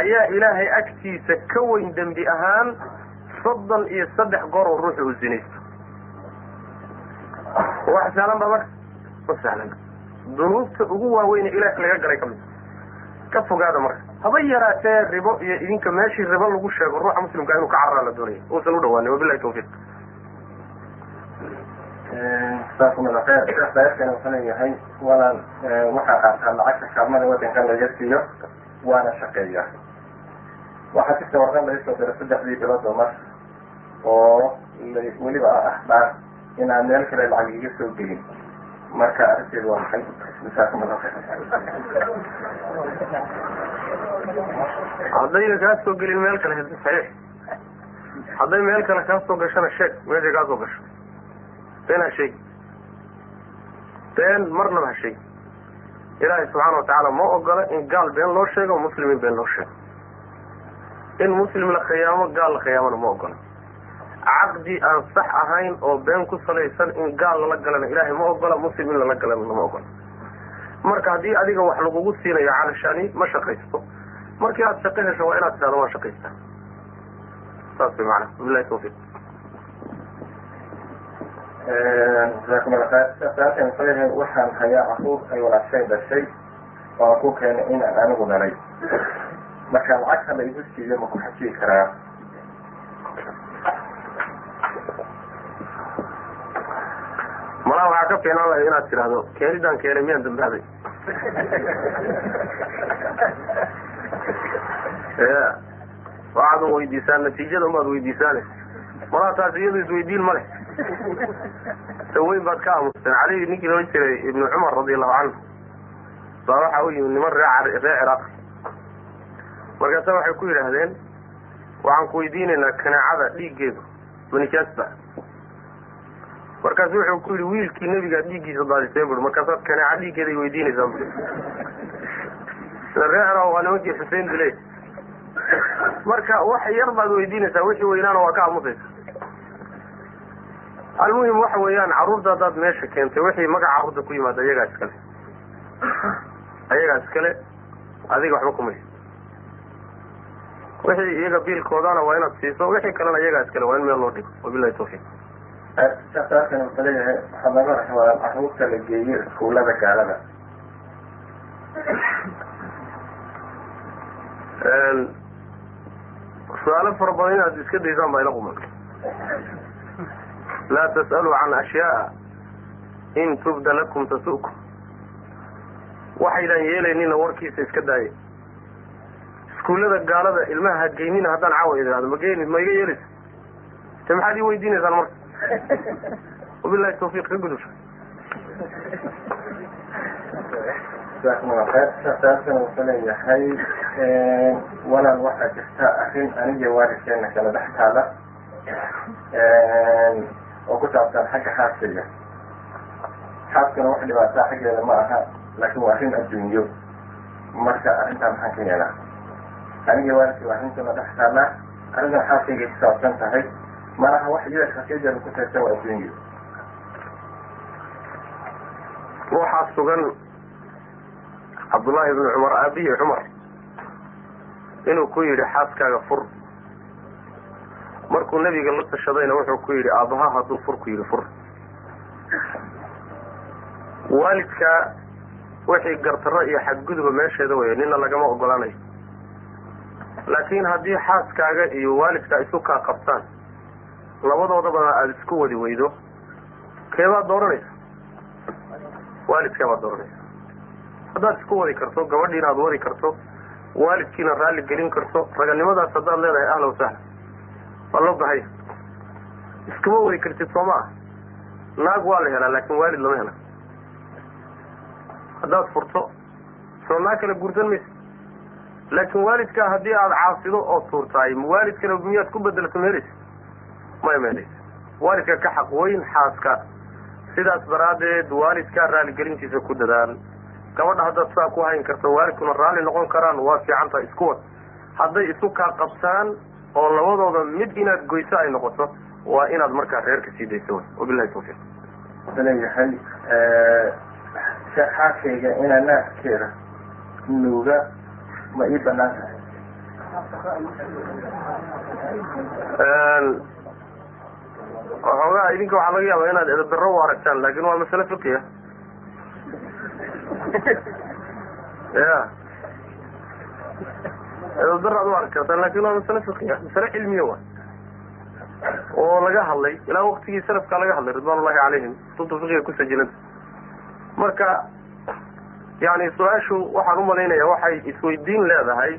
ayaa ilaahay agtiisa ka weyn dembi ahaan soddon iyo saddex goor oo ruuxu uu zinaysto. Wax sahlan ba marka ma sahlan. Dunuubta ugu waaweyne ilaah laga galay ka mid ka fogaada marka. Haba yaraatee ribo iyo idinka meeshii ribo lagu sheego ruuxa muslimka inuu ka carara la doonaya. Uusan u dhawaanin wabilahi tawfiiq jasakum alla khayr sheekh daayarkana wuxuu leeyahay walaan waxaa qaataa lacagta kaalmada wadanka laga siiyo waana shaqeeya. Waxaa jirta warqad laga soo diray saddexdii bilood oo mar oo weliba ah dhaar inaan meel kale lacag iga soo gelin. Marka arrinteedu waa maxay? Jasakum alla haddayna kaa soo gelin meel kale saxiix hadday meel kale kaa soo gashana sheeg meeshay kaa soo gasho been ha sheegi been marnaba ha sheegi ilaahay subxaana watacaala ma ogola in gaal been loo sheego muslimin been loo sheego. In muslim la khiyaamo gaal la khiyaamona ma ogola. Caqdi aan sax ahayn oo been ku salaysan in gaal lala galana ilaahay ma ogola muslim in lala galana lama ogola. Marka haddii adiga wax lagugu siinayo calashani ma shaqaysto. Markii aad shaqo hesho waa inaad tidhahdo waan shaqaystaa. Saas way macana wabilahi tawfiiq jasakum alla khayr sheekh daayarkana wuxuu leeyahay waxaan hayaa carruur ay walaashay dhashay aan ku keenay in aan anigu dhalay marka lacagta la igu siiyo ma ku xajiyi karaa malaa waxaa ka fiinaan lahay inaad tidhaahdo keenidaan keenay miyaan dambaabay ya waxaad weydiisaan natiijada umaad weydiisaane malaa taas iyadu isweydiin ma leh saweyn baad ka aamusteen cali ninkii loo jiray ibnu cumar radi allahu canhu baa waxaa u yimid niman ree ciraaq markaasa waxay ku yidhaahdeen waxaan ku weydiinaynaa kanaacada dhiiggeedu manijaasba markaasu wuxuu ku yidhi wiilkii nebigaa dhiiggiisa daadiseen bui markaasaad kanaaca dhiiggeeda ay weydiinaysaan bu ree ciraaq waa nimankii xuseen dile marka wax yar baad weydiinaysaa wixii weynaana waa ka aamusaysa almuhim waxa weeyaan carruurta haddaad meesha keentay wixii magaca carruurta ku yimaada ayagaa iskale ayagaa iskale adiga waxba kumay wixii iyaga biilkoodana waa inaad siiso wixii kalena iyagaa iskale waa in meel loo dhigo. Wabilahi tawfiiq. Daayarkana wuxuu leeyahay waxaa laga rabaa carruurta la geeyo iskuullada gaalada. Su'aalo fara badan inaad iska daysaan baa ila quman laa tas'aluu can ashyaaa in tubda lakum tasu'kum waxaydaan yeelaynina warkiisa iska daaya iskuullada gaalada ilmaha ha geynina haddaan caawa idhaahdo ma geeni ma iga yeelaysa te maxaad ii weydiinaysaan marka wabilahi tawfiiq ka gudub jasakum alla khayr sheekh daayarkana wuxuu leeyahay walaan waxaa jirta arrin aniga waalidkeena kala dhex taala oo ku saabsan xagga xaaskayga xaaskana wax dhibaataa xaggeeda ma aha laakiin waa arrin adduunyo. Marka arrintaa maxaan ka yeelaa. Aniga waalidkii waa arrintuna dhex taallaa. Arrintan xaaskaygay ku saabsan tahay. Malaha wax iyada khasiyadeeda ku saabsan waa adduunyo. Waxaa sugan cabdullaahi ibnu cumar aabihi cumar inuu ku yidhi xaaskaaga fur markuu nebiga la tashadayna wuxuu ku yidhi aabbaha hadduu fur ku yidhi fur. Waalidka wixii gartaro iyo xadguduba meesheeda weeye nina lagama ogolaanayo laakiin haddii xaaskaaga iyo waalidka isu kaa qabtaan labadoodabana aada isku wadi weydo. Keebaad dooranaysa waalidkeebaad dooranaysa haddaad isku wadi karto gabadhiina aada wadi karto waalidkiina raalli gelin karto raganimadaas haddaad leedahay ahla wasahla waa loo bahaya iskuma wadi kartid soo ma ah naag waa la helaa laakin waalid lama hela haddaad furto soo naag kale guursan maysa laakin waalidkaa haddii aada caasido oo tuurtaay waalidkana miyaad ku bedelto meelaysa maya meelaysa waalidka ka xaq weyn xaaska. Sidaas daraaddeed waalidkaa raaligelintiisa ku dadaal gabadha haddaad saa ku hayn karto waalidkuna raalli noqon karaan waa fiicanta isku wad. Hadday isu kaa qabtaan oo labadooda mid inaad goyso ay noqoto waa inaad markaa reerka sii dayso wabilahi tawfiiq. Leeyahay xaaskayga inaa naaskeeda nuuga ma ii bannaan tahay waxoogaa idinka waxaa laga yaaba inaad edabdarro u aragtaan laakin waa masale fiqiya. Ya edabdarro ad u arki kartaan laakiin waa masale fiqiya masale cilmiya wa oo laga hadlay ilaa waktigii salafkaa laga hadlay ridwan ullahi calayhim kutubta fiqiga ku sajilanta marka yani su'aashu waxaan u malaynaya waxay isweydiin leedahay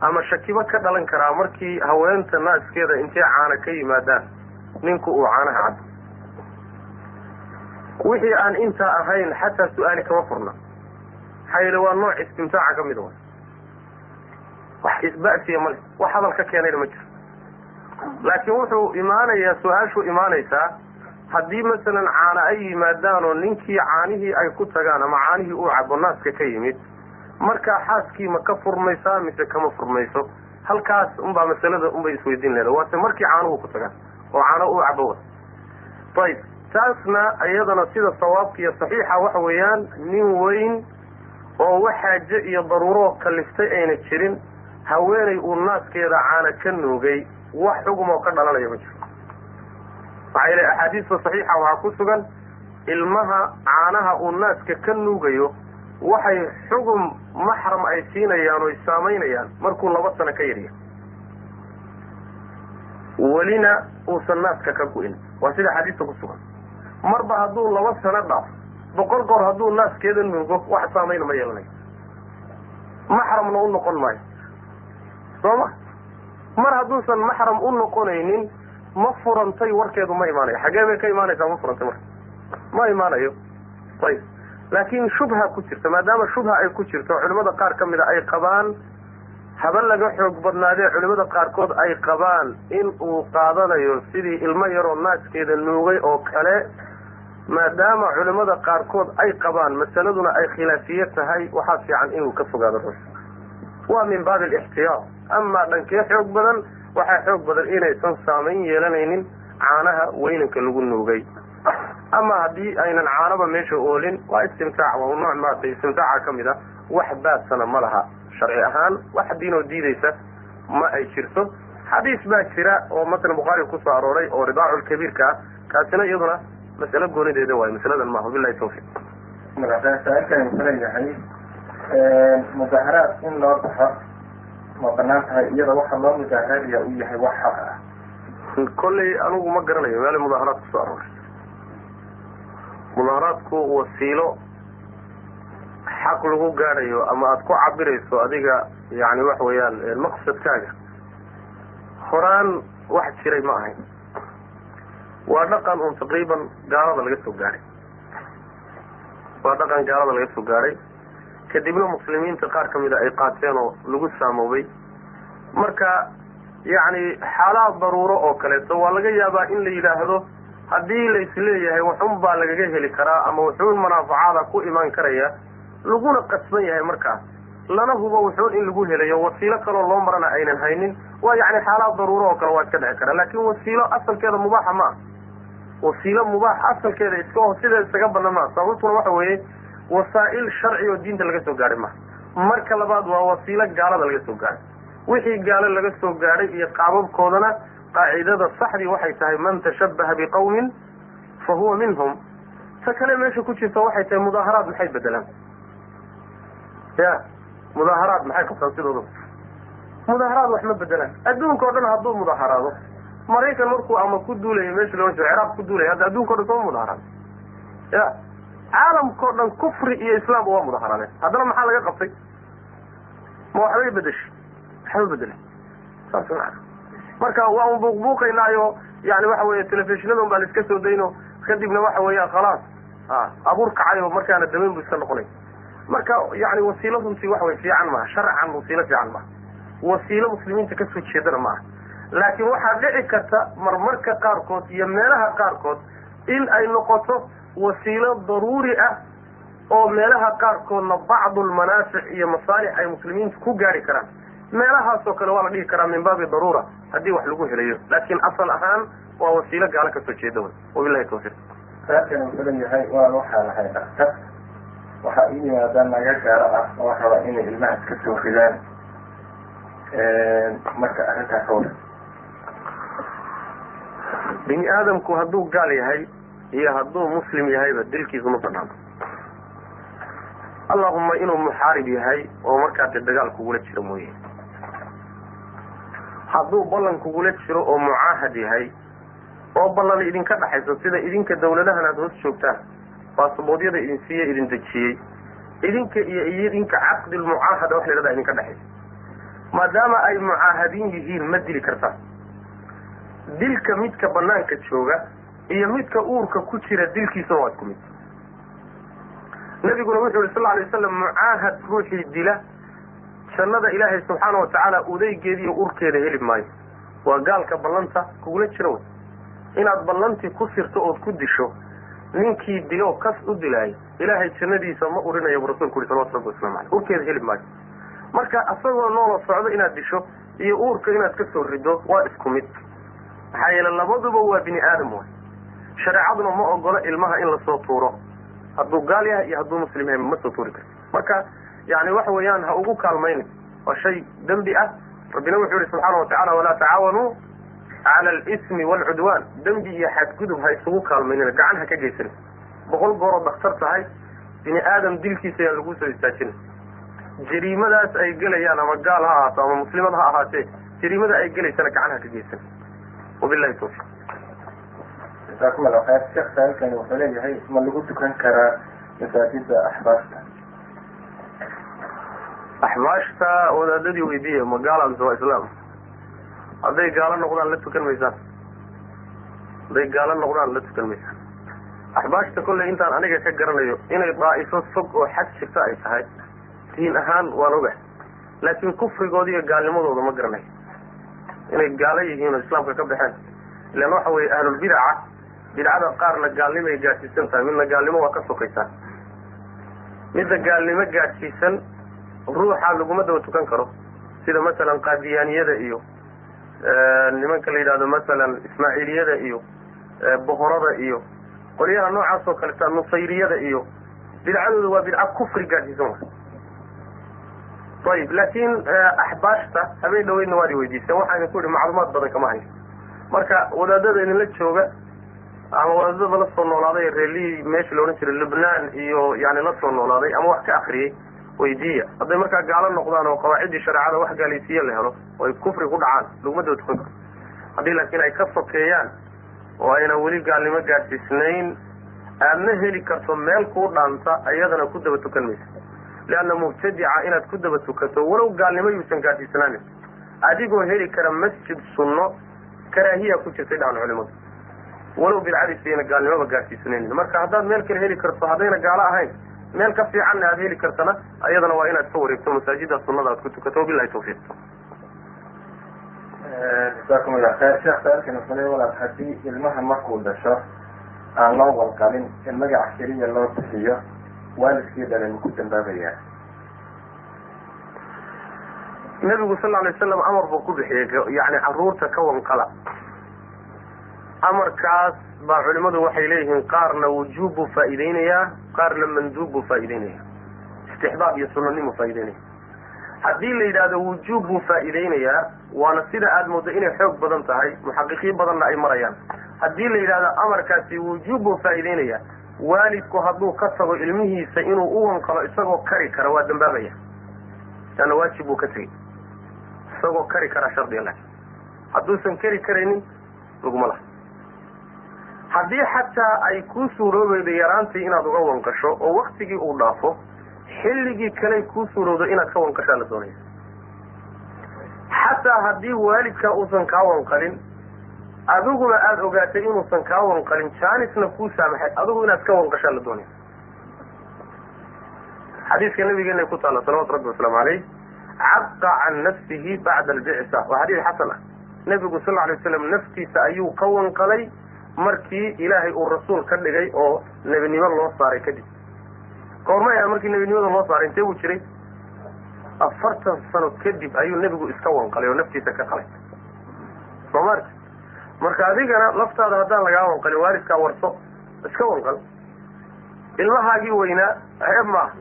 ama shakibo ka dhalan karaa markii haweenta naaskeeda intay caana ka yimaadaan ninku uu caanaha cabo wixii aan intaa ahayn xataa su'aali kama furna. Maxaa yeele waa nooc istimtaaca ka mid a wax isba'siya male wax hadal ka keenayna ma jiro laakiin wuxuu imaanayaa su'aashu imaanaysaa haddii masalan caana ay yimaadaan oo ninkii caanihii ay ku tagaan ama caanihii uu cabo naaska ka yimid markaa xaaskii ma ka furmaysaa mise kama furmayso halkaas unbaa masalada unbay isweydiin leeda waase markii caanuhu ku tagaan oo caano uu cabo wa ayib taasna iyadana sida sawaabka iyo saxiixa waxa weeyaan nin weyn oo wax iyo daruuro kaliftay ayna jirin haweenay uu naaskeeda caana ka nuugay wax xugum oo ka dhalanaya ma jiro. Maxaa yeele axaadiista saxiixa waxaa ku sugan ilmaha caanaha uu naaska ka nuugayo waxay xugum maxram ay siinayaan oo ay saamaynayaan markuu laba sano ka yarya welina uusan naaska ka go-in. Waa sida xadiista ku sugan. Marba hadduu laba sano dhaaf boqol goor hadduu naaskeeda nuugo wax saamayna ma yeelanayo maxramna u noqon maayo soo ma mar hadduusan maxram u noqonaynin ma furantay warkeedu ma imaanayo. Xagee bay ka imaanaysaa ma furantay marka ma imaanayo. Ayib. Laakin shubha ku jirta maadaama shubha ay ku jirto culimada qaar ka mida ay qabaan. Haba laga xoog badnaadee culimada qaarkood ay qabaan in uu qaadanayo sidii ilmo yaroo naaskeeda nuugay oo kale maadaama culimada qaarkood ay qabaan masaladuna ay khilaafiye tahay waxaa fiican inuu ka fogaado ruux. Waa min baabi alixtiyaar amaa dhankee xoog badan waxaa xoog badan inaysan saamayn yeelanaynin caanaha weynanka lagu nuugay. Ama haddii aynan caanaba meesha oolin waa istimtaac waa nooc maaragtay istimtaaca ka mid a wax baadsana ma laha. Sharci ahaan wax diinoo diidaysa ma ay jirto. Xadiis baa jira oo masalan bukhaariga ku soo arooray oo ridaaculkabiirka ah. Kaasina iyaduna masalo goonideeda waayo masaladan maaha. Wabilahi tawfiiq. Saa-ilkani wuxuu leeyahay mudaharaad in loo baxo ma bannaan tahay iyada waxa loo mudaharadiya uu yahay wax xaq ah. Kolley anigu ma garanayo meelay mudaaharaad ku soo arooray. Mudaaharaadku wasiilo xaq lagu gaadhayo ama aada ku cabirayso adiga yani waxa weeyaan maqsadkaaga horaan wax jiray ma ahayn. Waa dhaqan un taqriiban gaalada laga soo gaadhay waa dhaqan gaalada laga soo gaadhay kadibna muslimiinta qaar ka mida ay qaateen oo lagu saamoobay marka yacni xaalaad daruuro oo kaleeto waa laga yaabaa in la yidhaahdo haddii la is leeyahay waxun baa lagaga heli karaa ama wuxuun manaafacaada ku imaan karaya laguna qasban yahay markaas. Lana hubo wuxuun in lagu helayo wasiilo kaloo loo marana aynan haynin. Waa yacni xaalaad daruuro oo kale waa iska dhici kara laakin wasiilo asalkeeda mubaaxa ma ah wasiilo mubaax asalkeeda iska sideeda isaga badan maa sababtuna waxa weeye wasaa'il sharci oo diinta laga soo gaadhay maha marka labaad waa wasiilo gaalada laga soo gaadhay wixii gaalo laga soo gaadhay iyo qaababkoodana qaacidada saxdii waxay tahay man tashabbaha biqawmin fa huwa minhum. Ta kale meesha ku jirta waxay tahay mudaaharaad maxay bedelaan ya mudaaharaad maxay qabtaan sidooda mudaaharaad wax ma bedelaan adduunka o dhan hadduu mudaaharaado maraykan markuu ama ku duulayo meesha loo jeedo ciraaq ku duulaya hadda adduunka o dhan sooma mudaaharaad ya caalamkao dhan kufri iyo islaamba waa mudaaharaadeen haddana maxaa laga qabtay? Ma waxbay bedeshay waxba bedelay? Saas maa marka waan buuqbuuqaynaayo yani waxa weeye telefishinadon baan iska soo dayno kadibna waxa weeyaan khalaas a abuur kacayo markaana damayn bu iska noqonay. Marka yani wasiilo runtii waxa wey fiican maaha sharcan wasiilo fiican maaha. Wasiilo muslimiinta ka soo jeedana maaha. Laakiin waxaa dhici karta marmarka qaarkood iyo meelaha qaarkood in ay noqoto wasiilo daruuri ah oo meelaha qaarkoodna bacdu lmanaafic iyo masaalix ay muslimiintu ku gaari karaan. Meelahaasoo kale waa la dhihi karaa min baabi daruura haddii wax lagu helayo. Laakiin asal ahaan waa wasiilo gaalo ka soo jeeda wey wabilahi tawfiiq. Saarkan wuxuu leeyahay waan waxaa lahay dhaktar waxaa ii yimaada naga gaaro ah oo raba inay ilmaha iska soo ridaan marka arrintaas oo dhan bini aadamku hadduu gaal yahay iyo hadduu muslim yahayba dilkiisu ma banaano allahuma inuu muxaarib yahay oo markaa de dagaal kugula jiro mooye. Hadduu ballan kugula jiro oo mucaahad yahay oo ballan idinka dhaxayso sida idinka dawladahan aada hoos joogtaan baasaboodyada idin siiye idin dejiyey idinka iyo idinka caqdi lmucaahada wax la yhahda idinka dhexaysa maadaama ay mucaahadiin yihiin ma dili kartaan dilka midka banaanka jooga iyo midka uurka ku jira dilkiisuna waa isku mid nabiguna wuxuu yihi sal alay waslam mucaahad ruuxii dila jannada ilaahay subxaana watacaala udaygeeda iyo urkeeda heli maayo. Waa gaalka ballanta kugula jira wey. Inaad ballantii ku sirto ood ku disho ninkii dilo kas u dilaayo ilaahay jannadiisa ma urinayo bu rasulku yuri salawatu rabbi waslamu aleyh urkeeda heli maayo. Marka asagoo noola socdo inaad disho iyo uurka inaad ka soo rido waa isku mid. Maxaa yeele labaduba waa bini aadam way shareecaduna ma ogolo ilmaha in la soo tuuro. Hadduu gaal yahay iyo hadduu muslim yahay ma soo tuuri karti marka yani waxa weeyaan ha ugu kaalmaynin. Waa shay dembi ah. Rabbina wuxuu yihi subxaana watacala walaa tacaawanuu cala alismi waalcudwaan dembi iyo xadgudub ha isugu kaalmaynina gacan ha ka geysanin. Boqol gooroo daktar tahay bini aadam dilkiisa ayaan lagu soo istaajina jariimadaas ay gelayaan ama gaal ha ahaato ama muslimad ha ahaatee jariimada ay gelaysana gacan ha ka geysan wabilahi tawfiq allah khayr sheekh saalkani wuxuu leeyahay ma lagu tukan karaa masaajida axbaasta axbaashta wadaadadii weydiiya ma gaala mise waa islaam. Hadday gaalo noqdaan la tukan maysaan. Hadday gaalo noqdaan la tukan maysaan. Axbaashta kolley intaan aniga ka garanayo inay daa'ifo fog oo xag jirta ay tahay diin ahaan waan ogahay laakiin kufrigooda iyo gaalnimadooda ma garanayo inay gaalo yihiin oo islaamka ka baxeen. Ilan waxa weeye ahlulbidaca bidcada qaarna gaalnimay gaadhsiisan tahay midna gaalnimo waa ka sokaysaa. Midda gaalnimo gaadhsiisan ruuxa laguma daba tukan karo. Sida masalan qaadiyaaniyada iyo nimanka la yidhahdo masalan ismaaciiliyada iyo bohorada iyo qolyaha noocaas oo kaleta nusayriyada iyo bidcadooda waa bidca kufri gaadhsiisan ayib laakin axbaashta habeen dhaweydna waad i weydiiseen waxaa idinku yihi macluumaad badan kama hayo marka wadaadada idinla jooga ama wadaadada la soo noolaaday reelihii meesha la odhan jiray lubnaan iyo yani la soo noolaaday ama wax ka akriyay weydiiya. Hadday markaa gaalo noqdaan oo qawaaciddii shareecada wax gaalaysiiya la helo oo ay kufri ku dhacaan laguma daba karo haddii laakiin ay ka sokeeyaan oo ayna weli gaalnimo gaadhsiisnayn aadna heli karto meel kuu dhaanta ayadana ku daba tukan maysa leanna mubtadica inaad ku daba tukato walow gaalnimo yuusan gaadhsiisnaanin adigoo heli kara masjid sunno karaahiya ku jirtay dhacan culimadu walow bidcadiisayna gaalnimoba gaadhsiisnaynin marka haddaad meel kale heli karto haddayna gaalo ahayn meel ka fiicanna aad heli kartana ayadana waa inaad ka wareegto masaajida sunada aad ku tukato wabilahi tawfiiq. Jazaakum allah khayr. Sheekh wuxuu leey walaal. Haddii ilmaha markuu dhasho aan loo walqalin in magaca keliya loo bixiyo waalidkii dhalay ma ku dambaabayaa nebigu sal alay waslam amar buu ku bixiyey yani carruurta ka wanqala amarkaas baa culimadu waxay leeyihiin qaarna wujuub buu faa'iideynayaa qaarna manduub buu faa'iideynaya istixbaab iyo sunanimuu faa'ideynaya haddii la yidhaahdo wujuub buu faa'iideynayaa waana sida aada mooddo inay xoog badan tahay muxaqiqiin badanna ay marayaan. Haddii la yidhahdo amarkaasi wujuub buu faa'iideynaya waalidku hadduu ka tago ilmihiisa inuu u wanqalo isagoo kari kara waa dambaabaya. Leanna waajib buu ka tegey. Isagoo kari karaa shardiga laakin hadduusan kari karaynin laguma laha haddii xataa ay kuu suuroobeydo yaraantii inaad uga wanqasho oo waktigii uu dhaafo xilligii kaley kuu suurowdo inaad ka wanqashaa la doonaya. Xataa haddii waalidkaa uusan kaa wanqalin adiguna aada ogaatay inuusan kaa wanqalin jaanisna kuu saamaxay adigu inaad ka wanqashaa la doonaya. Xadiiska nabigeena ku taalla salawatu rabbi wasalaamu caleyh caqa can nafsihi bacda albicsa. Waa xadiis xasan ah. Nebigu sal alay waslam naftiisa ayuu ka wanqalay markii ilaahay uu rasuul ka dhigay oo nebinimo loo saaray kadib. Goormay ah markii nebinimada loo saaray intee buu jiray? Afartan sano kadib ayuu nebigu iska wanqalay oo naftiisa ka qalay. Soo maarta marka adigana laftaada haddaan lagaa wanqalin waalidkaa warso iska wanqal. Ilmahaagii weynaa ceeb maaha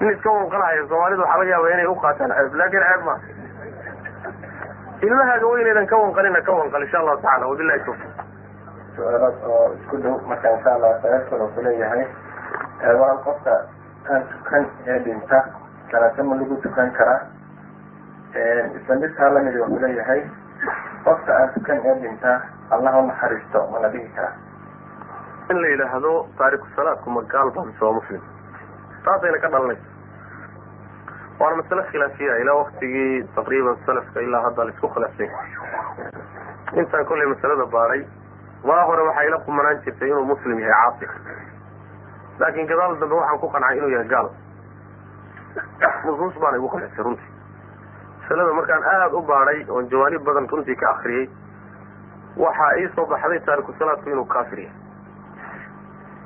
in iska wanqalahaya soomaalida waxaa laga yaaba inay u qaataan ceeb laakin ceeb maaha ilmahaaga weynaydan ka wanqalina ka wanqal insha allahu tacala wabilahi tawfiq su'aalaad oo isku dhow. Marka insha allah uu kuleeyahay walaal qofka aan tukan ee dhinta salaata lagu tukan karaa. Isla midkaa la mid uu kuleeyahay qofka aan tukan ee dhinta allah u naxariisto ma la dhihi karaa. In la yidhaahdo taariku salaadku ma gaal ba mise waa muslim taasayna ka dhalanaysa waana masale khilaafiya ilaa waktigii taqriiban salafka ilaa hadda la isku khilaafsay intaan kollay masalada baaray waa hore waxaa ila qumanaan jirtay inuu muslim yahay caasi laakin gadaal dambe waxaan ku qancay inuu yahay gaal. Nusuus baana igu qancisay runtii. Masalada markaan aada u baadhay oon jawaanib badan runtii ka akriyey waxaa ii soo baxday taariku salaadku inuu kaafir yahay.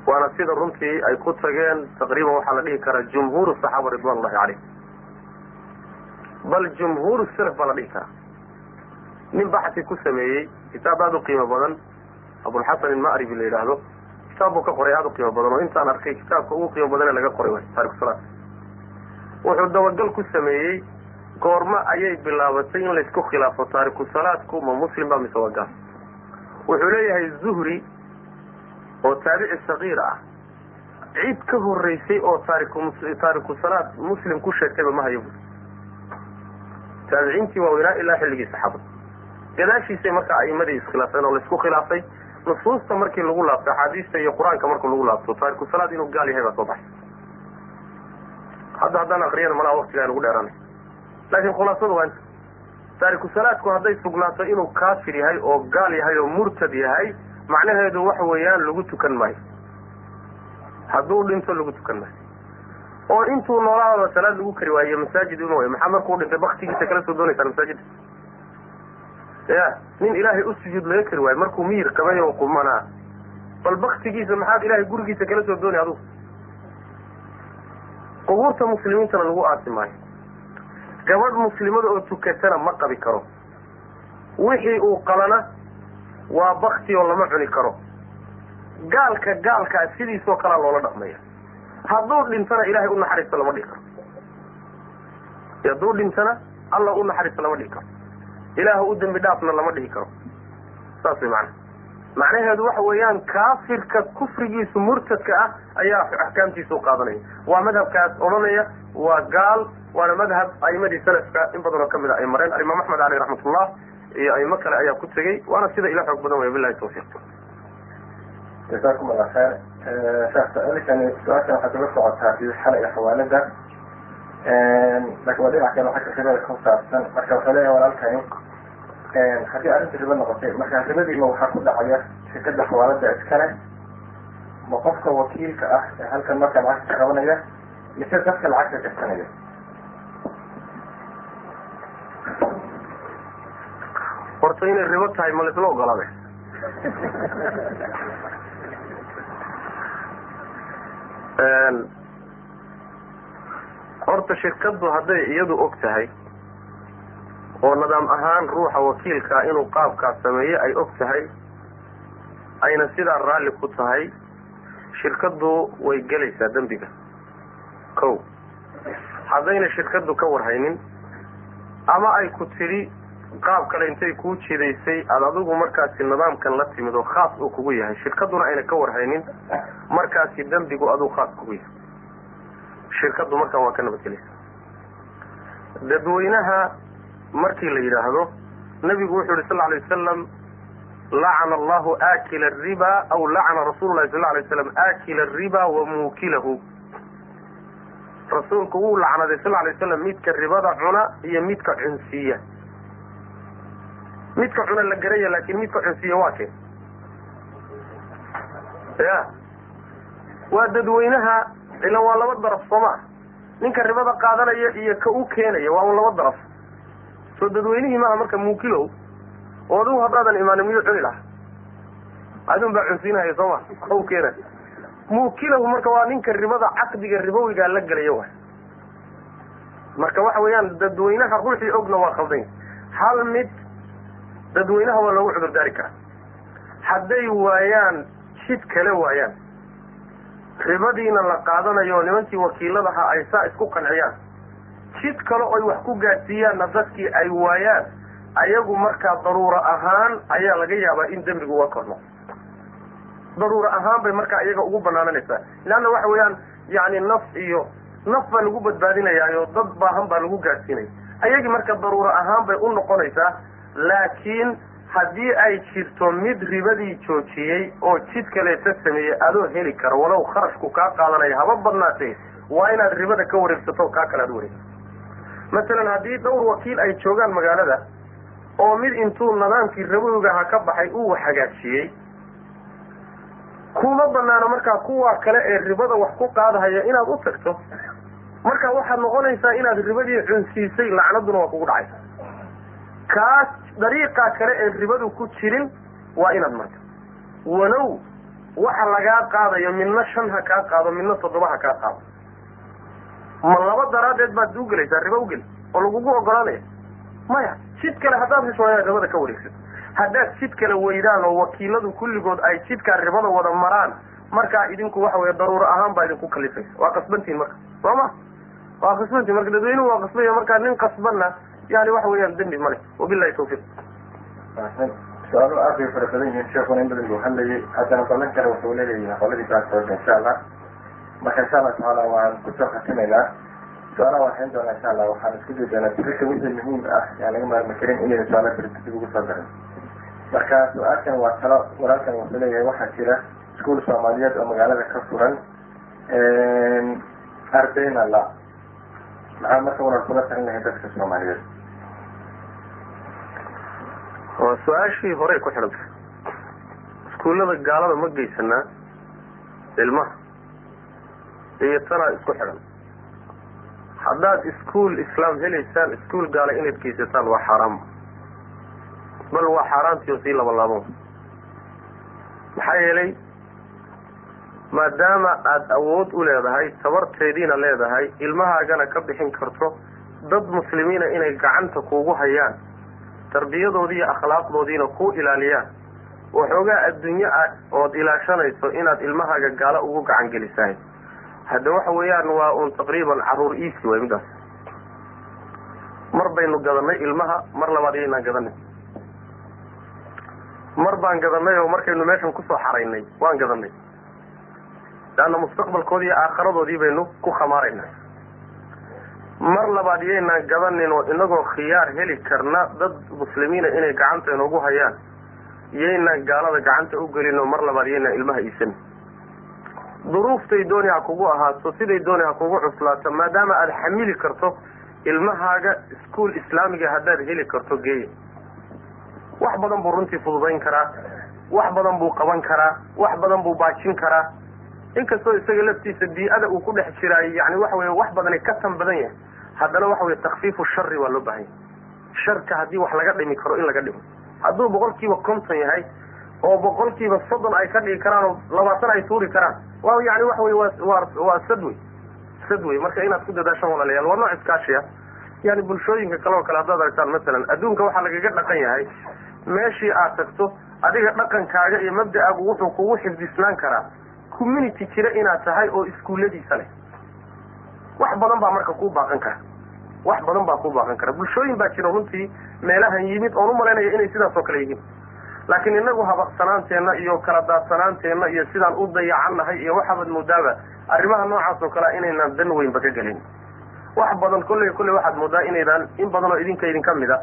Waana sida runtii ay ku tageen taqriiban waxaa la dhihi karaa jumhuur saxaaba ridwan ullahi caleyh bal jumhuur salaf baa la dhihi karaa. Nin baxsi ku sameeyey kitaab aada u qiimo badan abulxasan ilma'ribi la yidhaahdo. Kitaab buu ka qoray aada u qiimo badan oo intaan arkay kitaabka ugu qiimo badan ee laga qoray way. Taariku salaad. Wuxuu dabagal ku sameeyey goormo ayay bilaabatay in laysku khilaafo taariku salaadku ma muslim ba mise waa gaal? Wuxuu leeyahay zuhri oo taabici sagiir ah cid ka horeysay oo taariku taariku salaad muslim ku sheegtayba ma hayo bui taabiciintii waaweynaa ilaa xilligii saxaabada. Gadaashiisay marka a'imadii iskhilaafeen oo laysku khilaafay nusuusta markii lagu laabto axaadiista iyo qur'aanka markuu lagu laabto taariku salaad inuu gaal yahay baa soo baxay. Hadda haddaan akriyana malaa waktigaa nugu dheeraanay laakiin khulaasadu waa inta taariku salaadku hadday sugnaato inuu kaafir yahay oo gaal yahay oo murtad yahay macnaheedu waxa weeyaan lagu tukan maayo. Hadduu dhinto lagu tukan maayo. Oo intuu noolaaba salaad lagu kari waaye masaajid way maxaa markuu dhintay? Baktigiisa kala soo doonaysaan masaajidda ya nin ilaahay u sujuud laga kari waayo markuu miyir qabay oo qumanaa bal baktigiisa maxaad ilaahay gurigiisa kala soo doonay adugu? Qubuurta muslimiintana lagu aasi maayo. Gabadh muslimada oo tukatana ma qabi karo. Wixii uu qalana waa bakti oo lama cuni karo. Gaalka gaalkaa sidiisoo kalea loola dhaqmaya. Hadduu dhintana ilaahay u naxariisto lama dhihi karo. Hadduu dhintana alla u naxariisto lama dhihi karo ilaahu u dembi dhaafna lama dhihi karo. Saas way macana macnaheedu waxa weeyaan kaafirka kufrigiisu murtadka ah ayaa axkaamtiisa u qaadanaya. Waa madhabkaas odhanaya waa gaal waana madhab a'imadii salafka in badanoo ka mid a ay mareen. Alimaam axmed caleyh raxmatullah iyo aimo kale ayaa ku tegey waana sida ila xoog badan wey bilahi tawfiiq. Jasakum allah kheer sheekh su'aashan waxaad uga socotaa fi xalay xawaalada waa dhinac kale xagga ribada ku saabsan marka wuxuu leeyahay walaalkani haddii arrinta ribo noqotay marka ribadiima waxaa ku dhacaya shirkada xawaalada iskale ma qofka wakiilka ah ee halkan marka lacagta qabanaya mise dadka lacagta gashanaya horta inay ribo tahay ma laisla ogolaaday horta shirkaddu hadday iyadu og tahay oo nidaam ahaan ruuxa wakiilkaa inuu qaabkaas sameeyo ay og tahay ayna sidaa raalli ku tahay shirkaddu way gelaysaa dembiga. Ko haddayna shirkaddu ka warhaynin ama ay ku tidhi qaab kale intay kuu jidaysay aada adigu markaasi nidaamkan la timid oo khaas uu kugu yahay shirkadduna ayna ka warhaynin markaasi dembigu aduu khaas kugu yahay shirkaddu markaan waa ka nabadgelaysa dadweynaha markii la yidhaahdo nabigu wuxuu yihi sal lla alay wasalam lacana allahu aakila ariba aw lacana rasuulu lahi sal lla alay waslam aakila ariba wa muukilahu. Rasuulku wuu lacnaday sal alay waslam midka ribada cuna iyo midka cunsiiya midka cuna la garaya laakin midka cunsiiya waa keen ya. Waa dadweynaha ila waa laba daraf sooma ninka ribada qaadanaya iyo ka u keenaya waa un laba daraf. Soo dadweynihii maaha marka muukilow oo adigu haddaadan imaanin miyuu cuni laha adun baa cunsiinahaya sooma ka u keenay. Muukilahu marka waa ninka ribada caqdiga ribowigaa la gelaya waay marka waxa weeyaan dadweynaha ruuxii ogna waa khaldanya hal mid dadweynaha waa loogu cudurdaari karaa. Hadday waayaan jid kale waayaan ribadiina la qaadanayo nimankii wakiiladaha ay saa isku qanciyaan. Jid kale oy wax ku gaadsiiyaanna dadkii ay waayaan ayagu markaa daruuro ahaan ayaa laga yaabaa in dembigu uga korno. Daruuro ahaan bay markaa iyaga ugu banaananaysaa leanna waxa weeyaan yani naf iyo naf baa lagu badbaadinayaayo dad baahan baa lagu gaadsiinaya ayagii marka daruuro ahaan bay u noqonaysaa laakiin haddii ay jirto mid ribadii joojiyey oo jid kaleeta sameeyey adoo heli kara walow kharashku kaa qaadanaya haba badnaatee waa inaad ribada ka wareegsato kaa kale aad wareegsato. Masalan haddii dhowr wakiil ay joogaan magaalada oo mid intuu nidaamkii rabowigaha ka baxay uu hagaajiyey kuma banaano markaa kuwa kale ee ribada wax ku qaadahaya inaad u tagto. Marka waxaad noqonaysaa inaad ribadii cunsiisay lacnaduna waa kugu dhacaysa kaas dariiqaa kale ee ribadu ku jirin waa inaad marto. Walow waxa lagaa qaadayo midna shan ha kaa qaado midna toddoba ha kaa qaado. Ma laba daraaddeed baad ugelaysaa riba ugeli oo lagugu ogolaanaya. Maya jid kale haddaad hesho inaad ribada ka wareegsato haddaad jid kale weydaan oo wakiiladu kulligood ay jidkaa ribada wada maraan markaa idinku waxa weye daruuro ahaan baa idinku kalifaysa waa qasbantiin marka. Soo ma? Waa qasbantiin marka. Dadweynuhu waa qasbaya markaa nin qasbanna yani waxa weeyaan dembi male wabilahi tawfiiq su'aalo aad bay fara badan yihiin sheekuna in badan buu hadlayay haddana ballan kale wuxuu leeyahay qoladii baasooda insha allah marka insha allah tacaala waan ku soo khatimaynaa su'aalaha waan hayn doonaa insha allah waxaan isku dayi doonaa birita wixii muhiim ah yaan laga maarmi karin inayna su'aala birita dib ugu soo garin marka su'aalkan waa talo walaalkan wuxuu leeyahay waxaa jira iskuol soomaaliyeed oo magaalada ka furan ardayna la maxaa marka warar kula talin lahay dadka soomaaliyeed waa su'aashii horey ku xidhantay iskuullada gaalada ma geysanaa ilmaha iyo tanaa isku xidhan. Haddaad iskuol islaam helaysaan iskuol gaala inaad geysataan waa xaaraam bal waa xaaraantii oo sii labalaaban maxaa yeelay maadaama aada awood u leedahay tabarteediina leedahay ilmahaagana ka bixin karto dad muslimiina inay gacanta kuugu hayaan tarbiyadoodii iyo akhlaaqdoodiina ku ilaaliyaan. Waxoogaa adduunyo ah ood ilaashanayso inaad ilmahaaga gaalo ugu gacan gelisahay. Hadda waxa weeyaan waa uun taqriiban carruur easy way midaas mar baynu gadanay ilmaha mar labaad iyaynaan gadanay mar baan gadanay oo markaynu meeshan ku soo xaraynay waan gadanay leanna mustaqbalkoodii iyo aakharadoodii baynu ku khamaaraynaa mar labaad iyaynaan gadanin oo inagoo khiyaar heli karna dad muslimiina inay gacanta inoogu hayaan iyaynaan gaalada gacanta u gelin oo mar labaad iyaynaan ilmaha iisanin duruuftay dooni ha kugu ahaato siday dooni ha kugu cuslaato maadaama aada xamili karto ilmahaaga iskuol islaamiga haddaad heli karto geeya wax badan buu runtii fududayn karaa wax badan buu qaban karaa wax badan buu baajin karaa inkastoo isaga laftiisa bii-ada uu ku dhex jiraayo yani waxa weye wax badani ka tan badan yahay. Haddana waxa weye takfiifu shari waa loo baahan yahay. Sharka haddii wax laga dhimi karo in laga dhimo. Hadduu boqol kiiba konton yahay oo boqol kiiba soddon ay ka dhigi karaan oo labaatan ay tuuri karaan waa yani waxa wey waa waa sad wey. Sad wey. Marka inaad ku dadaashaan walaalayaal waa nooc iskaashiya yani bulshooyinka kale oo kale haddaad aragtaan masalan adduunka waxaa lagaga dhaqan yahay meeshii aad tagto adiga dhaqankaaga iyo mabda'aagu wuxuu kugu xifdisnaan karaa community jira inaad tahay oo iskuulladiisa leh. Wax badan baa marka kuu baaqan kara. Wax badan baa kuu baaqan kara. Bulshooyin baa jira runtii meelahan yimid oon u malaynaya inay sidaas oo kale yihiin laakiin inagu habaqsanaanteenna iyo kala daadsanaanteenna iyo sidaan u dayacannahay iyo waxaabad moodaaba arrimaha noocaas oo kalea inaynaan dan weynba ka gelin. Wax badan kolley kolley waxaad moodaa inaydaan in badan oo idinka idinka mid a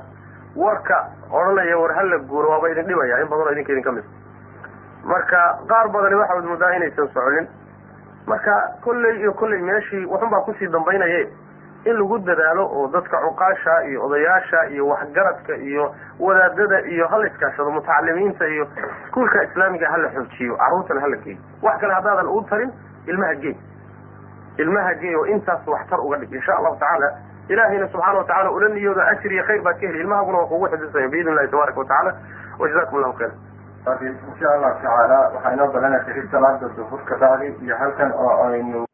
warka odhanaya war hala guuro waaba idin dhibaya in badan oo idinka idinka mid a marka qaar badani waxaad moodaa inaysan soconin marka kolley iyo kolley meeshii waxun baa ku sii dambaynaye in lagu dadaalo oo dadka cuqaasha iyo odayaasha iyo waxgaradka iyo wadaadada iyo hala iskaashado mutacalimiinta iyo iskuulka islaamiga hala xoojiyo carruurtana hala geeyo. Wax kale haddaadan u tarin ilmaha geey. Ilmaha geey oo intaas waxtar uga dhig insha allahu tacaala. Ilaahayna subxaana watacala ula niyooda ajir iyo khayr baad ka heli. Ilmahaguna waa kugu xifdisanya biidn illahi tabaaraka watacaala wajazakum allahu khayra insha allahu tacaala waxaa inoo badanaysa salaada duhur ka bacdi iyo halkan oo aynu